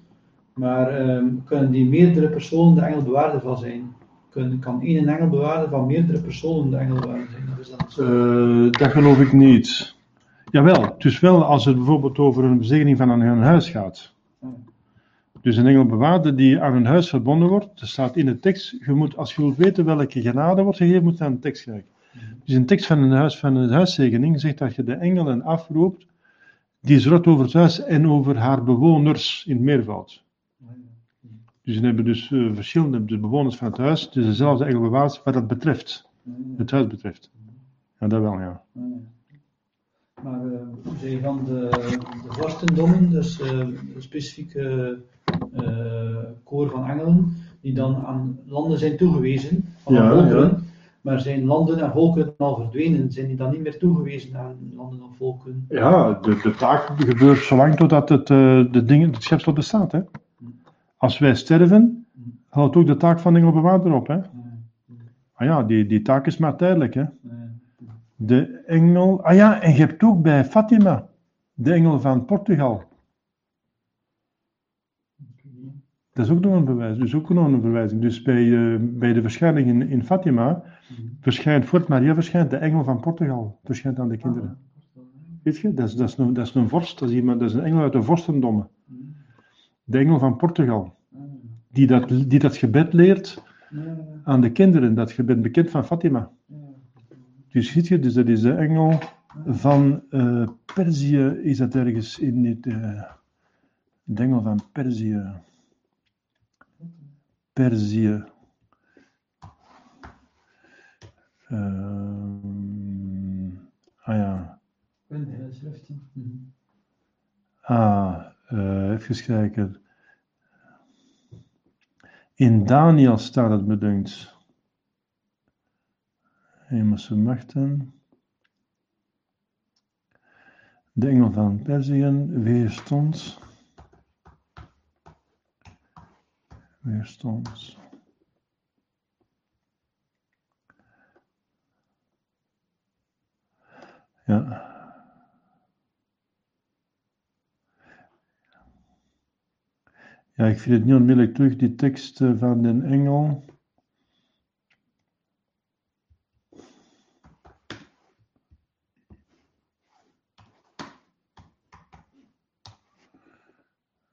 Maar um, kunnen die meerdere personen de engelbewaarder van zijn? Kun, kan één engelbewaarder van meerdere personen de engelbewaarder zijn? Of is dat? Uh, dat geloof ik niet. Jawel, dus wel als het bijvoorbeeld over een bezegeling van een huis gaat. Oh. Dus een engelbewaarder die aan een huis verbonden wordt, er staat in de tekst, je moet, als je wilt weten welke genade wordt gegeven, moet je aan de tekst kijken. Dus een tekst van een, huis, van een huiszegening zegt dat je de engelen afroept, die zorgt over het huis en over haar bewoners in het meervoud. Dus ze hebben dus uh, verschillende dus bewoners van het huis, dus dezelfde engelbewaarders wat dat betreft, het huis betreft. Ja, dat wel, ja. Maar uh, zij van de, de vorstendommen, dus uh, een specifieke koor van engelen, die dan aan landen zijn toegewezen, van ja, volkeren, ja. Maar zijn landen en volken al verdwenen? Zijn die dan niet meer toegewezen aan landen of volken? Ja, de, de taak gebeurt zolang totdat het, eh, de dingen, het schepsel bestaat. Hè? Als wij sterven, houdt ook de taak van de engelbewaarder op. Hè? Ah ja, die, die taak is maar tijdelijk. Hè? De engel. Ah ja, en je hebt ook bij Fatima, de engel van Portugal. Dat is ook nog een bewijs, dus ook nog een verwijzing. Dus bij, eh, bij de verschijning in, in Fatima verschijnt, voordat Maria verschijnt, de engel van Portugal verschijnt aan de kinderen. Weet je, dat is, dat is, een, dat is een vorst, dat is, iemand, dat is een engel uit de vorstendommen. De engel van Portugal. Die dat, die dat gebed leert aan de kinderen, dat gebed bekend van Fatima. Dus ziet je, dus dat is de engel van eh Perzië, is dat ergens in het, eh, de engel van Perzië. Perzië. Ehm, ah ja. Schriften. Mhm. Ah, eh, even kijken. In Daniel staat het bedunkt. Hemelse machten. De engel van Perzië weerstond. Weerstond. Ja. Ja, ik vind het niet onmiddellijk terug, die tekst eh, van den engel.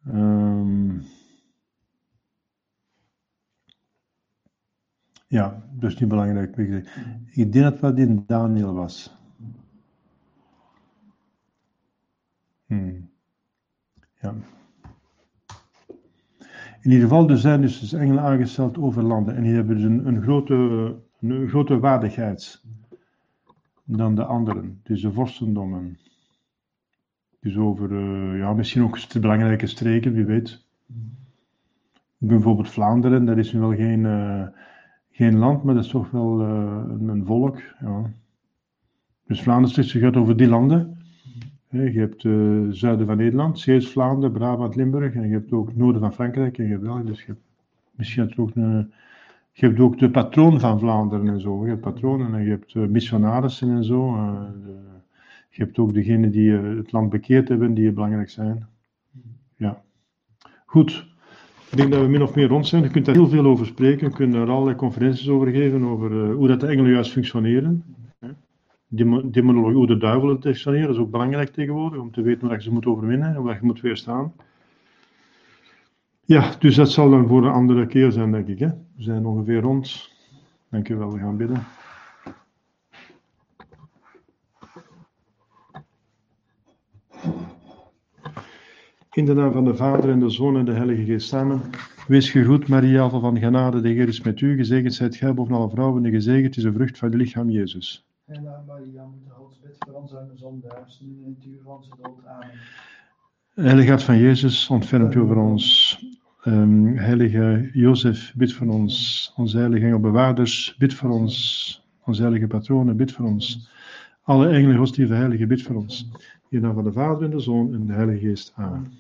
Ehm, ja, dus niet belangrijk. Ik denk dat dat in Daniel was. Hmm. Ja. In ieder geval, er zijn dus, dus engelen aangesteld over landen. En die hebben dus een, grote, een grote waardigheid dan de anderen. Dus de vorstendommen. Dus over, eh, ja, misschien ook st- belangrijke streken, wie weet. Bijvoorbeeld Vlaanderen, dat is nu wel geen, eh, geen land, maar dat is toch wel eh, een, volk. Ja. Dus Vlaanderen gaat over die landen. Je hebt het zuiden van Nederland, Zeeuws-Vlaanderen, Brabant, Limburg. En je hebt ook noorden van Frankrijk en je hebt België. Dus je hebt, misschien ook een, je hebt ook de patroon van Vlaanderen en zo. Je hebt patronen en je hebt eh, missionarissen en zo. eh, je hebt ook degenen die eh, het land bekeerd hebben, die belangrijk zijn. Ja. Goed. Ik denk dat we min of meer rond zijn. Je kunt daar heel veel over spreken. Je kunt er allerlei conferenties over geven, over eh, hoe dat de engelen juist functioneren. Demonologie, hoe de duivelen functioneren, dat is ook belangrijk tegenwoordig, om te weten dat je ze moet overwinnen en dat je moet weerstaan. Ja, dus dat zal dan voor een andere keer zijn, denk ik. Hè? We zijn ongeveer rond. Dank u wel, we gaan bidden. In de naam van de Vader en de Zoon en de Heilige Geest samen. Wees gegroet, Maria, van genade, de Heer is met u. Gezegend zijt gij boven alle vrouwen en gezegend is de vrucht van uw lichaam, Jezus. Maria, Gods, bid voor ons zondaars, nu in het uur van dood. Amen. Heilige Hart van Jezus, ontfermt u over ons. Ehm, heilige Jozef, bid voor ons. Onze heilige engelbewaarders, bid voor ons. Onze heilige patronen, bid voor ons. Alle engelen, godsdiensten, heilige, bid voor ons. In naam van de Vader en de Zoon en de Heilige Geest. Amen.